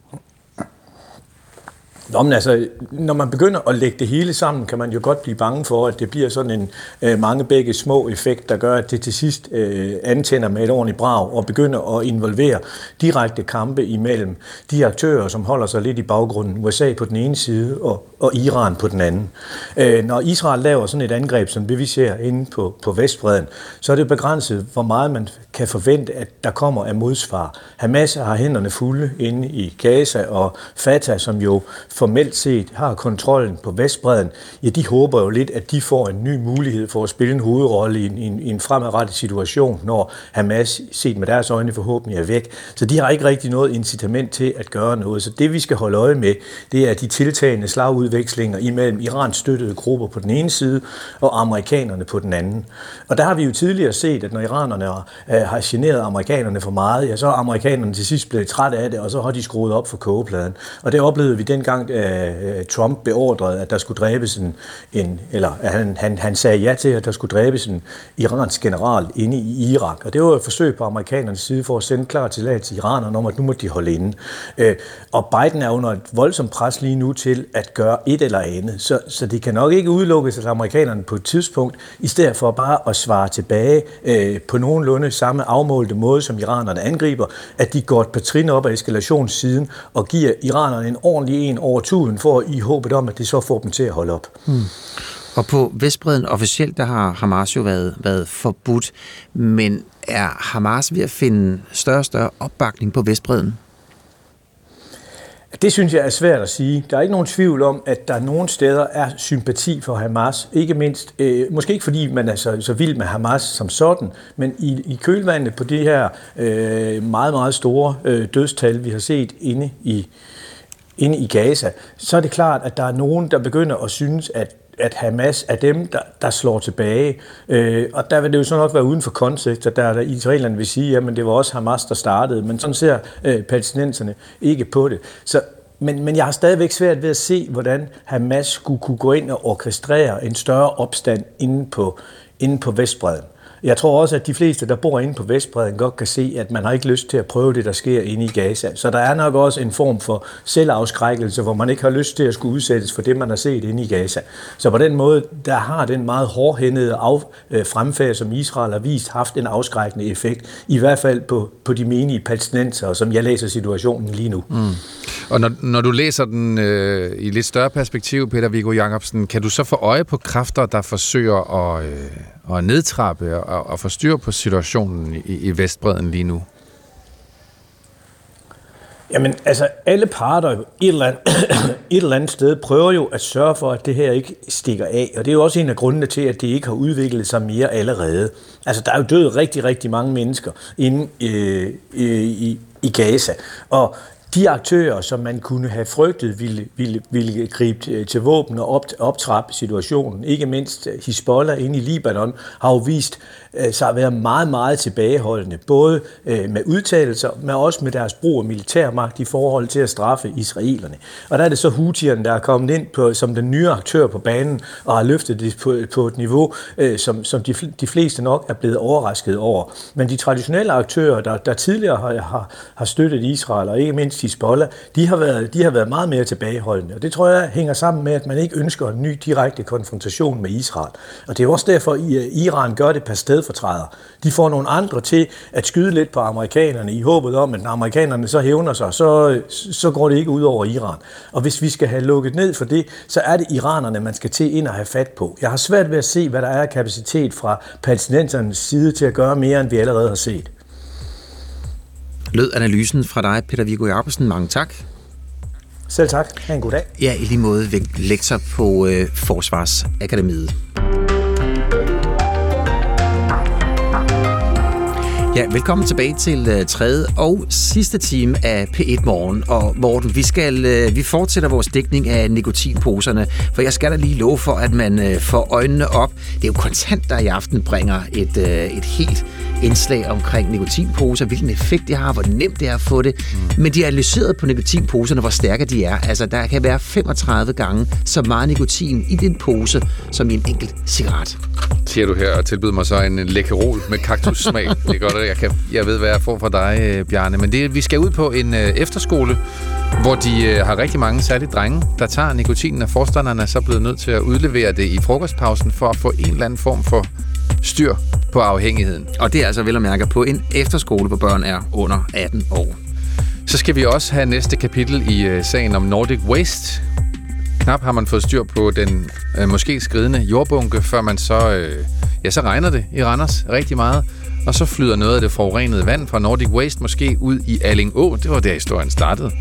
Nå, men altså, når man begynder at lægge det hele sammen, kan man jo godt blive bange for, at det bliver sådan en øh, mange begge små effekt, der gør, at det til sidst øh, antænder med et ordentligt brag og begynder at involvere direkte kampe imellem de aktører, som holder sig lidt i baggrunden. USA på den ene side og, og Iran på den anden. Øh, når Israel laver sådan et angreb, som det vi ser inde på, på Vestbreden, så er det begrænset, hvor meget man kan forvente, at der kommer af modsvar. Hamas har hænderne fulde inde i Gaza, og Fatah, som jo formelt set har kontrollen på Vestbreden, ja, de håber jo lidt, at de får en ny mulighed for at spille en hovedrolle i en, i en, i en fremadrettet situation, når Hamas, set med deres øjne, forhåbentlig er væk. Så de har ikke rigtig noget incitament til at gøre noget. Så det, vi skal holde øje med, det er de tiltagende slagudvekslinger imellem Irans støttede grupper på den ene side og amerikanerne på den anden. Og der har vi jo tidligere set, at når iranerne øh, har generet amerikanerne for meget, ja, så er amerikanerne til sidst blevet træt af det, og så har de skruet op for kogepladen. Og det oplevede vi dengang, uh, Trump beordrede, at der skulle dræbes en, en eller at han, han, han sagde ja til, at der skulle dræbes en iransk general inde i Irak. Og det var et forsøg på amerikanernes side for at sende klar til til iranerne om, at nu må de holde inde. Uh, og Biden er under et voldsomt pres lige nu til at gøre et eller andet. Så, så det kan nok ikke udelukkes, at amerikanerne på et tidspunkt, i stedet for bare at svare tilbage uh, på nogenlunde samme afmålte måde, som iranerne angriber, at de går et par trin op af eskalationssiden og giver iranerne en ordentlig en over tuden for i håbet om, at det så får dem til at holde op. Hmm. Og på Vestbreden officielt, der har Hamas jo været, været forbudt, men er Hamas ved at finde større og større opbakning på Vestbreden? Det synes jeg er svært at sige. Der er ikke nogen tvivl om, at der nogle steder er sympati for Hamas. Ikke mindst, øh, måske ikke fordi man er så, så vild med Hamas som sådan, men i, i kølvandet på det her øh, meget, meget store øh, dødstal, vi har set inde i, inde i Gaza, så er det klart, at der er nogen, der begynder at synes, at at Hamas er dem, der, der slår tilbage. Øh, og der vil det jo så nok være uden for kontekst, at der, der israelerne vil sige, at det var også Hamas, der startede. Men sådan ser øh, palæstinenserne ikke på det. Så men, men jeg har stadigvæk svært ved at se, hvordan Hamas skulle kunne gå ind og orkestrere en større opstand inde på, inde på Vestbreden. Jeg tror også, at de fleste, der bor inde på Vestbreden, godt kan se, at man har ikke lyst til at prøve det, der sker inde i Gaza. Så der er nok også en form for selvafskrækkelse, hvor man ikke har lyst til at skulle udsættes for det, man har set inde i Gaza. Så på den måde, der har den meget hårdhændede af, øh, fremfærd, som Israel har vist, haft en afskrækkende effekt. I hvert fald på, på de menige palæstinenser, som jeg læser situationen lige nu. Mm. Og når, når du læser den øh, i lidt større perspektiv, Peter Viggo Jacobsen, kan du så få øje på kræfter, der forsøger at... Øh at nedtrappe og, og forstyrre på situationen i, i Vestbreden lige nu? Jamen, altså, alle parter et eller, andet, et eller andet sted prøver jo at sørge for, at det her ikke stikker af. Og det er jo også en af grundene til, at det ikke har udviklet sig mere allerede. Altså, der er jo død rigtig, rigtig mange mennesker inde øh, øh i, i Gaza. Og de aktører, som man kunne have frygtet ville, ville, ville gribe øh, til våben og op, optrappe situationen, ikke mindst øh, Hezbollah inde i Libanon, har jo vist Øh, sig at være meget, meget tilbageholdende, både øh, med udtalelser, men også med deres brug af militærmagt i forhold til at straffe israelerne. Og der er det så Houthierne, der er kommet ind på, som den nye aktør på banen, og har løftet det på, på et niveau, øh, som, som de, de fleste nok er blevet overrasket over. Men de traditionelle aktører, der, der tidligere har, har, har støttet Israel, og ikke mindst Hezbollah, de har, været, de har været meget mere tilbageholdende. Og det tror jeg hænger sammen med, at man ikke ønsker en ny direkte konfrontation med Israel. Og det er også derfor, at øh, Iran gør det per stedfortræder. De får nogle andre til at skyde lidt på amerikanerne i håbet om, at når amerikanerne så hævner sig, så, øh, så går det ikke ud over Iran. Og hvis vi skal have lukket ned for det, så er det iranerne, man skal til ind og have fat på. Jeg har svært ved at se, hvad der er kapacitet fra palæstinensernes side til at gøre mere, end vi allerede har set. Lød analysen fra dig, Peter Viggo Jacobsen. Mange tak. Selv tak. Ha' en god dag. Ja, i lige måde lektor på øh, Forsvarsakademiet. Ja, velkommen tilbage til uh, tredje og sidste time af P1 Morgen. Og Morten, vi, skal, uh, vi fortsætter vores dækning af nikotinposerne, for jeg skal da lige love for, at man uh, får øjnene op. Det er jo kontant, der i aften bringer et, uh, et helt indslag omkring nikotinposer, hvilken effekt det har, hvor nemt det er at få det. Mm. Men de er analyseret på nikotinposerne, hvor stærke de er. Altså, der kan være 35 gange så meget nikotin i din pose, som i en enkelt cigaret. Siger du her og tilbyder mig så en lækkerol med kaktussmag. det er godt, at jeg, kan, jeg ved, hvad jeg får fra dig, øh, Bjarne. Men det, vi skal ud på en øh, efterskole, hvor de øh, har rigtig mange, særligt drenge, der tager nikotinen, og forstanderne er så blevet nødt til at udlevere det i frokostpausen for at få en eller anden form for styr på afhængigheden. Og det er altså vel at mærke på en efterskole, hvor børn er under 18 år. Så skal vi også have næste kapitel i øh, sagen om Nordic Waste. Knap har man fået styr på den øh, måske skridende jordbunke, før man så, øh, ja, så regner det i Randers rigtig meget. Og så flyder noget af det forurenede vand fra Nordic Waste måske ud i Alling Å. Det var der historien startede.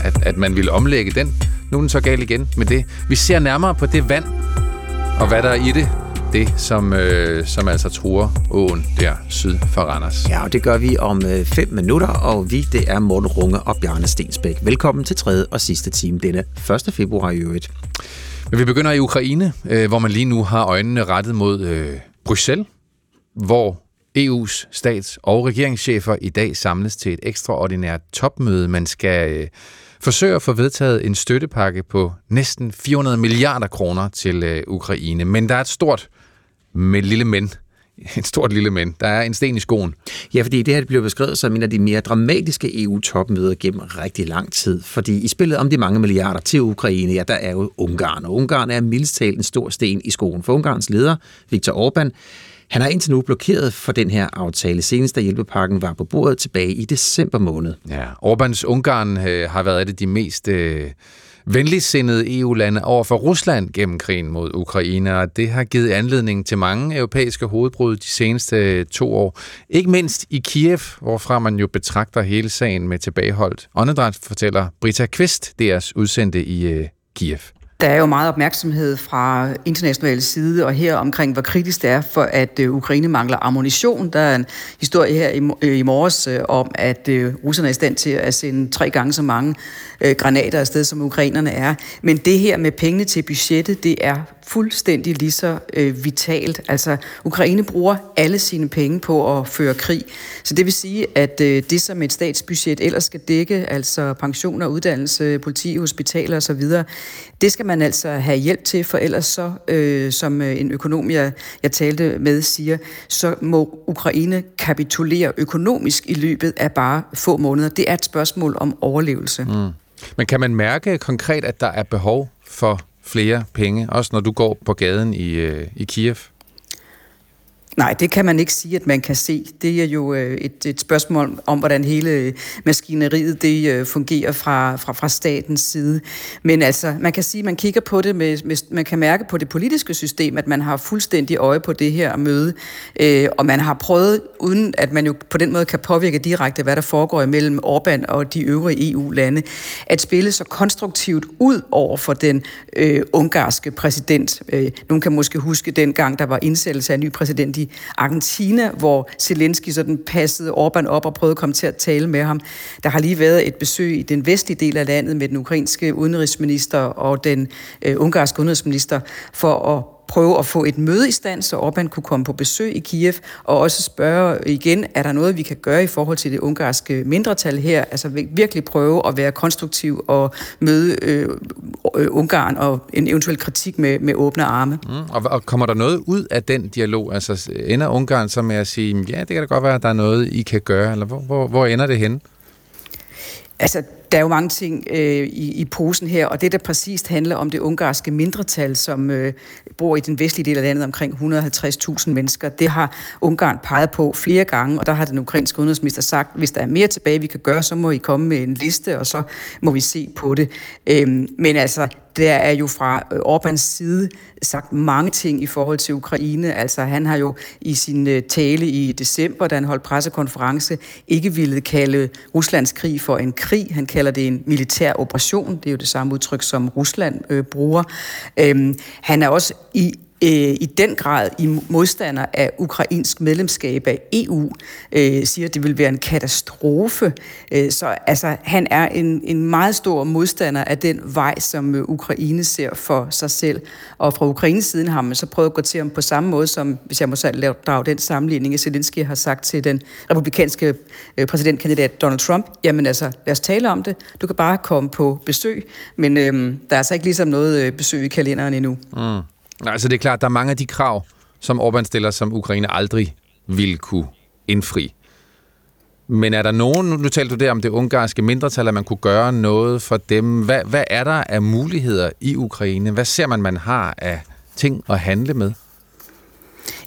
At, at man ville omlægge den. Nu er den så galt igen med det. Vi ser nærmere på det vand, og hvad der er i det, det, som, øh, som altså truer åen der syd for Randers. Ja, og det gør vi om øh, fem minutter, og vi, det er Morten Runge og Bjarne Stensbæk. Velkommen til tredje og sidste time denne 1. februar i øvrigt. Men vi begynder i Ukraine, øh, hvor man lige nu har øjnene rettet mod øh, Bruxelles, hvor EU's stats- og regeringschefer i dag samles til et ekstraordinært topmøde. Man skal øh, forsøge at få vedtaget en støttepakke på næsten 400 milliarder kroner til øh, Ukraine. Men der er et stort med lille men et stort lille men. Der er en sten i skoen. Ja, fordi det her bliver beskrevet som en af de mere dramatiske EU-topmøder gennem rigtig lang tid. Fordi i spillet om de mange milliarder til Ukraine, ja, der er jo Ungarn. Og Ungarn er mildest talt en stor sten i skoen. For Ungarns leder, Viktor Orbán, han har indtil nu blokeret for den her aftale, senest da hjælpepakken var på bordet tilbage i december måned. Ja, Orbáns Ungarn øh, har været et af de mest øh, venligsindede EU-lande over for Rusland gennem krigen mod Ukraine, og det har givet anledning til mange europæiske hovedbrud de seneste øh, to år. Ikke mindst i Kiev, hvorfra man jo betragter hele sagen med tilbageholdt åndedræt, fortæller Britta Kvist, deres udsendte i øh, Kiev. Der er jo meget opmærksomhed fra internationale side og her omkring, hvor kritisk det er for, at øh, Ukraine mangler ammunition. Der er en historie her i, øh, morges øh, om, at russerne er i stand til at sende tre gange så mange granater afsted, som ukrainerne er. Men det her med pengene til budgettet, det er fuldstændig lige så øh, vitalt. Altså, Ukraine bruger alle sine penge på at føre krig. Så det vil sige, at øh, det, som et statsbudget ellers skal dække, altså pensioner, uddannelse, politi, hospitaler osv., det skal man altså have hjælp til, for ellers så, øh, som øh, en økonom, jeg, jeg talte med, siger, så må Ukraine kapitulere økonomisk i løbet af bare få måneder. Det er et spørgsmål om overlevelse. Mm. Men kan man mærke konkret, at der er behov for flere penge, også når du går på gaden i, øh, i Kiev? Nej, det kan man ikke sige, at man kan se. Det er jo øh, et, et spørgsmål om, hvordan hele øh, maskineriet det øh, fungerer fra, fra, fra statens side. Men altså, man kan sige, at man kigger på det, med, med, man kan mærke på det politiske system, at man har fuldstændig øje på det her møde, øh, og man har prøvet, uden at man jo på den måde kan påvirke direkte, hvad der foregår imellem Orbán og de øvrige EU-lande, at spille så konstruktivt ud over for den øh, ungarske præsident. Øh, nogen kan måske huske den gang, der var indsættelse af en ny præsident i Argentina, hvor Zelensky sådan passede Orbán op og prøvede at komme til at tale med ham. Der har lige været et besøg i den vestlige del af landet med den ukrainske udenrigsminister og den øh, ungarske udenrigsminister for at prøve at få et møde i stand, så Orbán kunne komme på besøg i Kiev, og også spørge igen, er der noget, vi kan gøre i forhold til det ungarske mindretal her? Altså virkelig prøve at være konstruktiv og møde øh, øh, Ungarn og en eventuel kritik med, med åbne arme. Mm, og, og kommer der noget ud af den dialog? Altså ender Ungarn så med at sige, ja, det kan da godt være, at der er noget, I kan gøre, eller hvor, hvor, hvor ender det hen? Altså, der er jo mange ting øh, i, i posen her, og det der præcist handler om det ungarske mindretal, som øh, bor i den vestlige del af landet, omkring 150.000 mennesker, det har Ungarn peget på flere gange, og der har den ukrainske udenrigsminister sagt, hvis der er mere tilbage, vi kan gøre, så må I komme med en liste, og så må vi se på det. Øhm, men altså, der er jo fra øh, Orbans side sagt mange ting i forhold til Ukraine. Altså han har jo i sin øh, tale i december, da han holdt pressekonference, ikke ville kalde Ruslands krig for en krig. Han kalder det en militær operation. Det er jo det samme udtryk, som Rusland øh, bruger. Øhm, han er også i øh, i den grad i modstander af ukrainsk medlemskab af EU, øh, siger, at det vil være en katastrofe. Øh, så altså, han er en, en meget stor modstander af den vej, som øh, Ukraine ser for sig selv. Og fra Ukraines siden har man så prøvet at gå til ham på samme måde, som, hvis jeg må selv lave drage den sammenligning, Zelensky har sagt til den republikanske øh, præsidentkandidat Donald Trump, jamen altså, lad os tale om det. Du kan bare komme på besøg, men øh, der er altså ikke ligesom noget øh, besøg i kalenderen endnu. Mm. Altså det er klart, der er mange af de krav, som Orbán stiller, som Ukraine aldrig vil kunne indfri. Men er der nogen, nu talte du der om det ungarske mindretal, at man kunne gøre noget for dem. Hvad, hvad er der af muligheder i Ukraine? Hvad ser man, man har af ting at handle med?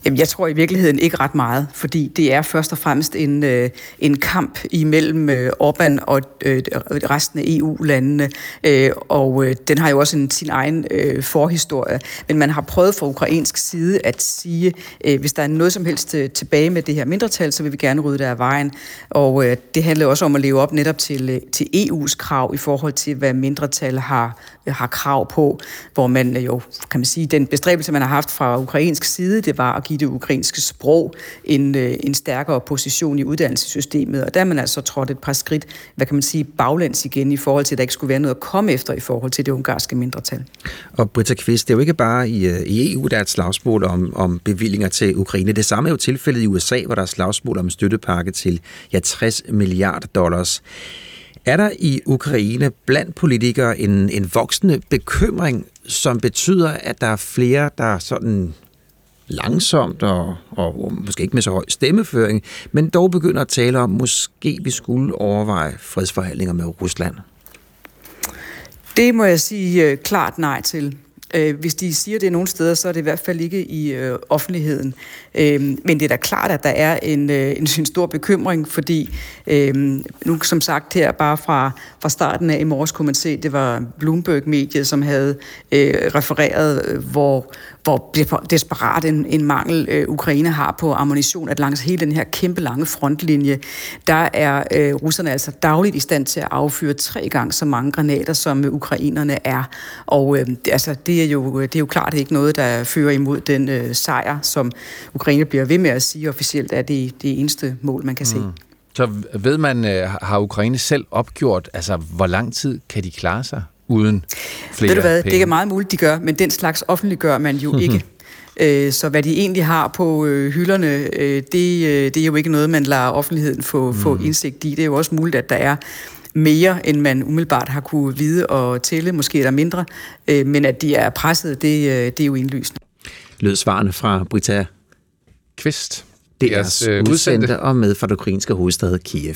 Jamen, jeg tror i virkeligheden ikke ret meget, fordi det er først og fremmest en, øh, en kamp imellem øh, Orbán og øh, resten af EU-landene, øh, og øh, den har jo også en, sin egen øh, forhistorie. Men man har prøvet fra ukrainsk side at sige, øh, hvis der er noget som helst øh, tilbage med det her mindretal, så vil vi gerne rydde det af vejen. Og øh, det handler også om at leve op netop til, øh, til EU's krav i forhold til, hvad mindretal har, har krav på, hvor man øh, jo, kan man sige, den bestræbelse, man har haft fra ukrainsk side, det var at give det ukrainske sprog en, øh, en stærkere position i uddannelsessystemet. Og der er man altså trådt et par skridt, hvad kan man sige, baglæns igen i forhold til, at der ikke skulle være noget at komme efter i forhold til det ungarske mindretal. Og Britta Kvist, det er jo ikke bare i, øh, i EU, der er et slagsmål om, om bevillinger til Ukraine. Det samme er jo tilfældet i USA, hvor der er slagsmål om en støttepakke til ja, 60 milliarder dollars. Er der i Ukraine blandt politikere en, en voksende bekymring, som betyder, at der er flere, der sådan langsomt og, og måske ikke med så høj stemmeføring, men dog begynder at tale om, måske vi skulle overveje fredsforhandlinger med Rusland? Det må jeg sige øh, klart nej til. Øh, hvis de siger det nogle steder, så er det i hvert fald ikke i øh, offentligheden. Øh, men det er da klart, at der er en, øh, en, en stor bekymring, fordi øh, nu som sagt her bare fra, fra starten af i morges kunne man se, det var Bloomberg-mediet, som havde øh, refereret, øh, hvor, hvor desperat en, en mangel øh, Ukraine har på ammunition, at langs hele den her kæmpe lange frontlinje, der er øh, russerne altså dagligt i stand til at affyre tre gange så mange granater, som øh, ukrainerne er. Og øh, altså, det, er jo, det er jo klart ikke noget, der fører imod den øh, sejr, som Ukraine bliver ved med at sige officielt, er det, det eneste mål, man kan se. Mm. Så ved man, øh, har Ukraine selv opgjort, altså hvor lang tid kan de klare sig uden flere Ved du hvad, penge? det er meget muligt, de gør, men den slags offentliggør man jo ikke. Øh, så hvad de egentlig har på øh, hylderne, det, det er jo ikke noget, man lader offentligheden få, mm. få indsigt i. Det er jo også muligt, at der er mere, end man umiddelbart har kunne vide og tælle. Måske er der mindre, men at de er presset, det, det er jo indlysende. Lød svarene fra Brita Kvist. Det er øh, udsendte og med fra det ukrainske hovedstad Kiev.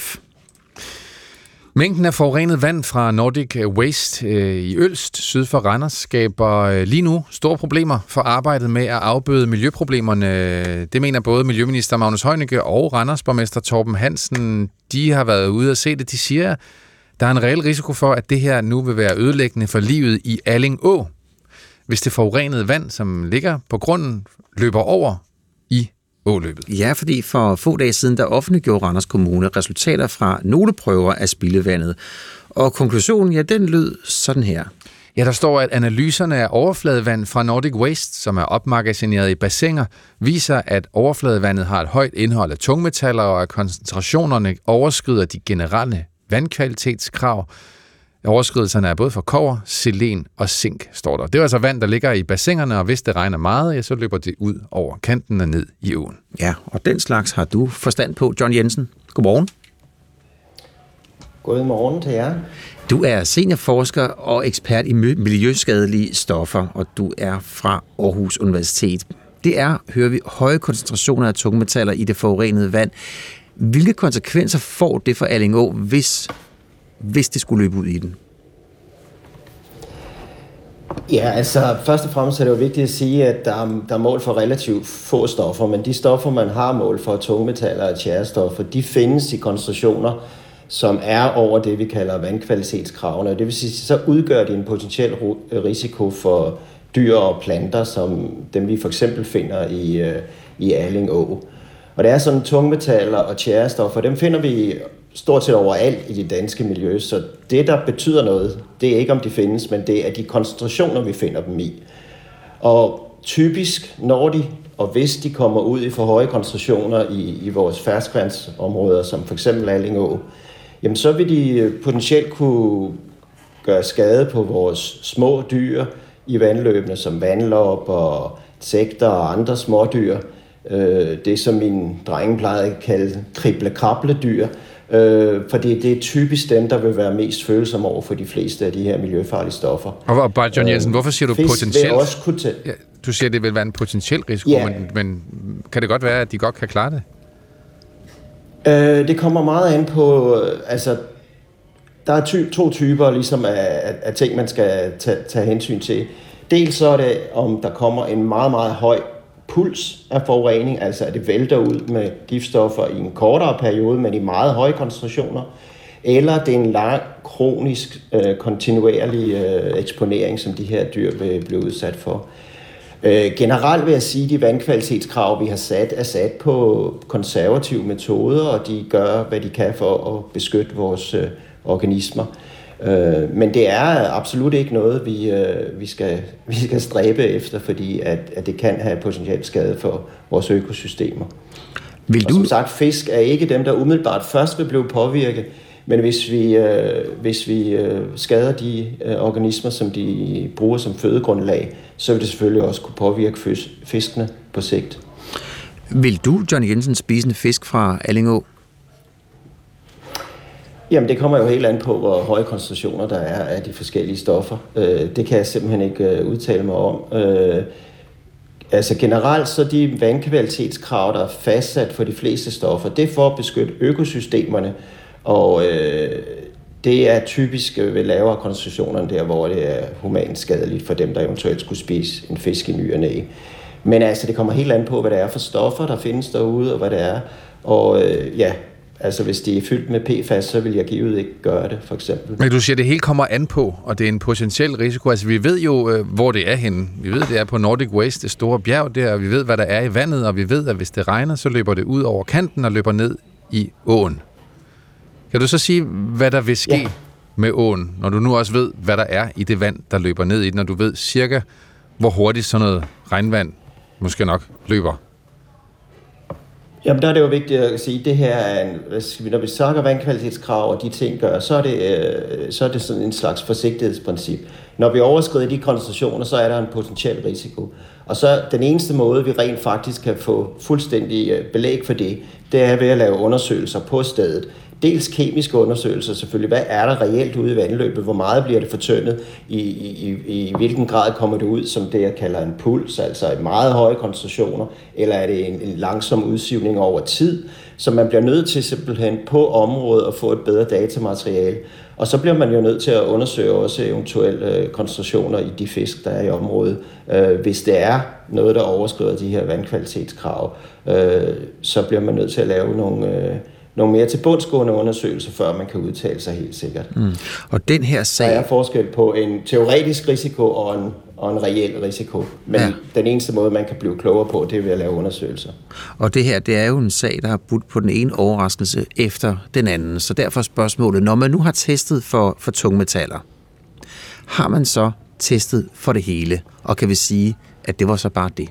Mængden af forurenet vand fra Nordic Waste øh, i Ølst, syd for Randers, skaber øh, lige nu store problemer for arbejdet med at afbøde miljøproblemerne. Det mener både Miljøminister Magnus Heunicke og Randers borgmester Torben Hansen. De har været ude at se det. De siger, der er en reel risiko for, at det her nu vil være ødelæggende for livet i Alling Å, hvis det forurenede vand, som ligger på grunden, løber over i åløbet. Ja, fordi for få dage siden, der offentliggjorde Randers Kommune resultater fra nogle prøver af spildevandet. Og konklusionen, ja, den lød sådan her. Ja, der står, at analyserne af overfladevand fra Nordic Waste, som er opmagasineret i bassiner, viser, at overfladevandet har et højt indhold af tungmetaller, og at koncentrationerne overskrider de generelle vandkvalitetskrav. Overskridelserne er både for kover, selen og zink, står der. Det er altså vand, der ligger i bassinerne, og hvis det regner meget, ja, så løber det ud over kanten og ned i åen. Ja, og den slags har du forstand på, John Jensen. Godmorgen. Godmorgen til jer. Du er seniorforsker og ekspert i miljøskadelige stoffer, og du er fra Aarhus Universitet. Det er, hører vi, høje koncentrationer af tungmetaller i det forurenede vand. Hvilke konsekvenser får det for Allingå, hvis hvis det skulle løbe ud i den? Ja, altså først og fremmest er det jo vigtigt at sige, at der er, der er mål for relativt få stoffer, men de stoffer, man har mål for, tungmetaller og tjærestoffer, de findes i koncentrationer, som er over det, vi kalder vandkvalitetskravene. Det vil sige, så udgør de en potentiel øh, risiko for dyr og planter, som dem vi for eksempel finder i, øh, i Alling Å. Og det er sådan tungmetaller og tjærestoffer, dem finder vi stort set overalt i det danske miljø, så det, der betyder noget, det er ikke, om de findes, men det er de koncentrationer, vi finder dem i. Og typisk, når de og hvis de kommer ud i for høje koncentrationer i, i vores ferskvandsområder, som for eksempel Allingå, jamen så vil de potentielt kunne gøre skade på vores små dyr i vandløbene, som vandlop og sekter og andre smådyr. Øh, det, som min drenge plejede at kalde krible-krable-dyr, Øh, fordi det er typisk dem, der vil være mest følsomme over for de fleste af de her miljøfarlige stoffer. Og bare John Jensen, øh, hvorfor siger du potentielt? Også kunne tage... ja, du siger, det vil være en potentiel risiko, ja. men, men kan det godt være, at de godt kan klare det? Øh, det kommer meget an på, øh, altså, der er ty- to typer ligesom af, af, af ting, man skal tage, tage hensyn til. Dels så er det, om der kommer en meget, meget høj puls af forurening, altså at det vælter ud med giftstoffer i en kortere periode, men i meget høje koncentrationer, eller det er en lang, kronisk, øh, kontinuerlig øh, eksponering, som de her dyr vil blive udsat for. Øh, generelt vil jeg sige, at de vandkvalitetskrav, vi har sat, er sat på konservative metoder, og de gør, hvad de kan for at beskytte vores øh, organismer. Øh, men det er absolut ikke noget, vi, øh, vi, skal, vi skal stræbe efter, fordi at, at det kan have potentielt skade for vores økosystemer. Vil du... Og som sagt, fisk er ikke dem, der umiddelbart først vil blive påvirket, men hvis vi, øh, hvis vi øh, skader de øh, organismer, som de bruger som fødegrundlag, så vil det selvfølgelig også kunne påvirke fiskene på sigt. Vil du, John Jensen, spise en fisk fra Allingå? Jamen, det kommer jo helt an på, hvor høje koncentrationer der er af de forskellige stoffer. Øh, det kan jeg simpelthen ikke øh, udtale mig om. Øh, altså generelt så de vandkvalitetskrav, der er fastsat for de fleste stoffer, det er for at beskytte økosystemerne. Og øh, det er typisk øh, ved lavere koncentrationer der, hvor det er humant skadeligt for dem, der eventuelt skulle spise en fisk i ny og næ. Men altså, det kommer helt an på, hvad det er for stoffer, der findes derude, og hvad det er. Og øh, ja, altså hvis det er fyldt med PFAS, så vil jeg givet ikke gøre det, for eksempel. Men du siger, at det hele kommer an på, og det er en potentiel risiko. Altså vi ved jo, øh, hvor det er henne. Vi ved, det er på Nordic Waste, det store bjerg der, og vi ved, hvad der er i vandet, og vi ved, at hvis det regner, så løber det ud over kanten og løber ned i åen. Kan du så sige, hvad der vil ske ja. med åen, når du nu også ved, hvad der er i det vand, der løber ned i den, når du ved cirka, hvor hurtigt sådan noget regnvand måske nok løber? Jamen, der er det jo vigtigt at sige, at det her er en, når vi snakker vandkvalitetskrav og de ting gør, så er, det, øh, så er det sådan en slags forsigtighedsprincip. Når vi overskrider de koncentrationer, så er der en potentiel risiko. Og så den eneste måde, vi rent faktisk kan få fuldstændig øh, belæg for det, det er ved at lave undersøgelser på stedet dels kemiske undersøgelser selvfølgelig. Hvad er der reelt ude i vandløbet? Hvor meget bliver det fortyndet? I, i, i i hvilken grad kommer det ud som det, jeg kalder en puls, altså i meget høje koncentrationer? Eller er det en, en langsom udsivning over tid? Så man bliver nødt til simpelthen på området at få et bedre datamateriale. Og så bliver man jo nødt til at undersøge også eventuelle øh, koncentrationer i de fisk, der er i området. Øh, hvis det er noget, der overskrider de her vandkvalitetskrav, øh, så bliver man nødt til at lave nogle øh, nogle mere tilbundsgående undersøgelser, før man kan udtale sig helt sikkert. Mm. Og den her sag... Der er forskel på en teoretisk risiko og en, og en reel risiko. Men ja. den eneste måde, man kan blive klogere på, det er ved at lave undersøgelser. Og det her, det er jo en sag, der har budt på den ene overraskelse efter den anden. Så derfor spørgsmålet, når man nu har testet for, for tungmetaller, har man så testet for det hele? Og kan vi sige, at det var så bare det?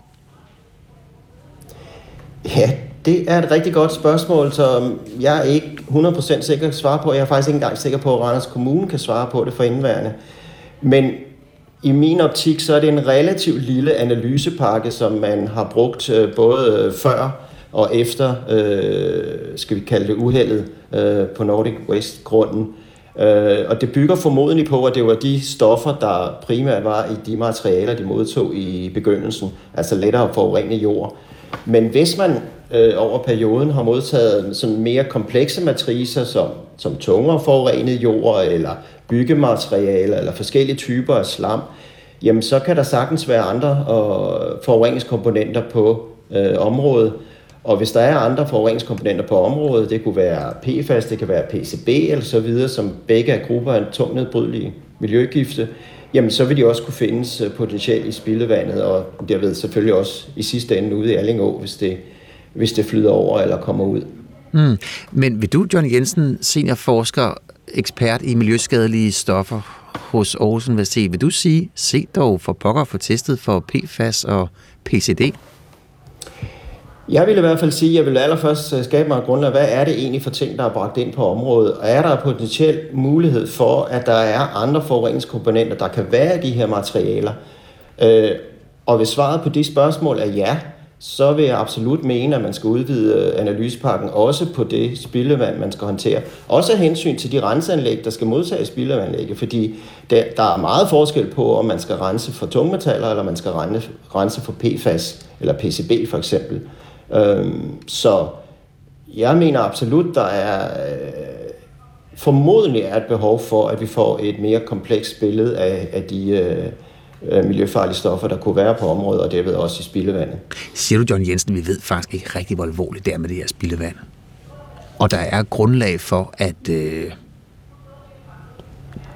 Ja, det er et rigtig godt spørgsmål, som jeg er ikke 100% sikker kan svare på. Jeg er faktisk ikke engang sikker på, at Randers Kommune kan svare på det for indværende. Men i min optik, så er det en relativt lille analysepakke, som man har brugt øh, både før og efter, øh, skal vi kalde det uheldet, øh, på Nordic Waste-grunden. Øh, og det bygger formodentlig på, at det var de stoffer, der primært var i de materialer, de modtog i begyndelsen, altså lettere forurenet jord. Men hvis man øh, over perioden har modtaget sådan mere komplekse matricer, som, som tungere forurenet jord, eller byggematerialer, eller forskellige typer af slam, jamen så kan der sagtens være andre og forureningskomponenter på øh, området. Og hvis der er andre forureningskomponenter på området, det kunne være PFAS, det kan være PCB eller så videre, som begge er grupper af tungt nedbrydelige miljøgifte, jamen så vil de også kunne findes øh, potentielt i spildevandet, og derved selvfølgelig også i sidste ende ude i Allingå, hvis det, hvis det flyder over eller kommer ud. Mm. Men vil du, John Jensen, seniorforsker, ekspert i miljøskadelige stoffer hos Aarhus Universitet, vil du sige, se dog for pokker for testet for PFAS og PCD? Jeg vil i hvert fald sige, at jeg vil allerførst øh, skabe mig et grundlag, hvad er det egentlig for ting, der er bragt ind på området? Og er der potentiel mulighed for, at der er andre forureningskomponenter, der kan være i de her materialer? Øh, og hvis svaret på de spørgsmål er ja, så vil jeg absolut mene, at man skal udvide øh, analysepakken også på det spildevand, man skal håndtere. Også af hensyn til de renseanlæg, der skal modtage spildevandanlægget, fordi der, der er meget forskel på, om man skal rense for tungmetaller, eller man skal rense, rense for PFAS, eller PCB for eksempel. Øhm, så jeg mener absolut, der er øh, formodentlig er et behov for, at vi får et mere komplekst billede af, af de øh, øh, miljøfarlige stoffer, der kunne være på området, og derved også i spildevandet. Siger du, John Jensen, vi ved faktisk ikke rigtig, hvor alvorligt det er med det her spildevand? Og der er grundlag for at øh,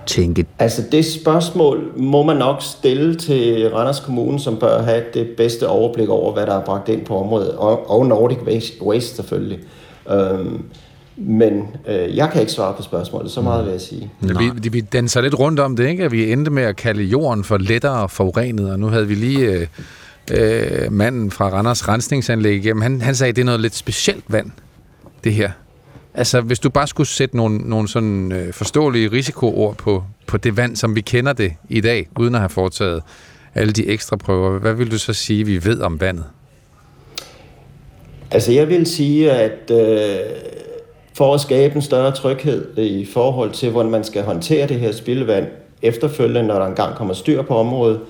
tænke... Altså det spørgsmål må man nok stille til Randers Kommune, som bør have det bedste overblik over, hvad der er bragt ind på området, og, og Nordic Waste selvfølgelig. Øhm, men øh, jeg kan ikke svare på spørgsmålet, så meget vil jeg sige. Ja, vi, vi danser lidt rundt om det, ikke? Vi endte med at kalde jorden for lettere forurenet, og nu havde vi lige øh, øh, manden fra Randers Rensningsanlæg igennem. Han, han sagde, at det er noget lidt specielt vand, det her. Altså, hvis du bare skulle sætte nogle, nogle sådan øh, forståelige risikoord på, på det vand, som vi kender det i dag, uden at have foretaget alle de ekstra prøver, hvad vil du så sige, vi ved om vandet? Altså, jeg vil sige, at øh, for at skabe en større tryghed i forhold til, hvordan man skal håndtere det her spildevand efterfølgende, når der engang kommer styr på området,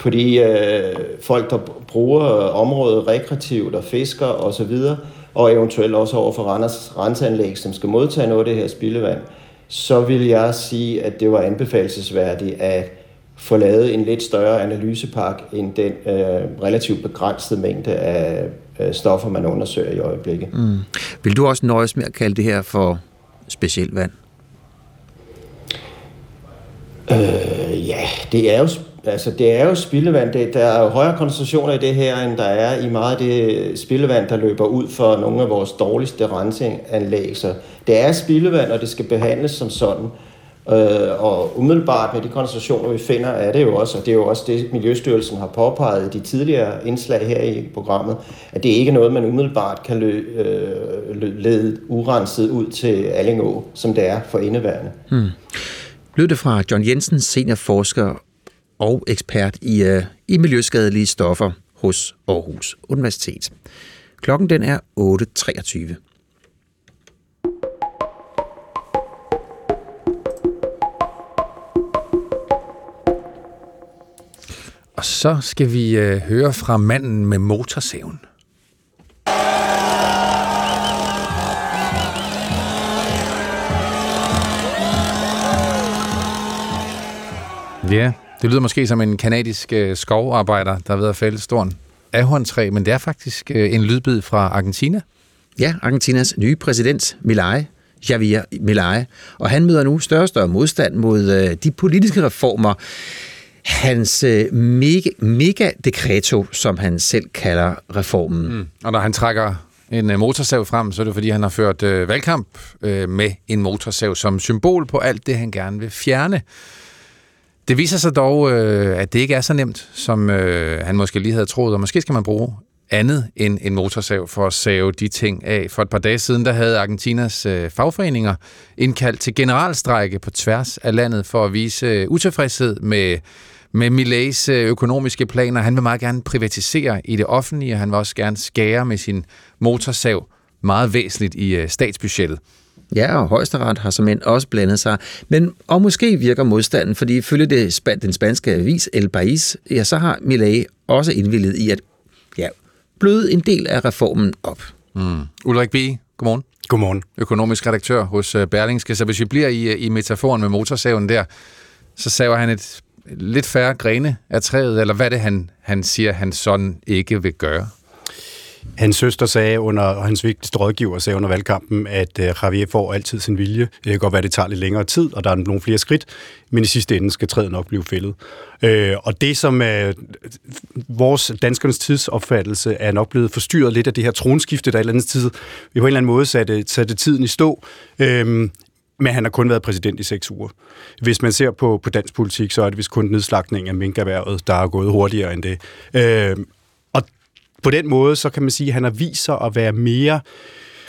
fordi øh, folk, der bruger området rekreativt og fisker osv., og eventuelt også over for Randers renseanlæg, som skal modtage noget af det her spildevand, så vil jeg sige, at det var anbefalesværdigt at få lavet en lidt større analysepakke end den øh, relativt begrænsede mængde af øh, stoffer, man undersøger i øjeblikket. Mm. Vil du også nøjes med at kalde det her for specielt vand? Øh, ja, det er jo, altså, det er jo spildevand. Det, der er jo højere koncentrationer i det her, end der er i meget af det spildevand, der løber ud for nogle af vores dårligste renseanlæg. Så det er spildevand, og det skal behandles som sådan. Øh, og umiddelbart med de koncentrationer, vi finder, er det jo også, og det er jo også det, Miljøstyrelsen har påpeget i de tidligere indslag her i programmet, at det ikke er noget, man umiddelbart kan lø, øh, lede urenset ud til Allingå, som det er for indeværende. Hmm. Lød det fra John Jensen, seniorforsker og ekspert i, uh, i miljøskadelige stoffer hos Aarhus Universitet. Klokken den er 8.23. Og så skal vi øh, høre fra manden med motorsaven. Ja, det lyder måske som en kanadisk øh, skovarbejder, der er ved at fælde stort ahorntræ, men det er faktisk øh, en lydbid fra Argentina. Ja, Argentinas nye præsident, Milei, Javier Milei, og han møder nu større og større modstand mod øh, de politiske reformer, hans øh, mega, mega dekreto, som han selv kalder reformen. Mm. Og når han trækker en øh, motorsav frem, så er det fordi, han har ført øh, valgkamp øh, med en motorsav som symbol på alt det, han gerne vil fjerne. Det viser sig dog, øh, at det ikke er så nemt, som øh, han måske lige havde troet, og måske skal man bruge andet end en motorsav for at save de ting af. For et par dage siden, der havde Argentinas øh, fagforeninger indkaldt til generalstrække på tværs af landet for at vise øh, utilfredshed med med Millets øh, økonomiske planer. Han vil meget gerne privatisere i det offentlige, og han vil også gerne skære med sin motorsav meget væsentligt i øh, statsbudgettet. Ja, og højesteret har som end også blandet sig. Men og måske virker modstanden, fordi ifølge det, den spanske avis El País, ja, så har Millet også indvillet i at ja, bløde en del af reformen op. Mm. Ulrik B., godmorgen. Godmorgen. Økonomisk redaktør hos øh, Berlingske. Så hvis vi bliver i, i metaforen med motorsaven der, så saver han et lidt færre grene af træet, eller hvad er det, han, han siger, han sådan ikke vil gøre? Hans søster sagde under, og hans vigtigste rådgiver sagde under valgkampen, at øh, Javier får altid sin vilje. Det kan godt være, at det tager lidt længere tid, og der er nogle flere skridt, men i sidste ende skal træet nok blive fældet. Uh, og det, som er vores danskernes tidsopfattelse, er nok blevet forstyrret lidt af det her tronskifte, der et eller andet tid, vi på en eller anden måde satte, satte tiden i stå. Uh, men han har kun været præsident i seks uger. Hvis man ser på, på dansk politik, så er det vist kun nedslagningen af minkerværet, der er gået hurtigere end det. Øh, på den måde, så kan man sige, at han har vist sig at være mere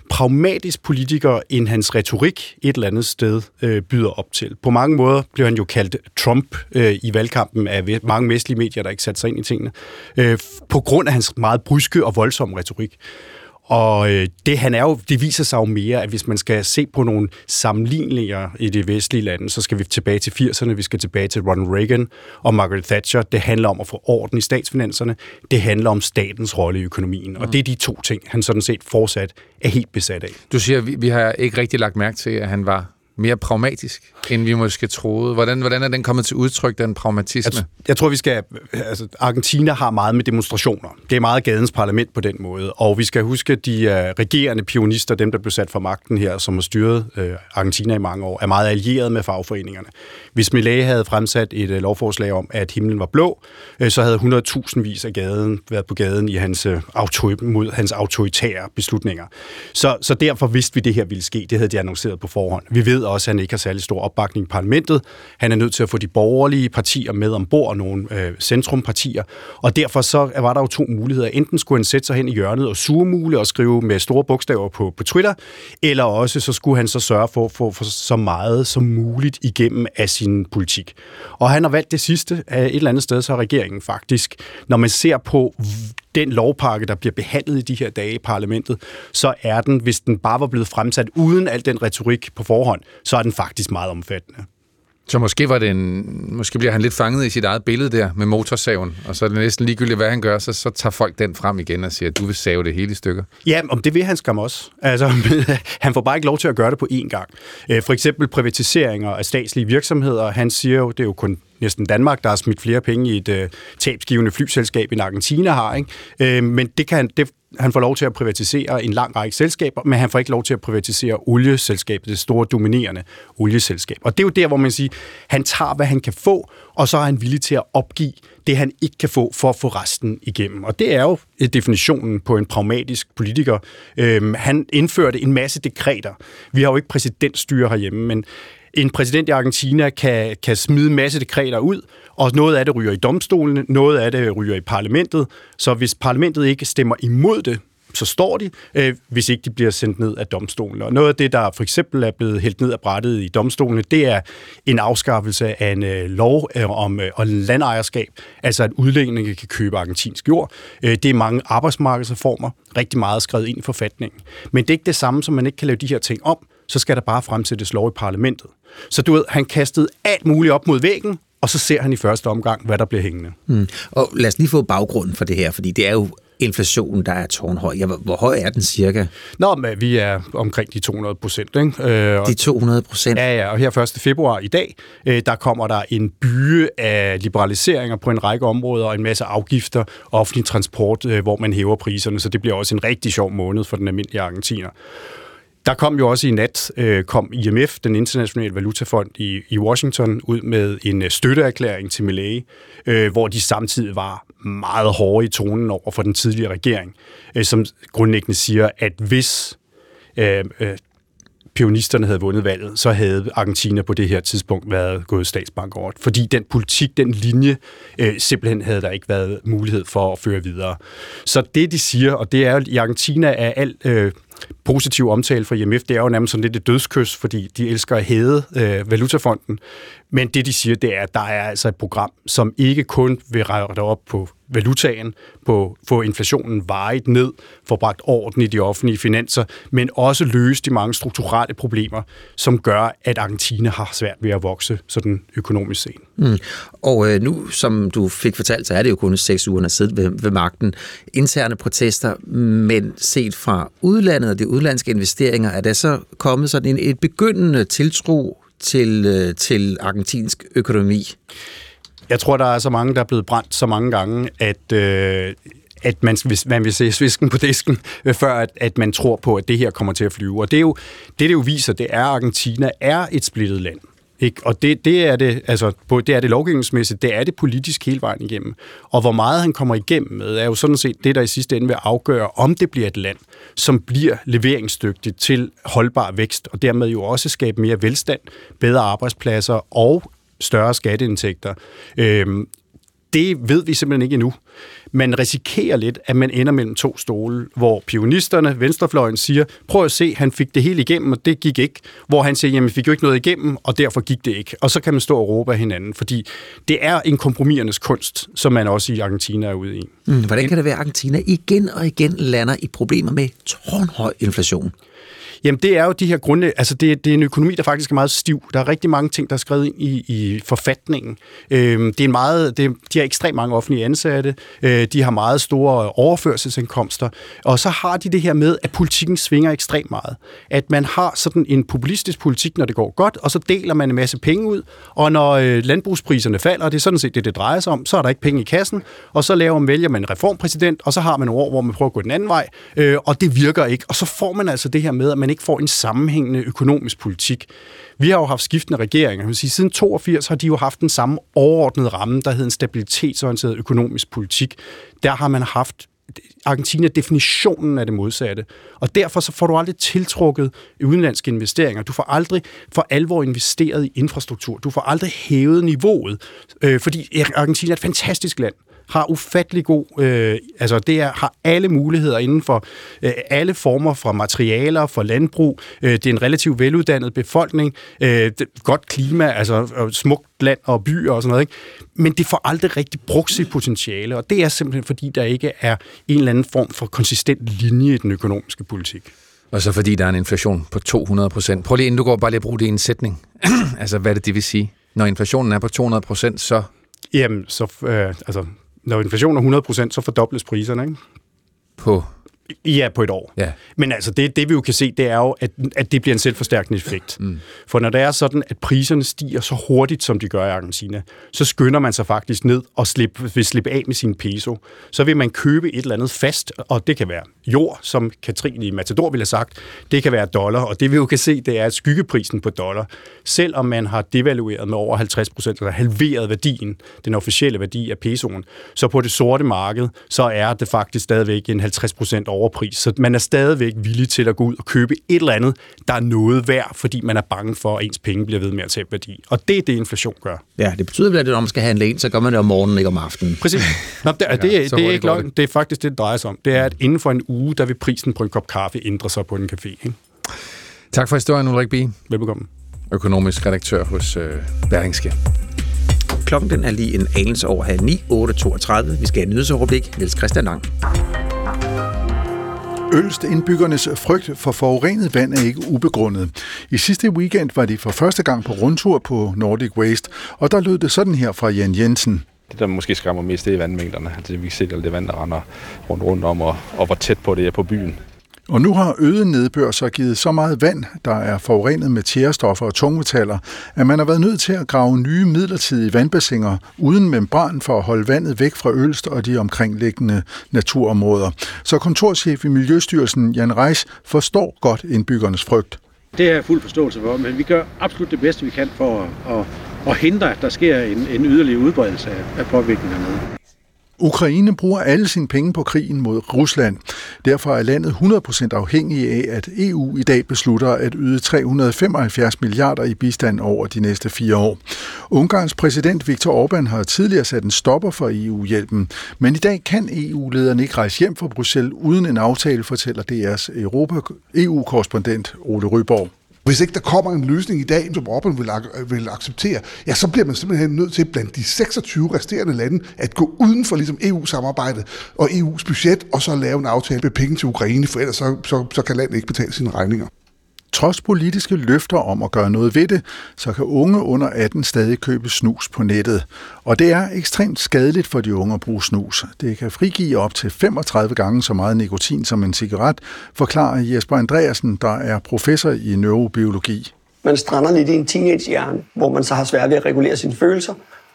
pragmatisk politiker, end hans retorik et eller andet sted øh, byder op til. På mange måder blev han jo kaldt Trump øh, i valgkampen af mange vestlige medier, der ikke satte sig ind i tingene, øh, på grund af hans meget bryske og voldsomme retorik. Og øh, det, han er jo, det viser sig jo mere, at hvis man skal se på nogle sammenligninger i de vestlige lande, så skal vi tilbage til 80'erne, vi skal tilbage til Ronald Reagan og Margaret Thatcher. Det handler om at få orden i statsfinanserne. Det handler om statens rolle i økonomien. Mm. Og det er de to ting, han sådan set fortsat er helt besat af. Du siger, vi, vi har ikke rigtig lagt mærke til, at han var mere pragmatisk, end vi måske troede. Hvordan, hvordan er den kommet til udtryk, den pragmatisme? Jeg, jeg tror, vi skal... Altså, Argentina har meget med demonstrationer. Det er meget gadens parlament på den måde. Og vi skal huske, at de uh, regerende pionister, dem der blev sat for magten her, som har styret uh, Argentina i mange år, er meget allieret med fagforeningerne. Hvis Millet havde fremsat et uh, lovforslag om, at himlen var blå, uh, så havde 100.000 vis af gaden været på gaden i hans, uh, autor, mod hans autoritære beslutninger. Så, så derfor vidste vi, at det her ville ske. Det havde de annonceret på forhånd. Vi ved også, at han ikke har særlig stor opbakning i parlamentet. Han er nødt til at få de borgerlige partier med ombord, nogle øh, centrumpartier. Og derfor så var der jo to muligheder. Enten skulle han sætte sig hen i hjørnet og surmule og skrive med store bogstaver på, på Twitter, eller også så skulle han så sørge for at få så meget som muligt igennem af sin politik. Og han har valgt det sidste. Af et eller andet sted, så har regeringen faktisk, når man ser på den lovpakke, der bliver behandlet i de her dage i parlamentet, så er den, hvis den bare var blevet fremsat uden al den retorik på forhånd, så er den faktisk meget omfattende. Så måske, var det en, måske bliver han lidt fanget i sit eget billede der med motorsaven, og så er det næsten ligegyldigt, hvad han gør, så, så tager folk den frem igen og siger, at du vil save det hele i stykker. Ja, om det vil han skam også. Altså, han får bare ikke lov til at gøre det på én gang. Øh, for eksempel privatiseringer af statslige virksomheder. Han siger jo, det er jo kun næsten Danmark, der har smidt flere penge i et øh, tabsgivende flyselskab, end Argentina har. Ikke? Øh, men det kan, det, han får lov til at privatisere en lang række selskaber, men han får ikke lov til at privatisere olieselskabet, det store dominerende olieselskab. Og det er jo der, hvor man siger, han tager, hvad han kan få, og så er han villig til at opgive det, han ikke kan få, for at få resten igennem. Og det er jo øh, definitionen på en pragmatisk politiker. Øhm, han indførte en masse dekreter. Vi har jo ikke præsidentstyre herhjemme, men en præsident i Argentina kan, kan smide en masse dekreter ud, og noget af det ryger i domstolene, noget af det ryger i parlamentet. Så hvis parlamentet ikke stemmer imod det, så står de, øh, hvis ikke de bliver sendt ned af domstolen. Og noget af det, der for eksempel er blevet hældt ned af brættet i domstolene, det er en afskaffelse af en øh, lov øh, om øh, landejerskab, altså at udlændinge kan købe argentinsk jord. Øh, det er mange arbejdsmarkedsreformer, rigtig meget skrevet ind i forfatningen. Men det er ikke det samme, som man ikke kan lave de her ting om, så skal der bare fremsættes lov i parlamentet. Så du ved, han kastede alt muligt op mod væggen, og så ser han i første omgang, hvad der bliver hængende. Mm. Og lad os lige få baggrunden for det her, fordi det er jo inflationen, der er tårnhøj. Ja, hvor høj er den cirka? Nå, men vi er omkring de 200 procent. Øh, de 200 procent? Ja, ja, og her 1. februar i dag, øh, der kommer der en byge af liberaliseringer på en række områder, og en masse afgifter, offentlig transport, øh, hvor man hæver priserne, så det bliver også en rigtig sjov måned for den almindelige argentiner. Der kom jo også i nat, øh, kom IMF, den internationale valutafond i, i Washington, ud med en øh, støtteerklæring til Milley, øh, hvor de samtidig var meget hårde i tonen over for den tidligere regering, øh, som grundlæggende siger, at hvis øh, øh, pionisterne havde vundet valget, så havde Argentina på det her tidspunkt været gået statsbank over. Fordi den politik, den linje, øh, simpelthen havde der ikke været mulighed for at føre videre. Så det, de siger, og det er jo, i Argentina er alt... Øh, positiv omtale fra IMF, det er jo nærmest sådan lidt et dødskys, fordi de elsker at hæde øh, valutafonden. Men det, de siger, det er, at der er altså et program, som ikke kun vil rette op på valutaen, på få inflationen vejet ned, få bragt orden i de offentlige finanser, men også løse de mange strukturelle problemer, som gør, at Argentina har svært ved at vokse sådan økonomisk set. Mm. Og øh, nu, som du fik fortalt, så er det jo kun seks uger, at sidde ved, ved magten. Interne protester, men set fra udlandet og udlandske investeringer, er der så kommet sådan en, et begyndende tiltro til, øh, til argentinsk økonomi? Jeg tror, der er så mange, der er blevet brændt så mange gange, at, øh, at man, hvis man vil se svisken på disken, øh, før at, at man tror på, at det her kommer til at flyve. Og det, er jo, det, det jo viser, det er, at Argentina er et splittet land. Ikke? Og det, det, er det, altså, det er det lovgivningsmæssigt, det er det politisk hele vejen igennem. Og hvor meget han kommer igennem med, er jo sådan set det, der i sidste ende vil afgøre, om det bliver et land, som bliver leveringsdygtigt til holdbar vækst, og dermed jo også skabe mere velstand, bedre arbejdspladser og større skatteindtægter. Øhm, det ved vi simpelthen ikke endnu. Man risikerer lidt, at man ender mellem to stole, hvor pionisterne, venstrefløjen, siger, prøv at se, han fik det hele igennem, og det gik ikke. Hvor han siger, jamen, vi fik jo ikke noget igennem, og derfor gik det ikke. Og så kan man stå og råbe af hinanden, fordi det er en kompromisernes kunst, som man også i Argentina er ude i. Mm, hvordan kan det være, at Argentina igen og igen lander i problemer med tårnhøj inflation? Jamen, det er jo de her grunde... Altså, det, det er en økonomi, der faktisk er meget stiv. Der er rigtig mange ting, der er skrevet ind i, i forfatningen. Øhm, det er en meget, det, de har ekstremt mange offentlige ansatte. Øh, de har meget store overførselsindkomster. Og så har de det her med, at politikken svinger ekstremt meget. At man har sådan en populistisk politik, når det går godt, og så deler man en masse penge ud. Og når øh, landbrugspriserne falder, og det er sådan set det, det drejer sig om, så er der ikke penge i kassen. Og så laver man, vælger man en reformpræsident, og så har man nogle år, hvor man prøver at gå den anden vej. Øh, og det virker ikke. Og så får man altså det her med, at man ikke får en sammenhængende økonomisk politik. Vi har jo haft skiftende regeringer. Jeg vil sige, siden 82 har de jo haft den samme overordnede ramme, der hedder en stabilitetsorienteret økonomisk politik. Der har man haft Argentina definitionen af det modsatte. Og derfor så får du aldrig tiltrukket udenlandske investeringer. Du får aldrig for alvor investeret i infrastruktur. Du får aldrig hævet niveauet, øh, fordi Argentina er et fantastisk land har ufattelig god, øh, altså det er, har alle muligheder inden for øh, alle former for materialer, for landbrug. Øh, det er en relativt veluddannet befolkning, øh, godt klima, altså smukt land og byer og sådan noget. Ikke? Men det får aldrig rigtig brugt sit potentiale, og det er simpelthen fordi, der ikke er en eller anden form for konsistent linje i den økonomiske politik. Og så fordi der er en inflation på 200 procent. Prøv lige, inden du går, bare lige at bruge det i en sætning. altså, hvad er det, det vil sige? Når inflationen er på 200 procent, så... Jamen, så, øh, altså, når inflationen er 100%, så fordobles priserne, ikke? På Ja, på et år. Ja. Men altså, det, det vi jo kan se, det er jo, at, at det bliver en selvforstærkende effekt. Mm. For når det er sådan, at priserne stiger så hurtigt, som de gør i Argentina, så skynder man sig faktisk ned og slippe, vil slippe af med sin peso. Så vil man købe et eller andet fast, og det kan være jord, som Katrine i Matador ville have sagt. Det kan være dollar, og det vi jo kan se, det er at skyggeprisen på dollar. Selvom man har devalueret med over 50 procent, eller halveret værdien, den officielle værdi af pesoen, så på det sorte marked, så er det faktisk stadigvæk en 50 procent over overpris. Så man er stadigvæk villig til at gå ud og købe et eller andet, der er noget værd, fordi man er bange for, at ens penge bliver ved med at tabe værdi. Og det er det, inflation gør. Ja, det betyder vel, at når man skal handle ind, så gør man det om morgenen, ikke om aftenen. Præcis. Nå, det, det, det, det er ikke løgn. Det er faktisk det, det drejer sig om. Det er, at inden for en uge, der vil prisen på en kop kaffe ændre sig på en café. Ikke? Tak for historien, Ulrik B. Velbekomme. Økonomisk redaktør hos øh, Berlingske. Klokken den er lige en anelse over halv 9, 8.32. Vi skal have nyhedsoverblik. Niels Christian Lang. Ølst indbyggernes frygt for forurenet vand er ikke ubegrundet. I sidste weekend var de for første gang på rundtur på Nordic Waste, og der lød det sådan her fra Jan Jensen. Det, der måske skræmmer mest, det er vandmængderne. Altså, vi kan se alt det vand, der render rundt, rundt om, og, og hvor tæt på det er på byen. Og nu har øget nedbør så givet så meget vand, der er forurenet med tjærestoffer og tungmetaller, at man har været nødt til at grave nye midlertidige vandbassiner uden membran for at holde vandet væk fra Ølst og de omkringliggende naturområder. Så kontorchef i Miljøstyrelsen Jan Reis forstår godt indbyggernes frygt. Det har jeg fuld forståelse for, men vi gør absolut det bedste, vi kan for at, at, at hindre, at der sker en, en yderligere udbredelse af, af. Ukraine bruger alle sine penge på krigen mod Rusland. Derfor er landet 100% afhængig af, at EU i dag beslutter at yde 375 milliarder i bistand over de næste fire år. Ungarns præsident Viktor Orbán har tidligere sat en stopper for EU-hjælpen, men i dag kan EU-lederne ikke rejse hjem fra Bruxelles uden en aftale, fortæller DR's Europa EU-korrespondent Ole Ryborg. Hvis ikke der kommer en løsning i dag, som Orbán vil, ak- vil acceptere, ja, så bliver man simpelthen nødt til blandt de 26 resterende lande at gå uden for ligesom EU-samarbejdet og EU's budget, og så lave en aftale med penge til Ukraine, for ellers så, så, så kan landet ikke betale sine regninger. Trods politiske løfter om at gøre noget ved det, så kan unge under 18 stadig købe snus på nettet. Og det er ekstremt skadeligt for de unge at bruge snus. Det kan frigive op til 35 gange så meget nikotin som en cigaret, forklarer Jesper Andreasen, der er professor i neurobiologi. Man strander lidt i en teenagehjerne, hvor man så har svært ved at regulere sine følelser,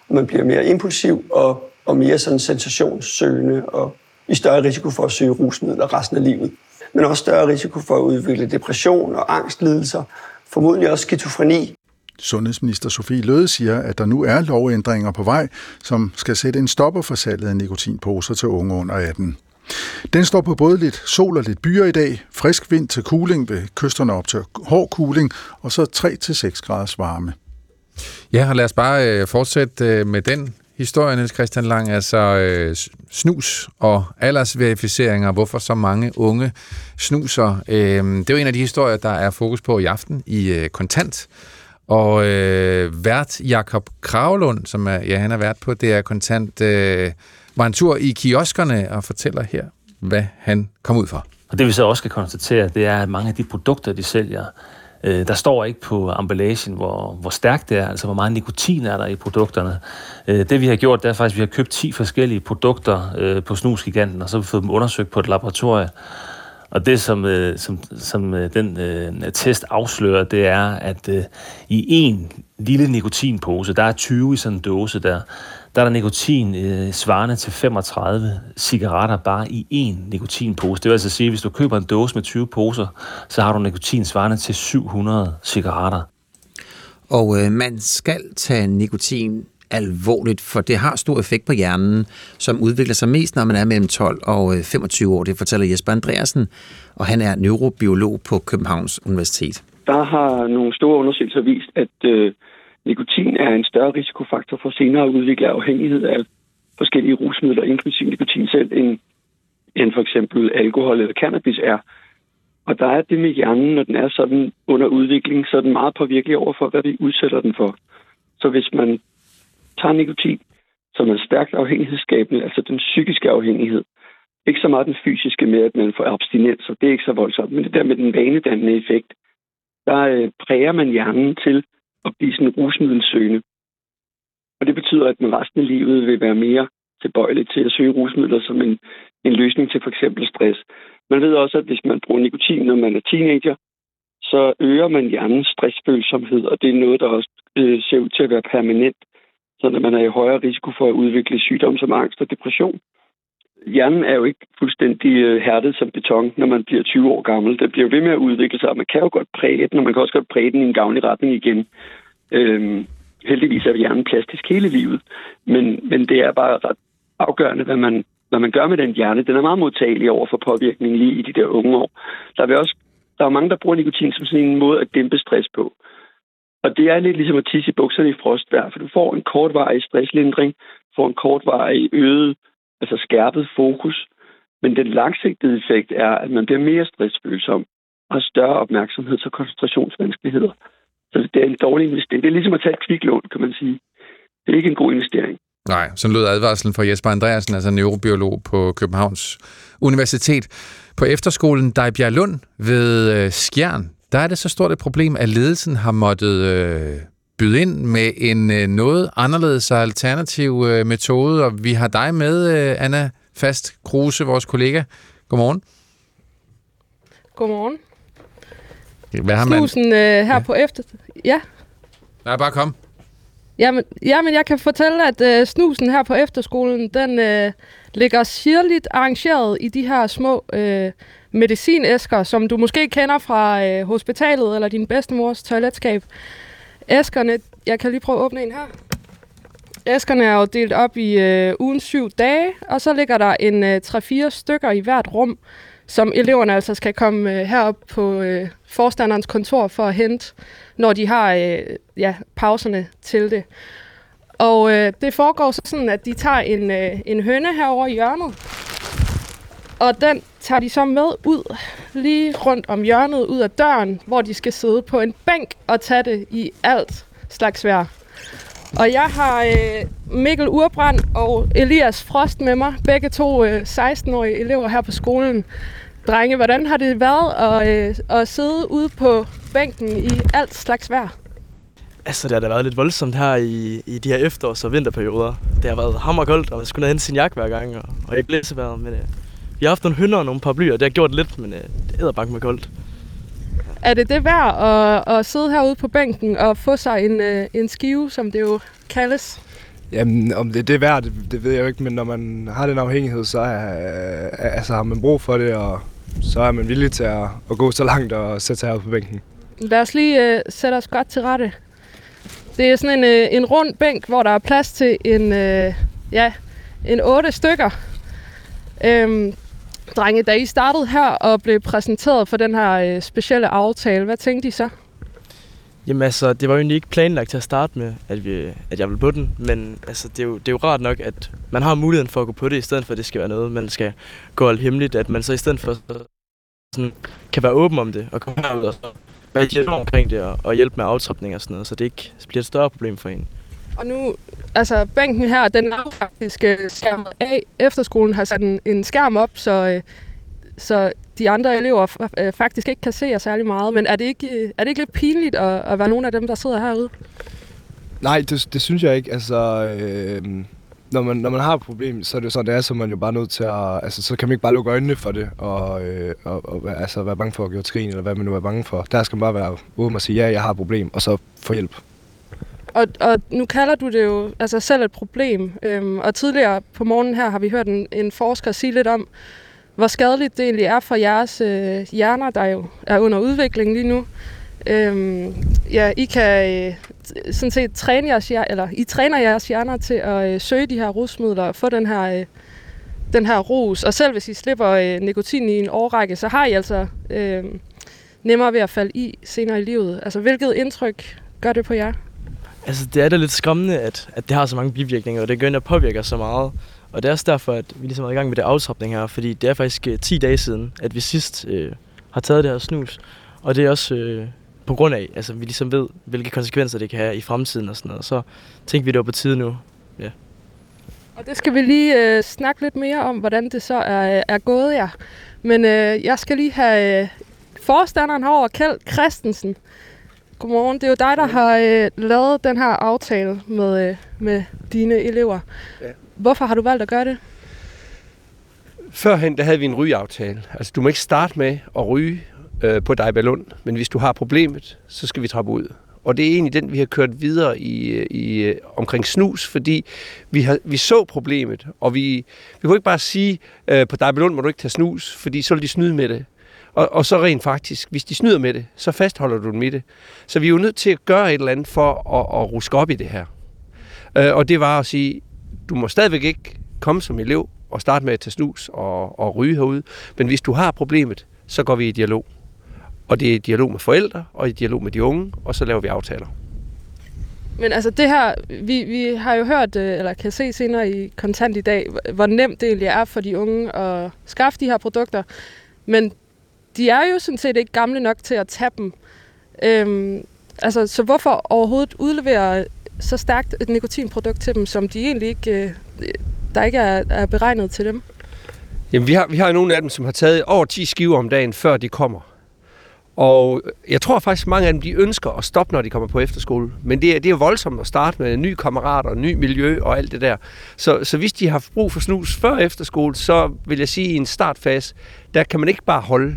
og man bliver mere impulsiv og, og mere sådan sensationssøgende og i større risiko for at søge rusmidler resten af livet men også større risiko for at udvikle depression og angstlidelser, formodentlig også skizofreni. Sundhedsminister Sofie Løde siger, at der nu er lovændringer på vej, som skal sætte en stopper for salget af nikotinposer til unge under 18. Den står på både lidt sol og lidt byer i dag, frisk vind til cooling ved kysterne op til hård cooling, og så 3-6 graders varme. Ja, og lad os bare øh, fortsætte øh, med den historie, Niels Christian Lang, altså øh, snus og aldersverificeringer, hvorfor så mange unge snuser. Øh, det er jo en af de historier, der er fokus på i aften i øh, Kontant. Og øh, vært Jakob Kravlund, som er, ja, han er vært på det er Kontant, øh, var en tur i kioskerne og fortæller her, hvad han kom ud for. Og det vi så også kan konstatere, det er, at mange af de produkter, de sælger, Øh, der står ikke på emballagen, hvor, hvor stærkt det er, altså hvor meget nikotin er der i produkterne. Øh, det vi har gjort, det er faktisk, at vi har købt 10 forskellige produkter øh, på Snusgiganten, og så har vi fået dem undersøgt på et laboratorium. Og det, som, øh, som, som øh, den øh, test afslører, det er, at øh, i en lille nikotinpose, der er 20 i sådan en dåse der, der er der nikotin øh, svarende til 35 cigaretter bare i én nikotinpose. Det vil altså sige, at hvis du køber en dåse med 20 poser, så har du nikotin svarende til 700 cigaretter. Og øh, man skal tage nikotin alvorligt, for det har stor effekt på hjernen, som udvikler sig mest, når man er mellem 12 og 25 øh, år. Det fortæller Jesper Andreasen, og han er neurobiolog på Københavns Universitet. Der har nogle store undersøgelser vist, at øh, nikotin er en større risikofaktor for senere at udvikle afhængighed af forskellige rusmidler, inklusive nikotin selv, end, end for eksempel alkohol eller cannabis er. Og der er det med hjernen, når den er sådan under udvikling, så er den meget påvirkelig over for, hvad vi udsætter den for. Så hvis man tager nikotin, som er stærkt afhængighedsskabende, altså den psykiske afhængighed, ikke så meget den fysiske med, at man får abstinens, og det er ikke så voldsomt, men det der med den vanedannende effekt, der øh, præger man hjernen til at blive sådan rusmiddelsøgende. Og det betyder, at man resten af livet vil være mere tilbøjelig til at søge rusmidler som en, en løsning til for eksempel stress. Man ved også, at hvis man bruger nikotin, når man er teenager, så øger man hjernens stressfølsomhed, og det er noget, der også øh, ser ud til at være permanent, så man er i højere risiko for at udvikle sygdomme som angst og depression. Hjernen er jo ikke fuldstændig øh, hærdet som beton, når man bliver 20 år gammel. Det bliver ved med at udvikle sig, og man kan jo godt præge den, og man kan også godt præge den i en gavnlig retning igen. Øhm, heldigvis er hjernen plastisk hele livet, men, men det er bare ret afgørende, hvad man, hvad man gør med den hjerne. Den er meget modtagelig over for påvirkning lige i de der unge år. Der, er, også, der er mange, der bruger nikotin som sådan en måde at dæmpe stress på. Og det er lidt ligesom at tisse i bukserne i frostvær, for du får en kortvarig stresslindring, får en kortvarig øget, altså skærpet fokus, men den langsigtede effekt er, at man bliver mere stressfølsom og har større opmærksomheds- og koncentrationsvanskeligheder. Så det er en dårlig investering. Det er ligesom at tage et kviklån, kan man sige. Det er ikke en god investering. Nej, sådan lød advarslen fra Jesper Andreasen, altså neurobiolog på Københavns Universitet. På efterskolen Dejbjerg ved øh, Skjern, der er det så stort et problem, at ledelsen har måttet øh, byde ind med en øh, noget anderledes og alternativ øh, metode, og vi har dig med, øh, Anna Fast Kruse, vores kollega. Godmorgen. Godmorgen. Hvad har man? Snusen øh, her ja. på efter... Ja. Nej, bare kom. Jamen, jamen, jeg kan fortælle, at øh, snusen her på efterskolen, den øh, ligger sirligt arrangeret i de her små øh, medicinæsker, som du måske kender fra øh, hospitalet eller din bedstemors toiletskab. Æskerne, jeg kan lige prøve at åbne en her. Æskerne er jo delt op i øh, ugen syv dage, og så ligger der en øh, 3-4 stykker i hvert rum, som eleverne altså skal komme øh, herop på øh, forstanderens kontor for at hente, når de har øh, ja, pauserne til det. Og øh, det foregår så sådan, at de tager en, øh, en høne herover i hjørnet, og den tager de så med ud, lige rundt om hjørnet, ud af døren, hvor de skal sidde på en bænk og tage det i alt slags vejr. Og jeg har øh, Mikkel Urbrand og Elias Frost med mig, begge to øh, 16-årige elever her på skolen. Drenge, hvordan har det været at, øh, at sidde ude på bænken i alt slags vejr? Altså, det har da været lidt voldsomt her i, i de her efterårs- og vinterperioder. Det har været hammerkoldt, og man skulle ned sin jakke hver gang, og, og ikke blæsevejret. Men øh, vi har haft nogle hønder og nogle paraplyer, blyer, det har gjort lidt, men øh, det er bank med koldt. Er det det værd at, at sidde herude på bænken og få sig en, øh, en skive, som det jo kaldes? Jamen, om det er det værd, det, det ved jeg jo ikke, men når man har den afhængighed, så er, altså, har man brug for det, og så er man villig til at, at gå så langt og sætte sig herude på bænken. Lad os lige øh, sætte os godt til rette. Det er sådan en, øh, en rund bænk, hvor der er plads til en, øh, ja, en otte stykker. Øhm, drenge, da I startede her og blev præsenteret for den her øh, specielle aftale, hvad tænkte I så? Jamen altså, det var jo egentlig ikke planlagt til at starte med, at, vi, at jeg ville på den, men altså, det, er jo, det er jo rart nok, at man har muligheden for at gå på det, i stedet for at det skal være noget, man skal gå alt hemmeligt, at man så i stedet for sådan, kan være åben om det, og komme herud og så være i omkring det, og, og hjælpe med aftrapning og sådan noget, så det ikke bliver et større problem for en. Og nu, altså bænken her, den er faktisk øh, skærmet af. Efterskolen har sat en, en skærm op, så, øh, så de andre elever øh, faktisk ikke kan se jer særlig meget. Men er det ikke, er det ikke lidt pinligt at, at være nogle af dem, der sidder herude? Nej, det, det synes jeg ikke. Altså, øh, når, man, når man har et problem, så er det sådan, det er, så er man jo bare nødt til at... Altså, så kan man ikke bare lukke øjnene for det, og, øh, og, og altså, være bange for at gøre trin, eller hvad man nu er bange for. Der skal man bare være åben og sige, ja, jeg har et problem, og så få hjælp. Og, og nu kalder du det jo altså selv et problem. Øhm, og tidligere på morgenen her har vi hørt en, en forsker sige lidt om, hvor skadeligt det egentlig er for jeres øh, hjerner, der jo er under udvikling lige nu. Øhm, ja, I kan øh, sådan set træne jeres, eller I træner jeres hjerner til at øh, søge de her rusmidler og få den her, øh, den her rus. Og selv hvis I slipper øh, nikotin i en årrække, så har I altså øh, nemmere ved at falde i senere i livet. Altså, hvilket indtryk gør det på jer? Altså, det er da lidt skræmmende, at, at det har så mange bivirkninger, og det gør, at påvirker så meget. Og det er også derfor, at vi ligesom er i gang med det aftrapning her, fordi det er faktisk øh, 10 dage siden, at vi sidst øh, har taget det her snus. Og det er også øh, på grund af, altså vi ligesom ved, hvilke konsekvenser det kan have i fremtiden og sådan noget. Så tænkte vi, det var på tide nu. Ja. Og det skal vi lige øh, snakke lidt mere om, hvordan det så er, øh, er gået jer. Men øh, jeg skal lige have øh, forstanderen herover, Kjeld Christensen. Godmorgen. Det er jo dig, der har øh, lavet den her aftale med, øh, med dine elever. Ja. Hvorfor har du valgt at gøre det? Førhen der havde vi en rygeaftale. Altså, du må ikke starte med at ryge øh, på Dejbjerlund, men hvis du har problemet, så skal vi trappe ud. Og det er egentlig den, vi har kørt videre i, i omkring snus, fordi vi, har, vi så problemet, og vi, vi kunne ikke bare sige, øh, på Dejbjerlund må du ikke tage snus, fordi så vil de snyde med det. Og, og så rent faktisk, hvis de snyder med det, så fastholder du dem i det. Så vi er jo nødt til at gøre et eller andet for at, at ruske op i det her. Øh, og det var at sige, du må stadigvæk ikke komme som elev og starte med at tage snus og, og ryge herude. Men hvis du har problemet, så går vi i dialog. Og det er i dialog med forældre, og i dialog med de unge, og så laver vi aftaler. Men altså det her, vi, vi har jo hørt, øh, eller kan se senere i Kontant i dag, hvor nemt det egentlig er for de unge at skaffe de her produkter. Men de er jo sådan set ikke gamle nok til at tage dem. Øhm, altså, så hvorfor overhovedet udlevere så stærkt et nikotinprodukt til dem, som de egentlig ikke, øh, der ikke er, er beregnet til dem? Jamen, vi har, vi har nogle af dem, som har taget over 10 skiver om dagen, før de kommer. Og jeg tror faktisk, mange af dem de ønsker at stoppe, når de kommer på efterskole. Men det er, det er voldsomt at starte med nye kammerater, ny miljø og alt det der. Så, så hvis de har brug for snus før efterskole, så vil jeg sige, at i en startfase, der kan man ikke bare holde.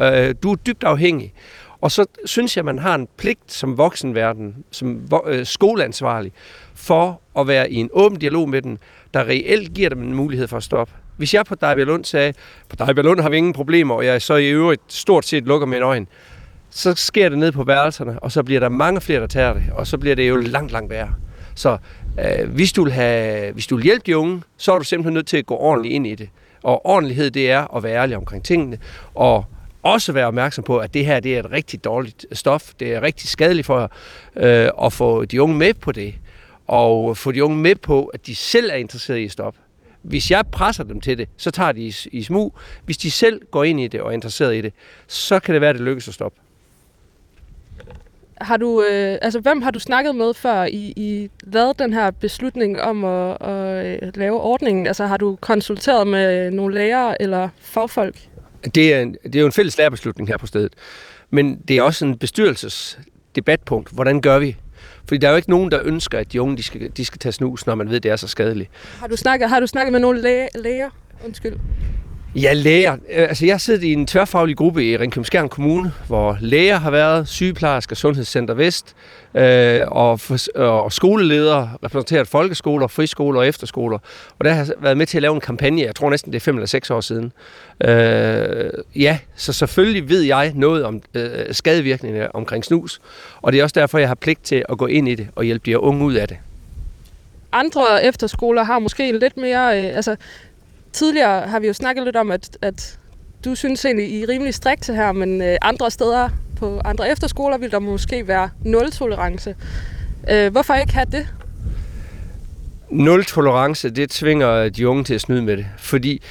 Øh, du er dybt afhængig. Og så synes jeg, man har en pligt som voksenverden, som øh, skoleansvarlig, for at være i en åben dialog med den, der reelt giver dem en mulighed for at stoppe. Hvis jeg på Dejbjerlund sagde, på Dejbjerlund har vi ingen problemer, og jeg så i øvrigt stort set lukker mine øjne, så sker det ned på værelserne, og så bliver der mange flere, der tager det, og så bliver det jo langt, langt værre. Så øh, hvis, du vil have, hvis du vil hjælpe de unge, så er du simpelthen nødt til at gå ordentligt ind i det. Og ordentlighed, det er at være ærlig omkring tingene, og også være opmærksom på, at det her det er et rigtig dårligt stof. Det er rigtig skadeligt for øh, at få de unge med på det. Og få de unge med på, at de selv er interesserede i at stoppe. Hvis jeg presser dem til det, så tager de i, i smug. Hvis de selv går ind i det og er interesseret i det, så kan det være, at det lykkes at stoppe. Har du, øh, altså, hvem har du snakket med før I, I lavede den her beslutning om at, at øh, lave ordningen? Altså har du konsulteret med nogle lærere eller fagfolk? Det er, en, det er jo en fælles lærerbeslutning her på stedet. Men det er også en bestyrelsesdebatpunkt. Hvordan gør vi? Fordi der er jo ikke nogen, der ønsker, at de unge de skal, de skal tage snus, når man ved, at det er så skadeligt. Har du snakket, har du snakket med nogle læger? Undskyld. Ja, læger. Øh, altså, jeg sidder i en tværfaglig gruppe i Ringkøbing Kommune, hvor læger har været, sygeplejersker, Sundhedscenter Vest, øh, og, og skoleledere, repræsenteret folkeskoler, friskoler og efterskoler. Og der har jeg været med til at lave en kampagne, jeg tror næsten det er fem eller seks år siden. Øh, ja, så selvfølgelig ved jeg noget om øh, skadevirkningerne omkring snus, og det er også derfor, jeg har pligt til at gå ind i det og hjælpe de unge ud af det. Andre efterskoler har måske lidt mere, øh, altså tidligere har vi jo snakket lidt om, at, at du synes egentlig, I er rimelig strikte her, men øh, andre steder på andre efterskoler vil der måske være nul-tolerance. Øh, hvorfor ikke have det? Nul tolerance, det tvinger de unge til at snyde med det. Fordi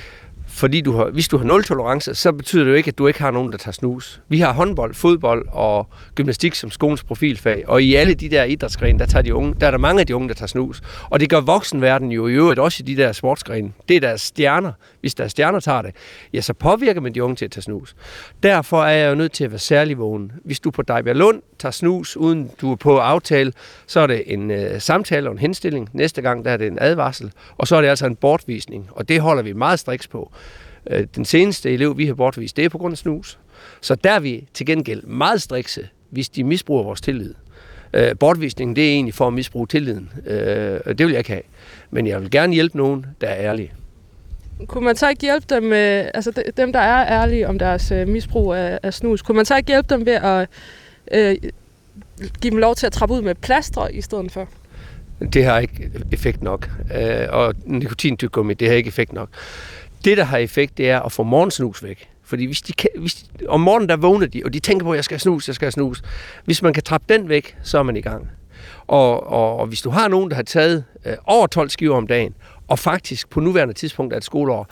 fordi du har, hvis du har nul tolerance, så betyder det jo ikke, at du ikke har nogen, der tager snus. Vi har håndbold, fodbold og gymnastik som skolens profilfag, og i alle de der idrætsgrene, der, tager de unge, der er der mange af de unge, der tager snus. Og det gør voksenverdenen jo i øvrigt også i de der sportsgrene. Det er deres stjerner. Hvis deres stjerner tager det, ja, så påvirker man de unge til at tage snus. Derfor er jeg jo nødt til at være særlig vågen. Hvis du på Lund tager snus, uden du er på aftale, så er det en øh, samtale og en henstilling. Næste gang der er det en advarsel, og så er det altså en bortvisning, og det holder vi meget striks på. Øh, den seneste elev, vi har bortvist, det er på grund af snus. Så der er vi til gengæld meget strikse, hvis de misbruger vores tillid. Øh, bortvisningen, det er egentlig for at misbruge tilliden. Øh, det vil jeg ikke have. Men jeg vil gerne hjælpe nogen, der er ærlige. Kunne man så ikke hjælpe dem, øh, altså dem, der er ærlige om deres øh, misbrug af, af snus, kunne man så ikke hjælpe dem ved at øh, give dem lov til at trappe ud med plaster i stedet for? Det har ikke effekt nok. Øh, og nikotintyggegummi, det har ikke effekt nok. Det, der har effekt, det er at få morgensnus væk. Fordi hvis de kan, hvis de, om morgenen der vågner de, og de tænker på, at jeg skal snus, jeg skal snus. Hvis man kan trappe den væk, så er man i gang. Og, og, og hvis du har nogen, der har taget øh, over 12 skiver om dagen, og faktisk på nuværende tidspunkt af et skoleår,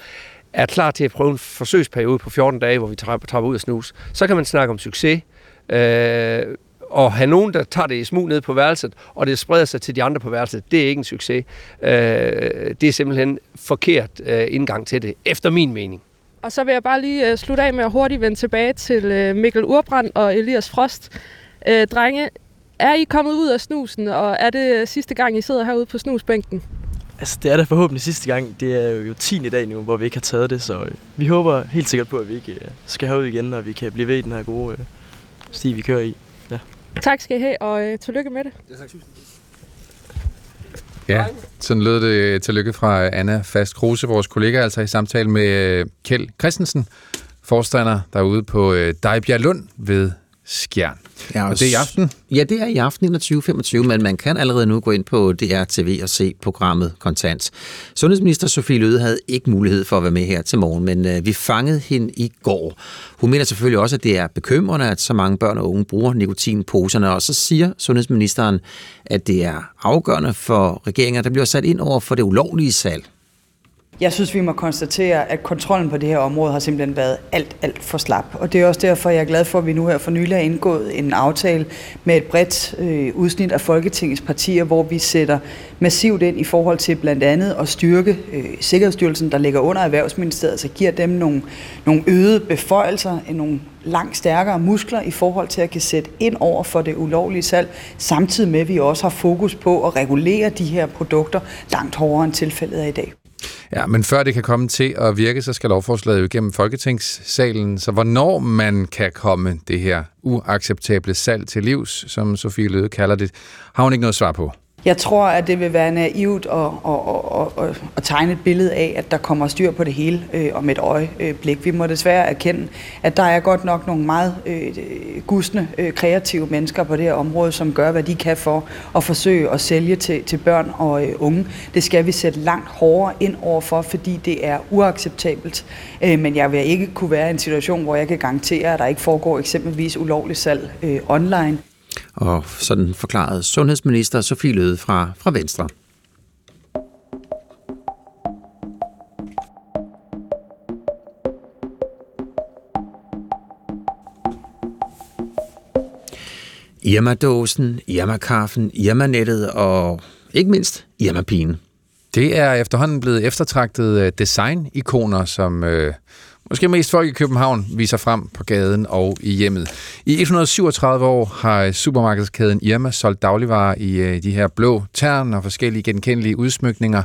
er klar til at prøve en forsøgsperiode på 14 dage, hvor vi trapper ud og snus, så kan man snakke om succes. Øh, og have nogen, der tager det i smug ned på værelset, og det spreder sig til de andre på værelset, det er ikke en succes. Øh, det er simpelthen forkert øh, indgang til det, efter min mening. Og så vil jeg bare lige øh, slutte af med at hurtigt vende tilbage til øh, Mikkel Urbrand og Elias Frost. Øh, drenge, er I kommet ud af snusen, og er det øh, sidste gang, I sidder herude på snusbænken? Altså, det er da forhåbentlig sidste gang. Det er jo 10. dag nu, hvor vi ikke har taget det, så øh, vi håber helt sikkert på, at vi ikke øh, skal herud igen, og vi kan blive ved i den her gode øh, sti, vi kører i. Ja. Tak skal I have, og øh, tillykke med det. Ja, tak. Ja, sådan lød det tillykke fra Anna Fast Kruse, vores kollega, altså i samtale med Kjeld Christensen, forstander derude på Dejbjerg Lund ved Skjern. Ja, og det er i aften? Ja, det er i aften 21.25, men man kan allerede nu gå ind på DRTV og se programmet Kontant. Sundhedsminister Sofie Løde havde ikke mulighed for at være med her til morgen, men øh, vi fangede hende i går. Hun mener selvfølgelig også, at det er bekymrende, at så mange børn og unge bruger nikotinposerne, og så siger sundhedsministeren, at det er afgørende for regeringen, der bliver sat ind over for det ulovlige salg. Jeg synes, vi må konstatere, at kontrollen på det her område har simpelthen været alt, alt for slap. Og det er også derfor, jeg er glad for, at vi nu her for nylig har indgået en aftale med et bredt øh, udsnit af Folketingets partier, hvor vi sætter massivt ind i forhold til blandt andet at styrke øh, Sikkerhedsstyrelsen, der ligger under Erhvervsministeriet, så giver dem nogle, nogle øgede beføjelser, nogle langt stærkere muskler i forhold til at kan sætte ind over for det ulovlige salg, samtidig med, at vi også har fokus på at regulere de her produkter langt hårdere end tilfældet er i dag. Ja, men før det kan komme til at virke, så skal lovforslaget jo igennem Folketingssalen. Så hvornår man kan komme det her uacceptable salg til livs, som Sofie Løde kalder det, har hun ikke noget svar på. Jeg tror, at det vil være naivt at, at, at, at, at tegne et billede af, at der kommer styr på det hele øh, om et øjeblik. Vi må desværre erkende, at der er godt nok nogle meget øh, gusne, øh, kreative mennesker på det her område, som gør, hvad de kan for at forsøge at sælge til, til børn og øh, unge. Det skal vi sætte langt hårdere ind overfor, fordi det er uacceptabelt. Øh, men jeg vil ikke kunne være i en situation, hvor jeg kan garantere, at der ikke foregår eksempelvis ulovligt salg øh, online. Og sådan forklarede sundhedsminister Sofie Løde fra, fra Venstre. Irma-dåsen, Irma-kaffen, Irma-nettet og ikke mindst Irma-pigen. Det er efterhånden blevet eftertragtede øh, design-ikoner, som øh, måske mest folk i København viser frem på gaden og i hjemmet. I 137 år har supermarkedskæden Irma solgt dagligvarer i øh, de her blå tern og forskellige genkendelige udsmykninger.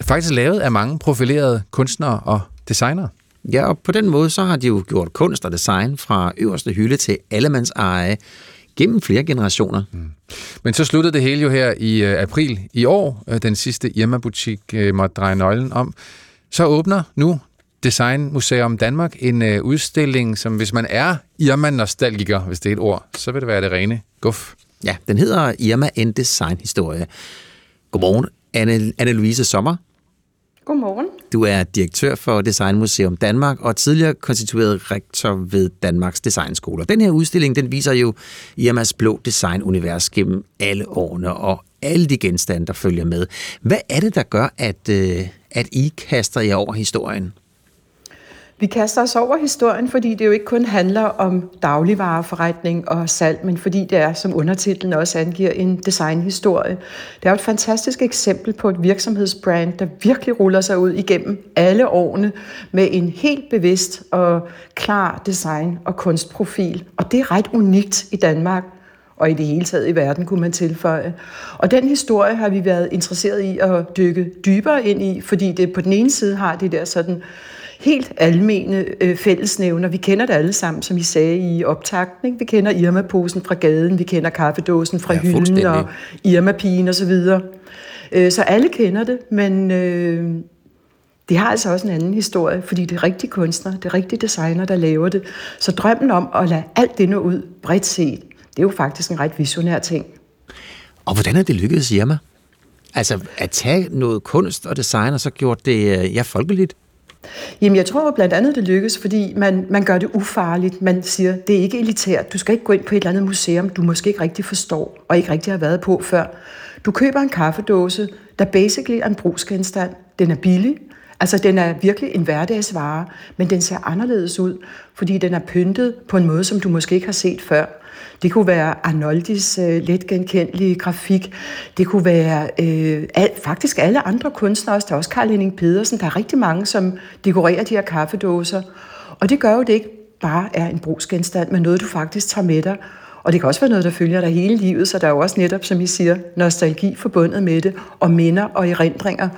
Faktisk lavet af mange profilerede kunstnere og designere. Ja, og på den måde så har de jo gjort kunst og design fra øverste hylde til allemands eje gennem flere generationer. Mm. Men så sluttede det hele jo her i øh, april i år. Øh, den sidste Irma-butik øh, måtte dreje nøglen om. Så åbner nu Design Museum Danmark en øh, udstilling, som hvis man er Irma-nostalgiker, hvis det er et ord, så vil det være det rene guf. Ja, den hedder Irma en Design Historie. Godmorgen, Anne, Anne-Louise Sommer. Godmorgen. Du er direktør for Design Museum Danmark og tidligere konstitueret rektor ved Danmarks Designskoler. Den her udstilling, den viser jo Irmas blå designunivers gennem alle årene og alle de genstande, der følger med. Hvad er det, der gør, at, øh, at I kaster jer over historien? Vi kaster os over historien, fordi det jo ikke kun handler om dagligvareforretning og salg, men fordi det er, som undertitlen også angiver, en designhistorie. Det er jo et fantastisk eksempel på et virksomhedsbrand, der virkelig ruller sig ud igennem alle årene med en helt bevidst og klar design- og kunstprofil. Og det er ret unikt i Danmark og i det hele taget i verden, kunne man tilføje. Og den historie har vi været interesseret i at dykke dybere ind i, fordi det på den ene side har det der sådan helt almene øh, fællesnævner. Vi kender det alle sammen, som I sagde i optakten. Vi kender Irma-posen fra gaden, vi kender kaffedåsen fra ja, hylden og Irma-pigen osv. Øh, så alle kender det, men øh, det har altså også en anden historie, fordi det er rigtige kunstnere, det er rigtige designer, der laver det. Så drømmen om at lade alt det nå ud bredt set, det er jo faktisk en ret visionær ting. Og hvordan er det lykkedes Irma? Altså at tage noget kunst og design, og så gjort det øh, ja, folkeligt? Jamen, jeg tror blandt andet, det lykkes, fordi man, man gør det ufarligt. Man siger, det er ikke elitært. Du skal ikke gå ind på et eller andet museum, du måske ikke rigtig forstår, og ikke rigtig har været på før. Du køber en kaffedåse, der basically er en brugsgenstand. Den er billig, Altså, den er virkelig en hverdagsvare, men den ser anderledes ud, fordi den er pyntet på en måde, som du måske ikke har set før. Det kunne være Arnoldis øh, let genkendelige grafik. Det kunne være øh, al, faktisk alle andre kunstnere også. Der er også Karl Henning Pedersen. Der er rigtig mange, som dekorerer de her kaffedåser. Og det gør jo, det ikke bare er en brugsgenstand, men noget, du faktisk tager med dig. Og det kan også være noget, der følger dig hele livet, så der er jo også netop, som I siger, nostalgi forbundet med det, og minder og erindringer.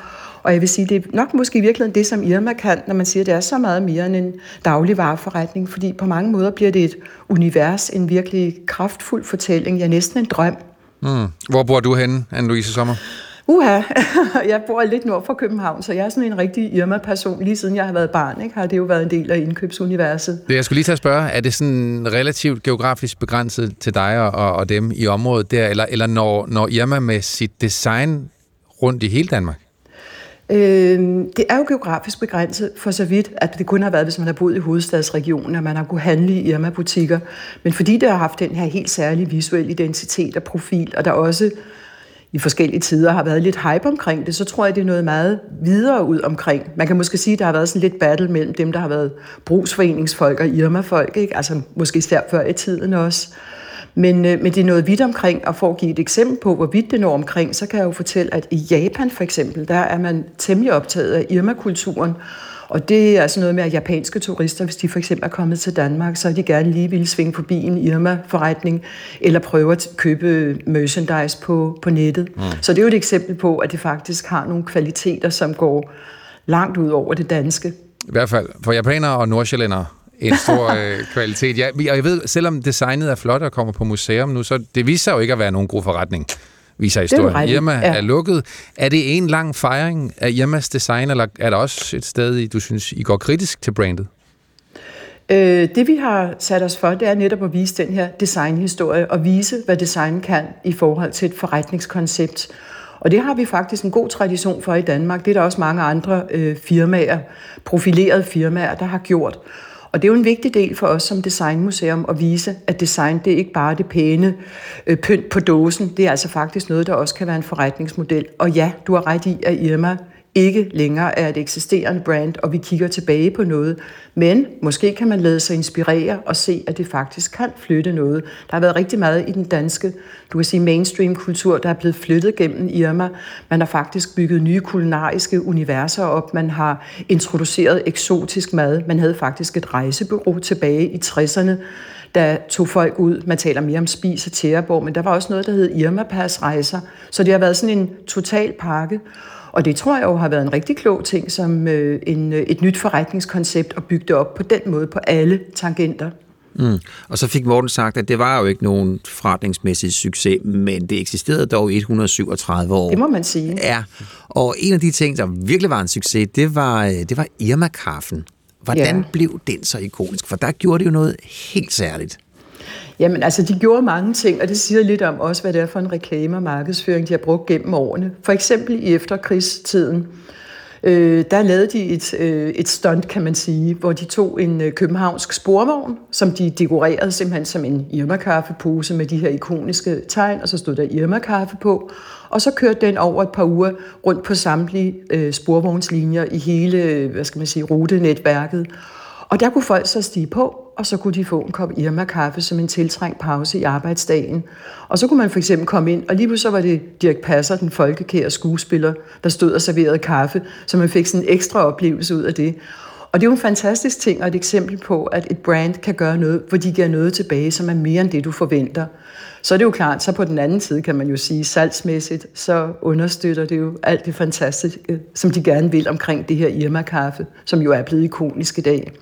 Og jeg vil sige, det er nok måske i virkeligheden det, som Irma kan, når man siger, at det er så meget mere end en dagligvareforretning, fordi på mange måder bliver det et univers, en virkelig kraftfuld fortælling, ja næsten en drøm. Mm. Hvor bor du henne, Anne-Louise Sommer? Uha, jeg bor lidt nord for København, så jeg er sådan en rigtig Irma-person, lige siden jeg har været barn, ikke? har det jo været en del af indkøbsuniverset. Det, jeg skulle lige tage at spørge, er det sådan relativt geografisk begrænset til dig og, og dem i området der, eller, eller når, når Irma med sit design rundt i hele Danmark? Øh, det er jo geografisk begrænset for så vidt, at det kun har været, hvis man har boet i hovedstadsregionen, at man har kunnet handle i Irma-butikker. Men fordi det har haft den her helt særlige visuelle identitet og profil, og der også i forskellige tider har været lidt hype omkring det, så tror jeg, det er noget meget videre ud omkring. Man kan måske sige, at der har været sådan lidt battle mellem dem, der har været brugsforeningsfolk og Irma-folk, ikke? altså måske især før i tiden også. Men, øh, men det er noget vidt omkring, og for at give et eksempel på, hvor vidt det når omkring, så kan jeg jo fortælle, at i Japan for eksempel, der er man temmelig optaget af Irma-kulturen, og det er altså noget med, at japanske turister, hvis de for eksempel er kommet til Danmark, så de gerne lige vil svinge forbi en Irma-forretning, eller prøve at købe merchandise på, på nettet. Mm. Så det er jo et eksempel på, at det faktisk har nogle kvaliteter, som går langt ud over det danske. I hvert fald for japanere og nordsjællændere en stor øh, kvalitet. Ja, og jeg ved, selvom designet er flot og kommer på museum nu, så det viser jo ikke at være nogen god forretning viser historien. Irma ja. er lukket. Er det en lang fejring af Irmas design, eller er der også et sted, du synes, I går kritisk til brandet? Øh, det vi har sat os for, det er netop at vise den her designhistorie, og vise, hvad design kan i forhold til et forretningskoncept. Og det har vi faktisk en god tradition for i Danmark. Det er der også mange andre øh, firmaer, profilerede firmaer, der har gjort. Og det er jo en vigtig del for os som designmuseum at vise, at design det er ikke bare det pæne øh, pynt på dåsen. Det er altså faktisk noget, der også kan være en forretningsmodel. Og ja, du har ret i, at Irma ikke længere er et eksisterende brand, og vi kigger tilbage på noget. Men måske kan man lade sig inspirere og se, at det faktisk kan flytte noget. Der har været rigtig meget i den danske, du kan sige mainstream-kultur, der er blevet flyttet gennem Irma. Man har faktisk bygget nye kulinariske universer op. Man har introduceret eksotisk mad. Man havde faktisk et rejsebureau tilbage i 60'erne, der tog folk ud. Man taler mere om spis og tæreborg, men der var også noget, der hed Irma Pass rejser. Så det har været sådan en total pakke. Og det tror jeg jo har været en rigtig klog ting som øh, en, øh, et nyt forretningskoncept at bygge det op på den måde på alle tangenter. Mm. Og så fik Morten sagt, at det var jo ikke nogen forretningsmæssig succes, men det eksisterede dog i 137 år. Det må man sige. Ja, og en af de ting, der virkelig var en succes, det var, øh, det var Irma-kaffen. Hvordan ja. blev den så ikonisk? For der gjorde det jo noget helt særligt. Jamen altså, de gjorde mange ting, og det siger lidt om også, hvad det er for en reklame og markedsføring, de har brugt gennem årene. For eksempel i efterkrigstiden, øh, der lavede de et, øh, et stunt, kan man sige, hvor de tog en øh, københavnsk sporvogn, som de dekorerede simpelthen som en Irma-kaffepose med de her ikoniske tegn, og så stod der Irma-kaffe på, og så kørte den over et par uger rundt på samtlige øh, sporvognslinjer i hele, hvad skal man sige, rutenetværket. Og der kunne folk så stige på, og så kunne de få en kop Irma-kaffe som en tiltrængt pause i arbejdsdagen. Og så kunne man for eksempel komme ind, og lige pludselig var det Dirk Passer, den folkekære skuespiller, der stod og serverede kaffe, så man fik sådan en ekstra oplevelse ud af det. Og det er jo en fantastisk ting og et eksempel på, at et brand kan gøre noget, hvor de giver noget tilbage, som er mere end det, du forventer. Så er det jo klart, så på den anden side kan man jo sige, salgsmæssigt, så understøtter det jo alt det fantastiske, som de gerne vil omkring det her Irma-kaffe, som jo er blevet ikonisk i dag.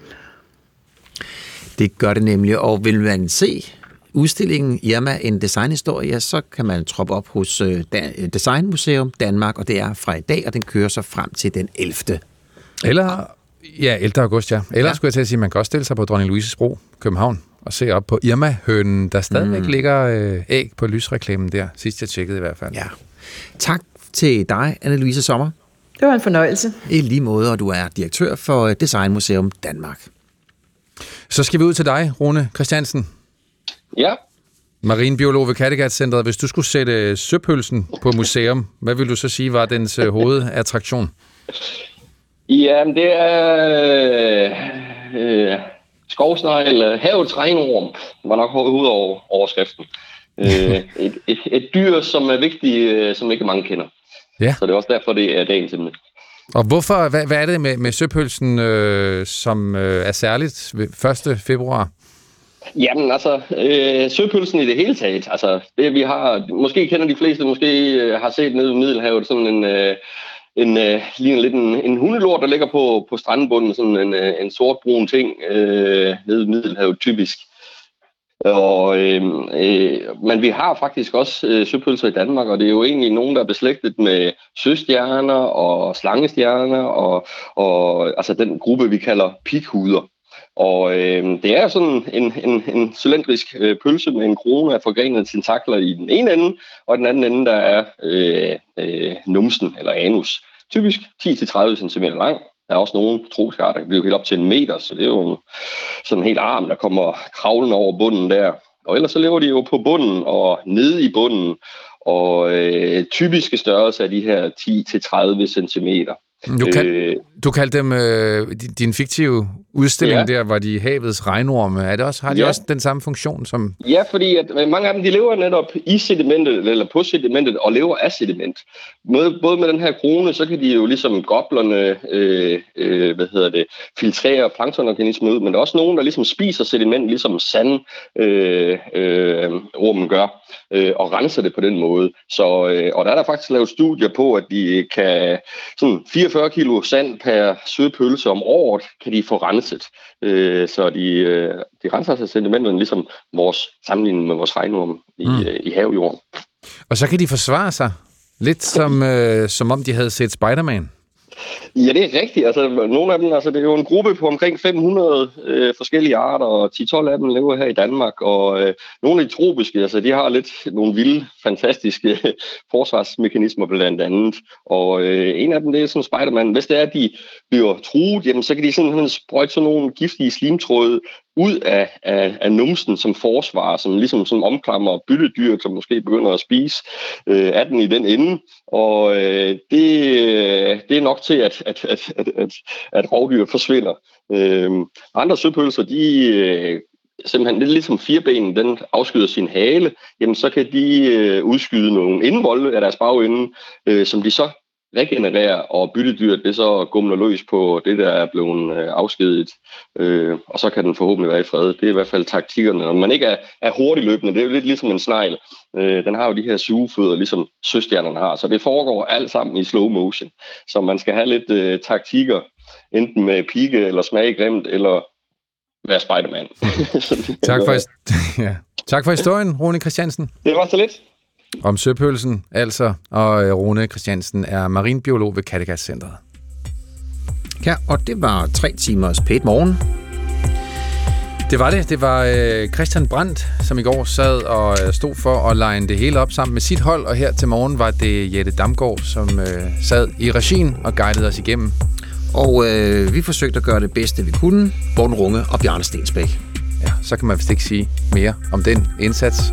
Det gør det nemlig, og vil man se udstillingen Irma en designhistorie, så kan man troppe op hos øh, Designmuseum Danmark, og det er fra i dag, og den kører så frem til den 11. Eller, ja, 11. august, ja. Eller ja. skulle jeg til at sige, at man kan også stille sig på Dronning Louises Bro, København, og se op på Irma-hønen, der stadigvæk mm. ligger øh, æg på lysreklamen der, sidst jeg tjekkede i hvert fald. Ja. Tak til dig, Anne-Louise Sommer. Det var en fornøjelse. I lige måde, og du er direktør for Designmuseum Danmark. Så skal vi ud til dig, Rune Christiansen. Ja. Marinbiolog ved Kattegat-centret. Hvis du skulle sætte søpølsen på museum, hvad vil du så sige var dens øh, hovedattraktion? Jamen, det er øh, skovsnegl, havets regnorm, var nok hovedoverskriften. øh, et, et, et dyr, som er vigtigt, øh, som ikke mange kender. Ja. Så det er også derfor, det er dagens emne. Og hvorfor, hvad, hvad er det med, med søpølsen, øh, som øh, er særligt ved 1. februar? Jamen altså, øh, søpølsen i det hele taget. Altså, det vi har, måske kender de fleste, måske øh, har set nede i Middelhavet sådan en, øh, en øh, ligner lidt en, en hundelort, der ligger på, på strandbunden, sådan en, øh, en sortbrun ting øh, nede i Middelhavet typisk. Og, øh, øh, men vi har faktisk også øh, søpølser i Danmark, og det er jo egentlig nogen, der er beslægtet med søstjerner og slangestjerner, og, og altså den gruppe, vi kalder pikhuder. Og øh, det er sådan en, en, en cylindrisk øh, pølse med en krone af forgrenede tentakler i den ene ende, og den anden ende, der er øh, øh, numsen eller anus. Typisk 10-30 cm lang. Der er også nogle troskarter, der kan blive helt op til en meter, så det er jo sådan en helt arm, der kommer kravlende over bunden der. Og ellers så lever de jo på bunden og nede i bunden, og øh, typiske størrelse er de her 10-30 cm. Du, kald, øh, du kaldte dem øh, din fiktive udstilling ja. der, var de havets regnorme. Er det også, har de ja. også den samme funktion som... Ja, fordi at øh, mange af dem, de lever netop i sedimentet, eller på sedimentet, og lever af sediment. Både, både med den her krone, så kan de jo ligesom goblerne, øh, øh, hvad hedder det, filtrere planktonorganismer ud, men der er også nogen, der ligesom spiser sediment, ligesom sand øh, øh, ormen gør, øh, og renser det på den måde. Så, øh, og der er der faktisk lavet studier på, at de kan sådan 44 kilo sand per sødpølse om året, kan de få renset. Øh, så de, øh, de renser sig sedimenterne ligesom vores sammenligning med vores regnorm i, mm. øh, i havjorden. Og så kan de forsvare sig lidt som, øh, som om de havde set Spider-Man. Ja, det er rigtigt. Altså, nogle af dem, altså, det er jo en gruppe på omkring 500 øh, forskellige arter, og 10-12 af dem lever her i Danmark, og øh, nogle af de tropiske, altså, de har lidt nogle vilde, fantastiske forsvarsmekanismer blandt andet, og øh, en af dem, det er sådan Spider-Man. Hvis det er, at de bliver truet, jamen, så kan de simpelthen sprøjte sådan nogle giftige slimtråde ud af, af, af numsen som forsvar, som ligesom som omklammer byttedyr, som måske begynder at spise øh, af den i den ende. Og øh, det, øh, det er nok til, at, at, at, at, at, at rovdyr forsvinder. Øh, andre søpølser, de øh, simpelthen lidt ligesom firebenen, den afskyder sin hale, jamen så kan de øh, udskyde nogle indvolde af deres bagende, øh, som de så regenerere, og byttedyret det så gumler løs på det, der er blevet øh, afskediget, øh, og så kan den forhåbentlig være i fred. Det er i hvert fald taktikkerne. Når man ikke er, er hurtigt løbende, det er jo lidt ligesom en snegl. Øh, den har jo de her sugefødder, ligesom søstjernerne har, så det foregår alt sammen i slow motion. Så man skal have lidt øh, taktikker, enten med pike eller smage grimt, eller være Spider-Man. tak, for, ja. tak for historien, Rune Christiansen. Det var så lidt om søpølsen, altså, og øh, Rune Christiansen er marinbiolog ved Kattegat Centeret. Ja, og det var tre timers pæt morgen. Det var det. Det var øh, Christian Brandt, som i går sad og øh, stod for at line det hele op sammen med sit hold, og her til morgen var det Jette Damgaard, som øh, sad i regien og guidede os igennem. Og øh, vi forsøgte at gøre det bedste, vi kunne. Born Runge og Bjarne Stensbæk. Ja, så kan man vist ikke sige mere om den indsats.